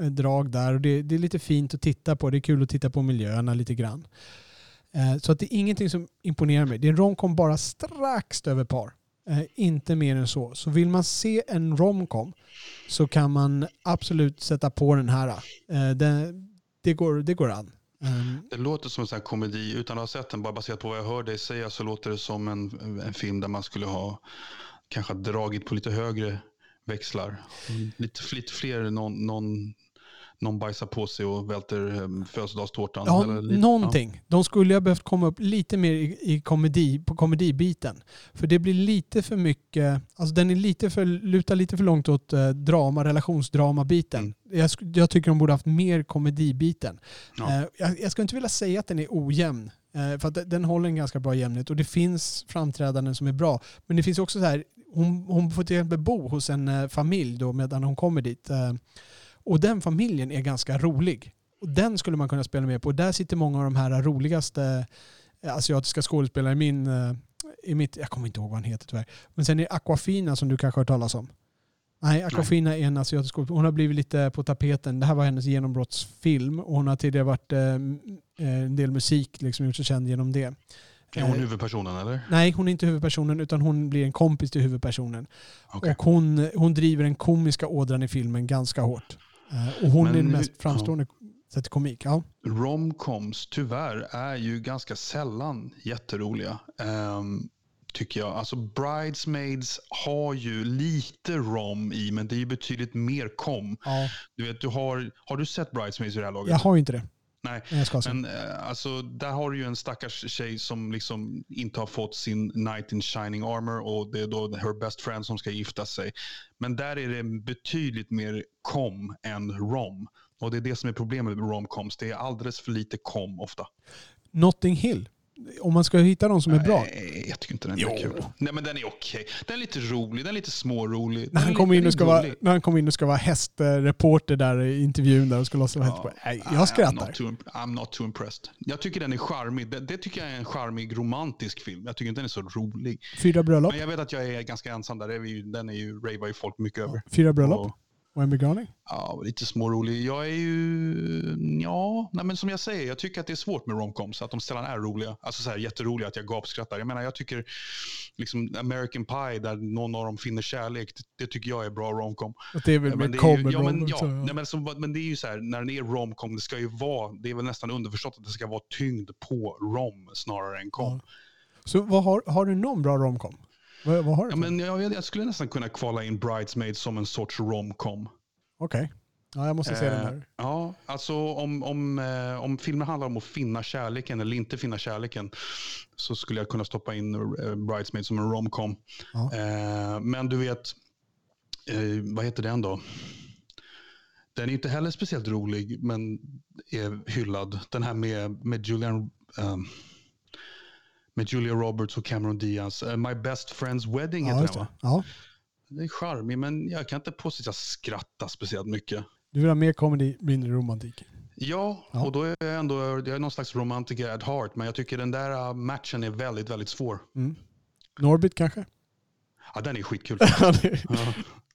eh, drag där. Och det, det är lite fint att titta på. Det är kul att titta på miljöerna lite grann. Eh, Så att det är ingenting som imponerar mig. Det är en romcom bara strax över par. Eh, inte mer än så. Så vill man se en romcom så kan man absolut sätta på den här. Eh, det, det, går, det går an. Ehm, Det låter som en sån komedi. Utan att ha sett den, bara baserat på vad jag hör dig säga, så låter det som en, en film där man skulle ha kanske dragit på lite högre växlar. Lite, lite fler, någon, någon, någon bajsar på sig och välter um, födelsedagstårtan. Ja, eller någonting. De skulle ha behövt komma upp lite mer i, i komedi, på komedibiten. För det blir lite för mycket, alltså den är lite för, lutar lite för långt åt eh, drama, relationsdrama-biten. Mm. Jag, jag tycker de borde haft mer komedibiten. Ja. Eh, jag, jag ska inte vilja säga att den är ojämn. Eh, för att den- håller en ganska bra jämnhet och det finns framträdanden som är bra. Men det finns också så här, hon, hon får till exempel bo hos en eh, familj då medan hon kommer dit. Och den familjen är ganska rolig. Och den skulle man kunna spela med på. Där sitter många av de här roligaste eh, asiatiska skådespelare i min... eh, I mitt, jag kommer inte ihåg vad han heter tyvärr. Men sen är Aquafina som du kanske har hört talas om. Nej, Aquafina är en asiatisk skådespelare. Hon har blivit lite på tapeten. Det här var hennes genombrottsfilm och hon har tidigare varit eh, eh, en del musik, liksom gjort sig känd genom det. Är hon huvudpersonen eller? Nej, hon är inte huvudpersonen utan hon blir en kompis till huvudpersonen. Okej. Och hon, hon driver den komiska ådran i filmen ganska hårt. Eh, och hon Men är den mest framstående sett till komik. Ja. Romcoms tyvärr är ju ganska sällan jätteroliga. ehm, tycker jag. Alltså Bridesmaids har ju lite rom i men det är ju betydligt mer kom. ja. Du vet, du har, har du sett Bridesmaids i det här laget? Jag har ju inte det. Nej. Men eh, alltså, där har du ju en stackars tjej som liksom inte har fått sin knight in shining armor och det är då her best friend som ska gifta sig. Men där är det betydligt mer kom än rom. Och det är det som är problemet med romcoms. Det är alldeles för lite kom ofta. Notting Hill. Om man ska hitta någon som är bra. Nej, jag tycker inte den är Jo. kul. Nej, men den är okej. Den är lite rolig, den är lite smårolig. När han, lite- in och ska vara, gullig. när han kommer in och ska vara hästreporter där i intervjun där och ska låtsas vara häst. Nej, I'm jag skrattar. not, too, I'm not too impressed. Jag tycker den är charmig. Det, det tycker jag är en charmig romantisk film. Jag tycker inte den är så rolig. Fyra bröllop. Men jag vet att jag är ganska ensam där. Är ju- Den är ju, ravar ju folk mycket över. Fyra bröllop. Och en begravning. ja, lite smårolig. Jag är ju, ja, nej, men som jag säger, jag tycker att det är svårt med romcoms. Att de sällan är roliga. Alltså så här jätteroliga, att jag gapskrattar. Jag menar, jag tycker liksom American Pie, där någon av dem finner kärlek, det, det tycker jag är bra romcom. Det är väl med det ju, kommer ja, men, Robert, ja, så- nej, men, som, men det är ju så här, när den är romcom, det ska ju vara, det är väl nästan underförstått att det ska vara tyngd på rom snarare än kom. Ja. Så vad har, har du någon bra romcom? Vad, vad har du? Ja, men jag, jag skulle nästan kunna kvala in Bridesmaids som en sorts romcom. Okej. Ja, jag måste se den Eh, här. Ja, alltså om, om, eh, om filmen handlar om att finna kärleken eller inte finna kärleken så skulle jag kunna stoppa in eh, Bridesmaids som en romcom. Ja. Eh, men du vet, eh, vad heter den då? Den är inte heller speciellt rolig men är hyllad. Den här med, med Julian... ehm, med Julia Roberts och Cameron Diaz. Eh, My Best Friend's Wedding Ja, heter just den det. va? Ja. Det är charmig men jag kan inte påstå att jag skrattar speciellt mycket. Du vill ha mer comedy, mindre romantik. Ja, Ja. och då är jag ändå jag är någon slags romantiker at heart. Men jag tycker den där uh, matchen är väldigt, väldigt svår. Mm. Norbit kanske? Ja, den är skitkul. Ja,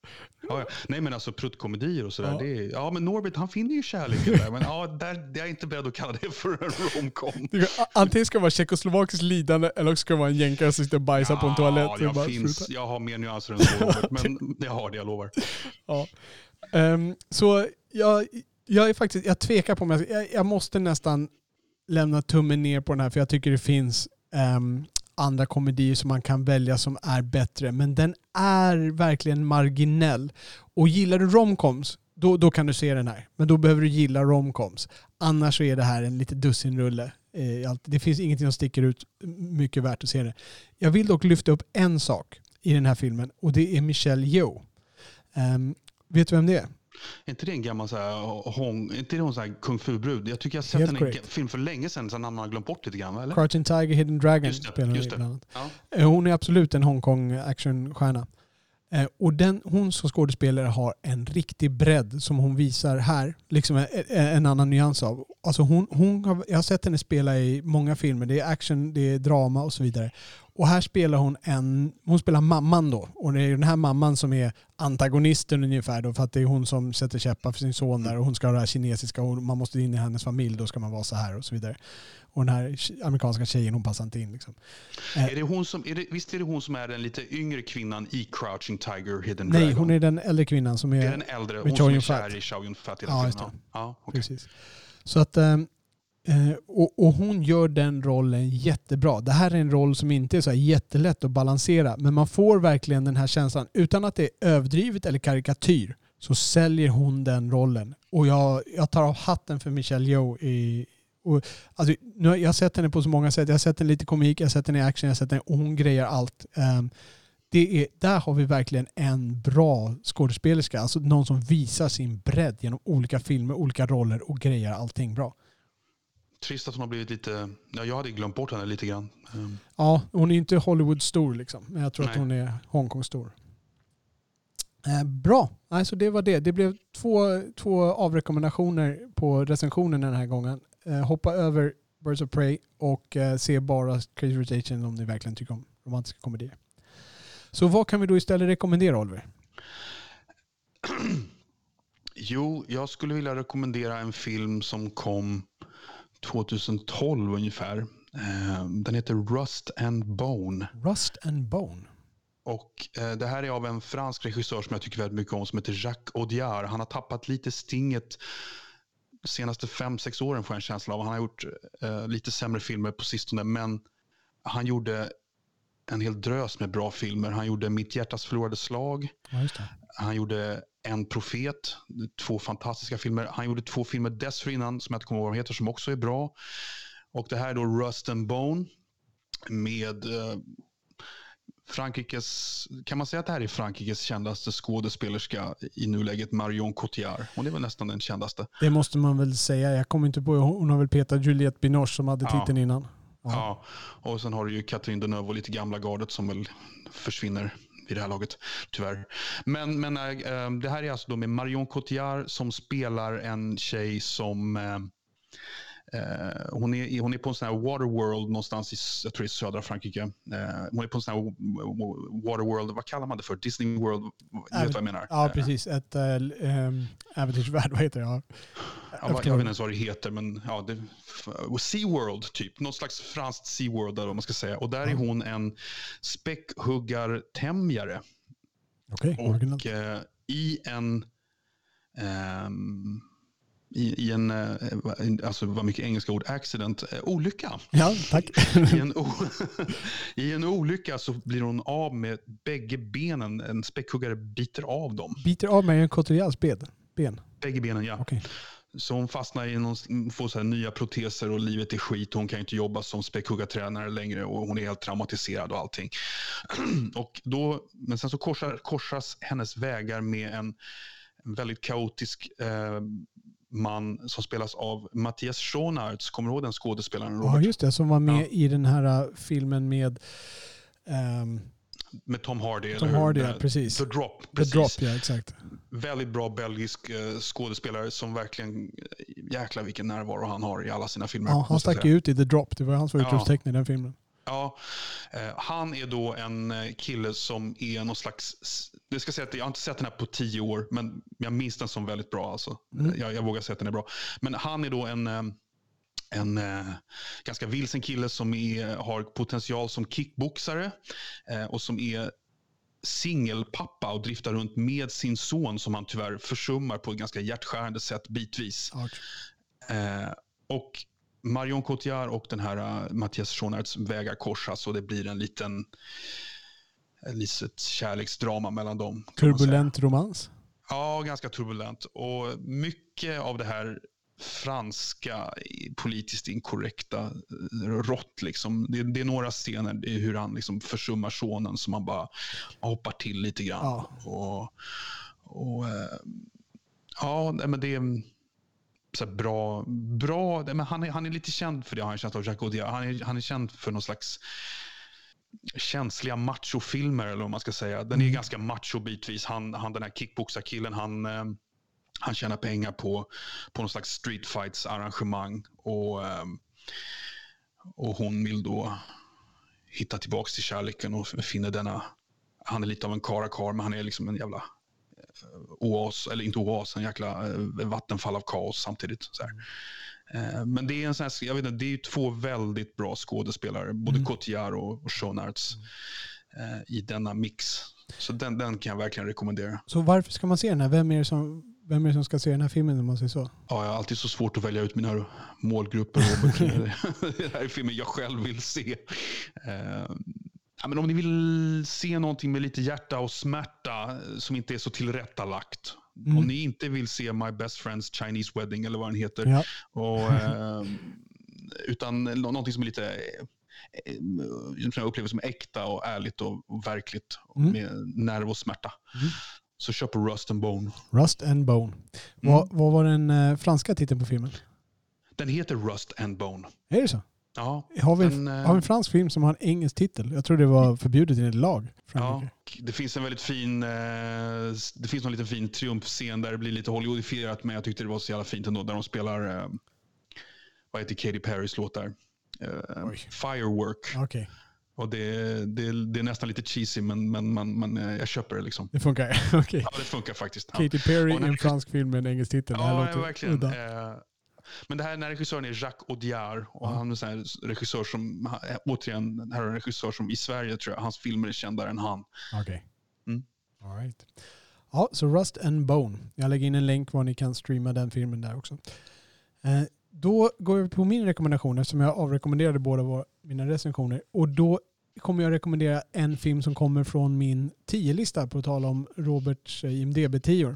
ja. Ja, ja. Nej men alltså pruttkomedier och sådär. Ja. Ja. Det är, ja men Norbit han finner ju kärleken där. Men ja, där, jag är inte beredd att kalla det för en romcom. Antingen ska det vara tjeckoslovakiskt lidande eller också ska det vara en jänkare som sitter och bajsar på en toalett. Ja, jag, bara, finns, jag har mer nyanser än så. Men jag har det, jag lovar. Ja. Ehm, så jag, jag är faktiskt, jag tvekar på mig. Jag, jag måste nästan lämna tummen ner på den här för jag tycker det finns ehm, andra komedier som man kan välja som är bättre. Men den är verkligen marginell. Och gillar du romcoms, då, då kan du se den här. Men då behöver du gilla romcoms. Annars så är det här en lite dussinrulle. Eh, det finns ingenting som sticker ut mycket värt att se det. Jag vill dock lyfta upp en sak i den här filmen och det är Michelle Yeoh. Um, vet du vem det är? Är inte det en gammal så här, hong, är inte det hon så här kung fu-brud? Jag tycker jag har sett Helt i en film för länge sedan, så man har glömt bort lite grann. Eller? Crouching Tiger, Hidden Dragon Just det, spelar hon just det. bland annat. Ja. Eh, Hon är absolut en Hongkong actionstjärna. Eh, Och den, hon som skådespelare har en riktig bredd som hon visar här. Liksom en, en annan nyans av. Alltså hon, hon har, jag har sett henne spela i många filmer. Det är action, det är drama och så vidare. Och här spelar hon en, hon spelar mamman då. Och det är den här mamman som är antagonisten ungefär då, för att det är hon som sätter käppar för sin son där och hon ska ha det här kinesiska och man måste in i hennes familj, då ska man vara så här och så vidare. Och den här amerikanska tjejen, hon passar inte in liksom. Är det hon som, är det, visst är det hon som är den lite yngre kvinnan i Crouching Tiger, Hidden Nej, Dragon? hon är den äldre kvinnan som Det är... är den äldre, hon som är kär i Chow Yun-Fat Ja, just det. Ja, okej. Precis. Så att, eh, eh, Eh, och, och hon gör den rollen jättebra. Det här är en roll som inte är så här jättelätt att balansera. Men man får verkligen den här känslan. Utan att det är överdrivet eller karikatyr så säljer hon den rollen. Och jag, jag tar av hatten för Michelle Yeoh. I, och, alltså, nu, har- jag har sett henne på så många sätt. Jag har sett henne lite komik, jag har sett henne i action, jag har sett henne och hon grejer allt. Ehm, det är, där har vi verkligen en bra skådespelerska. Alltså någon som visar sin bredd genom olika filmer, olika roller och grejer allting bra. Trist att hon har blivit lite... Ja, jag hade glömt bort henne lite grann. Ehm, Ja, hon är inte Hollywood-stor liksom. Men jag tror att Nej. hon är Hongkong-stor. Eh, bra, alltså det var det. Det blev två, två avrekommendationer på recensionen den här gången. Eh, hoppa över Birds of Prey och eh, se bara Crazy Asians om ni verkligen tycker om romantiska komedier. Så vad kan vi då istället rekommendera Oliver? Jo, jag skulle vilja rekommendera en film som kom 2012 ungefär. Ehm, Den heter Rust and Bone. Rust and Bone. Och eh, Det här är av en fransk regissör som jag tycker väldigt mycket om som heter Jacques Audiard. Han har tappat lite stinget de senaste fem sex åren får jag en känsla av. Han har gjort eh, lite sämre filmer på sistone men han gjorde en hel drös med bra filmer. Han gjorde Mitt hjärtas förlorade slag. Ja. Han gjorde En profet, två fantastiska filmer. Han gjorde två filmer dessförinnan som jag inte kommer ihåg vad de heter som också är bra. Och det här är då Rust and Bone med eh, Frankrikes, kan man säga att det här är Frankrikes kändaste skådespelerska i nuläget, Marion Cotillard. Hon är väl nästan den kändaste. Det måste man väl säga. Jag kommer inte på, hon har väl petat Juliette Binoche som hade Ja. titeln innan. Ja. Ja. Och sen har du ju Catherine Deneuve och lite gamla gardet som väl försvinner vid det här laget, tyvärr. Men, men äh, det här är alltså då med Marion Cotillard som spelar en tjej som äh, hon, är, hon är på en sån här waterworld någonstans i jag tror är södra Frankrike. Eh, hon är på en sån här waterworld, vad kallar man det för? Disney World, du vet vad jag menar? Ja, Eh, precis. Ett äh, äventyrsvärld, vad heter det? Ja. Ja, vad- jag vet inte ens vad det heter, men ja, det, f- Seaworld typ. Någon slags franskt Seaworld eller vad man ska säga. Och där är hon en späckhuggartämjare. Okej, originellt. Och eh, i en... ehm, i, i en, eh, alltså vad mycket engelska ord, accident, eh, olycka. Ja, tack. I en, o, I en olycka så blir hon av med bägge benen. En späckhuggare biter av dem. Biter av mig en Cotillards ben. ben. Bägge benen, ja. Okej. Så hon fastnar i någon, får så här nya proteser och livet är skit. Hon kan inte jobba som späckhuggartränare längre och hon är helt traumatiserad och allting. och då, men sen så korsar, korsas hennes vägar med en, en väldigt kaotisk eh, man som spelas av Mattias Schoenaerts. Kommer du ihåg den skådespelaren? Ja, Robert? just det. Som var med Ja. i den här äh, filmen med ehm, Med Tom Hardy. Tom? Hardy, ja, The- precis. The Drop. The precis. Drop, ja exakt. Väldigt bra belgisk eh, skådespelare som verkligen, jäklar vilken närvaro han har i alla sina filmer. Ja, han stack ju ut i The Drop. Det var hans Ja. utropstecken i den filmen. Ja, eh, han är då en eh, kille som är någon slags... Det ska säga att jag har inte sett den här på tio år, men jag minns den som väldigt bra. Alltså. Mm. Jag, jag vågar säga att den är bra. Men han är då en, eh, en eh, ganska vilsen kille som är, har potential som kickboxare eh, och som är singelpappa och driftar runt med sin son som han tyvärr försummar på ett ganska hjärtskärande sätt bitvis. Eh, och Marion Cotillard och den här uh, Mattias Schoenaerts vägar korsas och det blir en liten ett litet kärleksdrama mellan dem. Turbulent romans. Ja, ganska turbulent. Och mycket av det här franska politiskt inkorrekta eh, rått. Liksom. Det, det är några scener det är hur han liksom försummar sonen som man bara hoppar till lite grann. Ja. Och, och, eh, ja, men det är så bra. bra men han, är, han är lite känd för det, har jag känsla av, Jacques Audiard. Han är, han är känd för någon slags känsliga machofilmer eller vad man ska säga. Den är Mm. ganska macho bitvis. Han, han den här kickboxarkillen, han, eh, han tjänar pengar på, på någon slags street fights arrangemang och, eh, och hon vill då hittar tillbaka till kärleken och finner denna... Han är lite av en karakar, men han är liksom en jävla oas, eller inte oas, en jäkla eh, vattenfall av kaos samtidigt. Så här. Eh, Men det är, en sån här, jag vet inte, det är två väldigt bra skådespelare, både Mm. Cotillard och, och Schonards, eh, i denna mix. Så den, den kan jag verkligen rekommendera. Så varför ska man se den här? Vem är det som, vem är det som ska se den här filmen om man säger så? Ja, jag har alltid så svårt att välja ut mina målgrupper, Robert. det här är filmen jag själv vill se. Ja, men om ni vill se någonting med lite hjärta och smärta eh, som inte är så tillrättalagt. Mm. Om ni inte vill se My Best Friends Chinese Wedding eller vad den heter. Ja. Och, eh, utan nå- någonting som är lite eh, som jag upplever som äkta och ärligt och, och verkligt Mm. med nerv och smärta. Mm. Så köp Rust and Bone. Rust and Bone. Mm. Vad, vad var den eh, franska titeln på filmen? Den heter Rust and Bone. Är det så? Ja, Har vi, Men, eh, har vi en fransk film som har en engelsk titel? Jag tror det var förbjudet i en lag. Ja, det finns en väldigt fin, eh, det finns någon liten fin triumfscen där det blir lite Hollywoodifierat men jag tyckte det var så jävla fint ändå där de spelar, eh, vad heter Katy Perrys låt där? Eh, Oj. Firework. Okej, Och det, det, det är nästan lite cheesy men, men man, man, jag köper det liksom. det funkar. Okej. Ja, det funkar faktiskt. Ja. Katy Perry i en fransk film med en engelsk titel. det här Ja, låter ja, verkligen. udda. Men det här, den här regissören är Jacques Audiard. Och Ja. han är en regissör som, återigen, det här är en regissör som i Sverige tror jag, hans filmer är kändare än han. Okej. Mm. All right. Ja, så Rust and Bone. Jag lägger in en länk var ni kan streama den filmen där också. Eh, då går vi på min rekommendation eftersom jag avrekommenderade båda våra, mina recensioner. Och då kommer jag rekommendera en film som kommer från min 10-lista på att tala om Roberts eh, IMDB-10.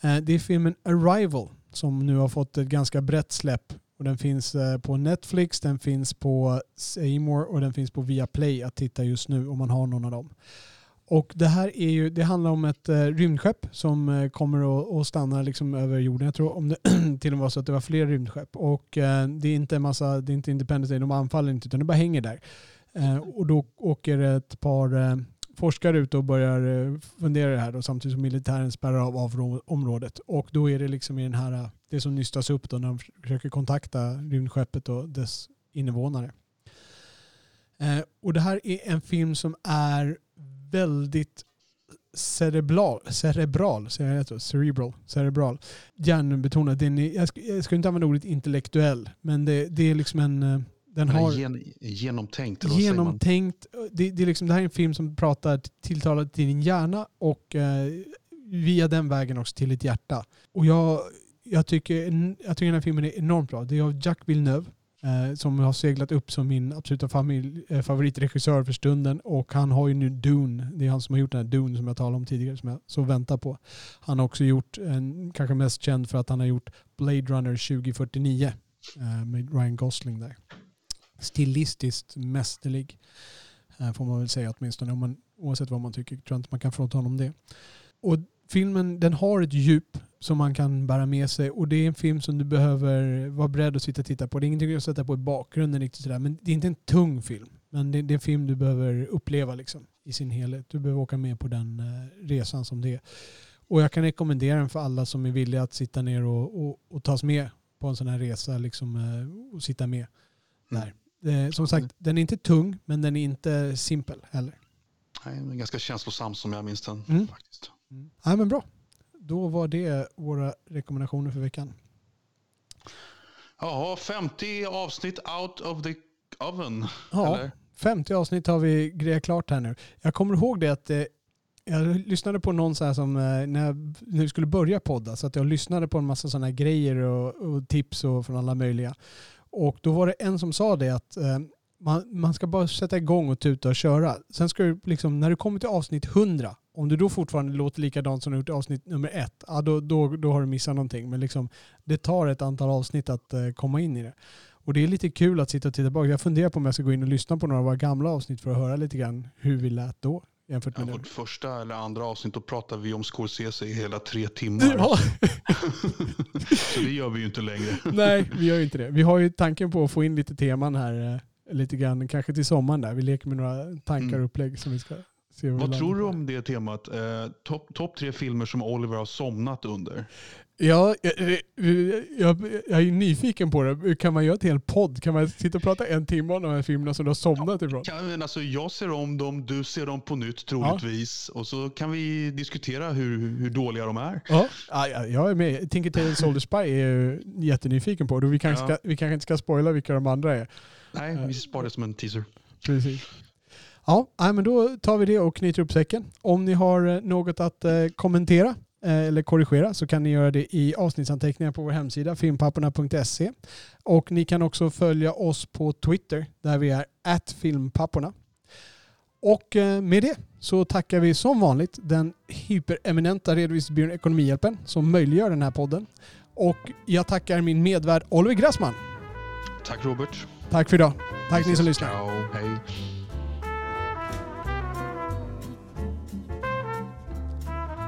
Eh, det är filmen Arrival som nu har fått ett ganska brett släpp. Och den finns eh, på Netflix, den finns på Seymour och den finns på Viaplay att titta just nu om man har någon av dem. Och det här är ju, det handlar om ett eh, rymdskepp som eh, kommer att att stanna liksom över jorden. Jag tror om det till och med var så att det var fler rymdskepp. Och eh, det är inte en massa, det är inte Independence Day, de anfaller inte utan det bara hänger där. Eh, och då åker ett par eh, forskare ute och börjar eh, fundera det här då, samtidigt som militären spärrar av, av området. Och då är det liksom i den här, eh, det som nystas upp då när de försöker kontakta rymdskeppet och dess invånare. Eh, och det här är en film som är väldigt cerebral, cerebral, säger jag? Cerebral, cerebral. Hjärnbetonad. Den är, jag, ska, jag ska inte använda ordet intellektuell, men det, det är liksom en... Eh, den har gen, genomtänkt. genomtänkt. Det, det, är liksom, det här är en film som pratar tilltalar till din hjärna och eh, via den vägen också till ditt hjärta. Och jag, jag, tycker, jag tycker den här filmen är enormt bra. Det är av Jack Villeneuve eh, som har seglat upp som min absoluta familj, eh, favoritregissör för stunden. Och han har ju nu Dune. Det är han som har gjort den här Dune som jag talade om tidigare som jag så väntar på. Han har också gjort, en, kanske mest känd för att han har gjort Blade Runner 2049 eh, med Ryan Gosling där stilistiskt mästerlig. Eh, får man väl säga åtminstone. Om man, oavsett vad man tycker tror jag inte man kan frånta honom det. Och filmen den har ett djup som man kan bära med sig och det är en film som du behöver vara beredd att sitta och titta på. Det är ingenting att sätta på i bakgrunden riktigt sådär. Men det är inte en tung film. Men det, det är en film du behöver uppleva liksom, i sin helhet. Du behöver åka med på den eh, resan som det är. Och jag kan rekommendera den för alla som är villiga att sitta ner och, och, och tas med på en sån här resa liksom, eh, och sitta med där. Eh, som sagt, den är inte tung men den är inte simpel heller. Nej, den är ganska känslosam som jag minns den. Mm. Faktiskt. Ja, men bra. Då var det våra rekommendationer för veckan. Ja, 50 avsnitt out of the oven. Ja, Eller? 50 avsnitt har vi grejat klart här nu. Jag kommer ihåg det att eh, jag lyssnade på någon så här som eh, när, jag, vi skulle börja podda så att jag lyssnade på en massa sådana här grejer och, och tips och från alla möjliga. Och då var det en som sa det att eh, man, man ska bara sätta igång och tuta och köra. Sen ska du liksom, när du kommer till avsnitt 100, om du då fortfarande låter likadant som du gjort i avsnitt nummer ett, ja, då, då, då har du missat någonting. Men liksom, det tar ett antal avsnitt att eh, komma in i det. Och det är lite kul att sitta och titta tillbaka. Jag funderar på om jag ska gå in och lyssna på några av våra gamla avsnitt för att höra lite grann hur vi lät då jämfört Ja, med nu. vårt första eller andra avsnitt då pratar vi om Scorsese i hela tre timmar. Ja, Så det gör vi ju inte längre. nej, vi gör ju inte det. Vi har ju tanken på att få in lite teman här eh, lite grann, kanske till sommaren där. Vi leker med några tankar Mm. och upplägg som vi ska se. Vad vi tror du om det temat? Eh, Topp top tre filmer som Oliver har somnat under. Ja, jag, jag, jag är nyfiken på det. Kan man göra ett helt podd? Kan man sitta och prata en timme om de här filmerna som du har somnat ifrån? Kan, men alltså, jag ser om dem, du ser dem på nytt troligtvis. Och så kan vi diskutera hur, hur dåliga de är. Ja, ja, ja, jag är med. Tinker Tailor Soldier Spy är jag jättenyfiken på. Vi kanske, Ja. ska, vi kanske inte ska spoila vilka de andra är. Nej, vi sparar det som en teaser. Precis. Ja, men då tar vi det och knyter upp säcken. Om ni har eh, något att eh, kommentera eller korrigera så kan ni göra det i avsnittsanteckningar på vår hemsida filmpapporna.se. Och ni kan också följa oss på Twitter där vi är filmpapporna. Och eh, med det så tackar vi som vanligt den hypereminenta redovisningsbyrån Ekonomihjälpen som möjliggör den här podden. Och jag tackar min medvärd Oliver Grassman. Tack Robert. Tack för idag. Tack ni som lyssnar. Ciao, hej.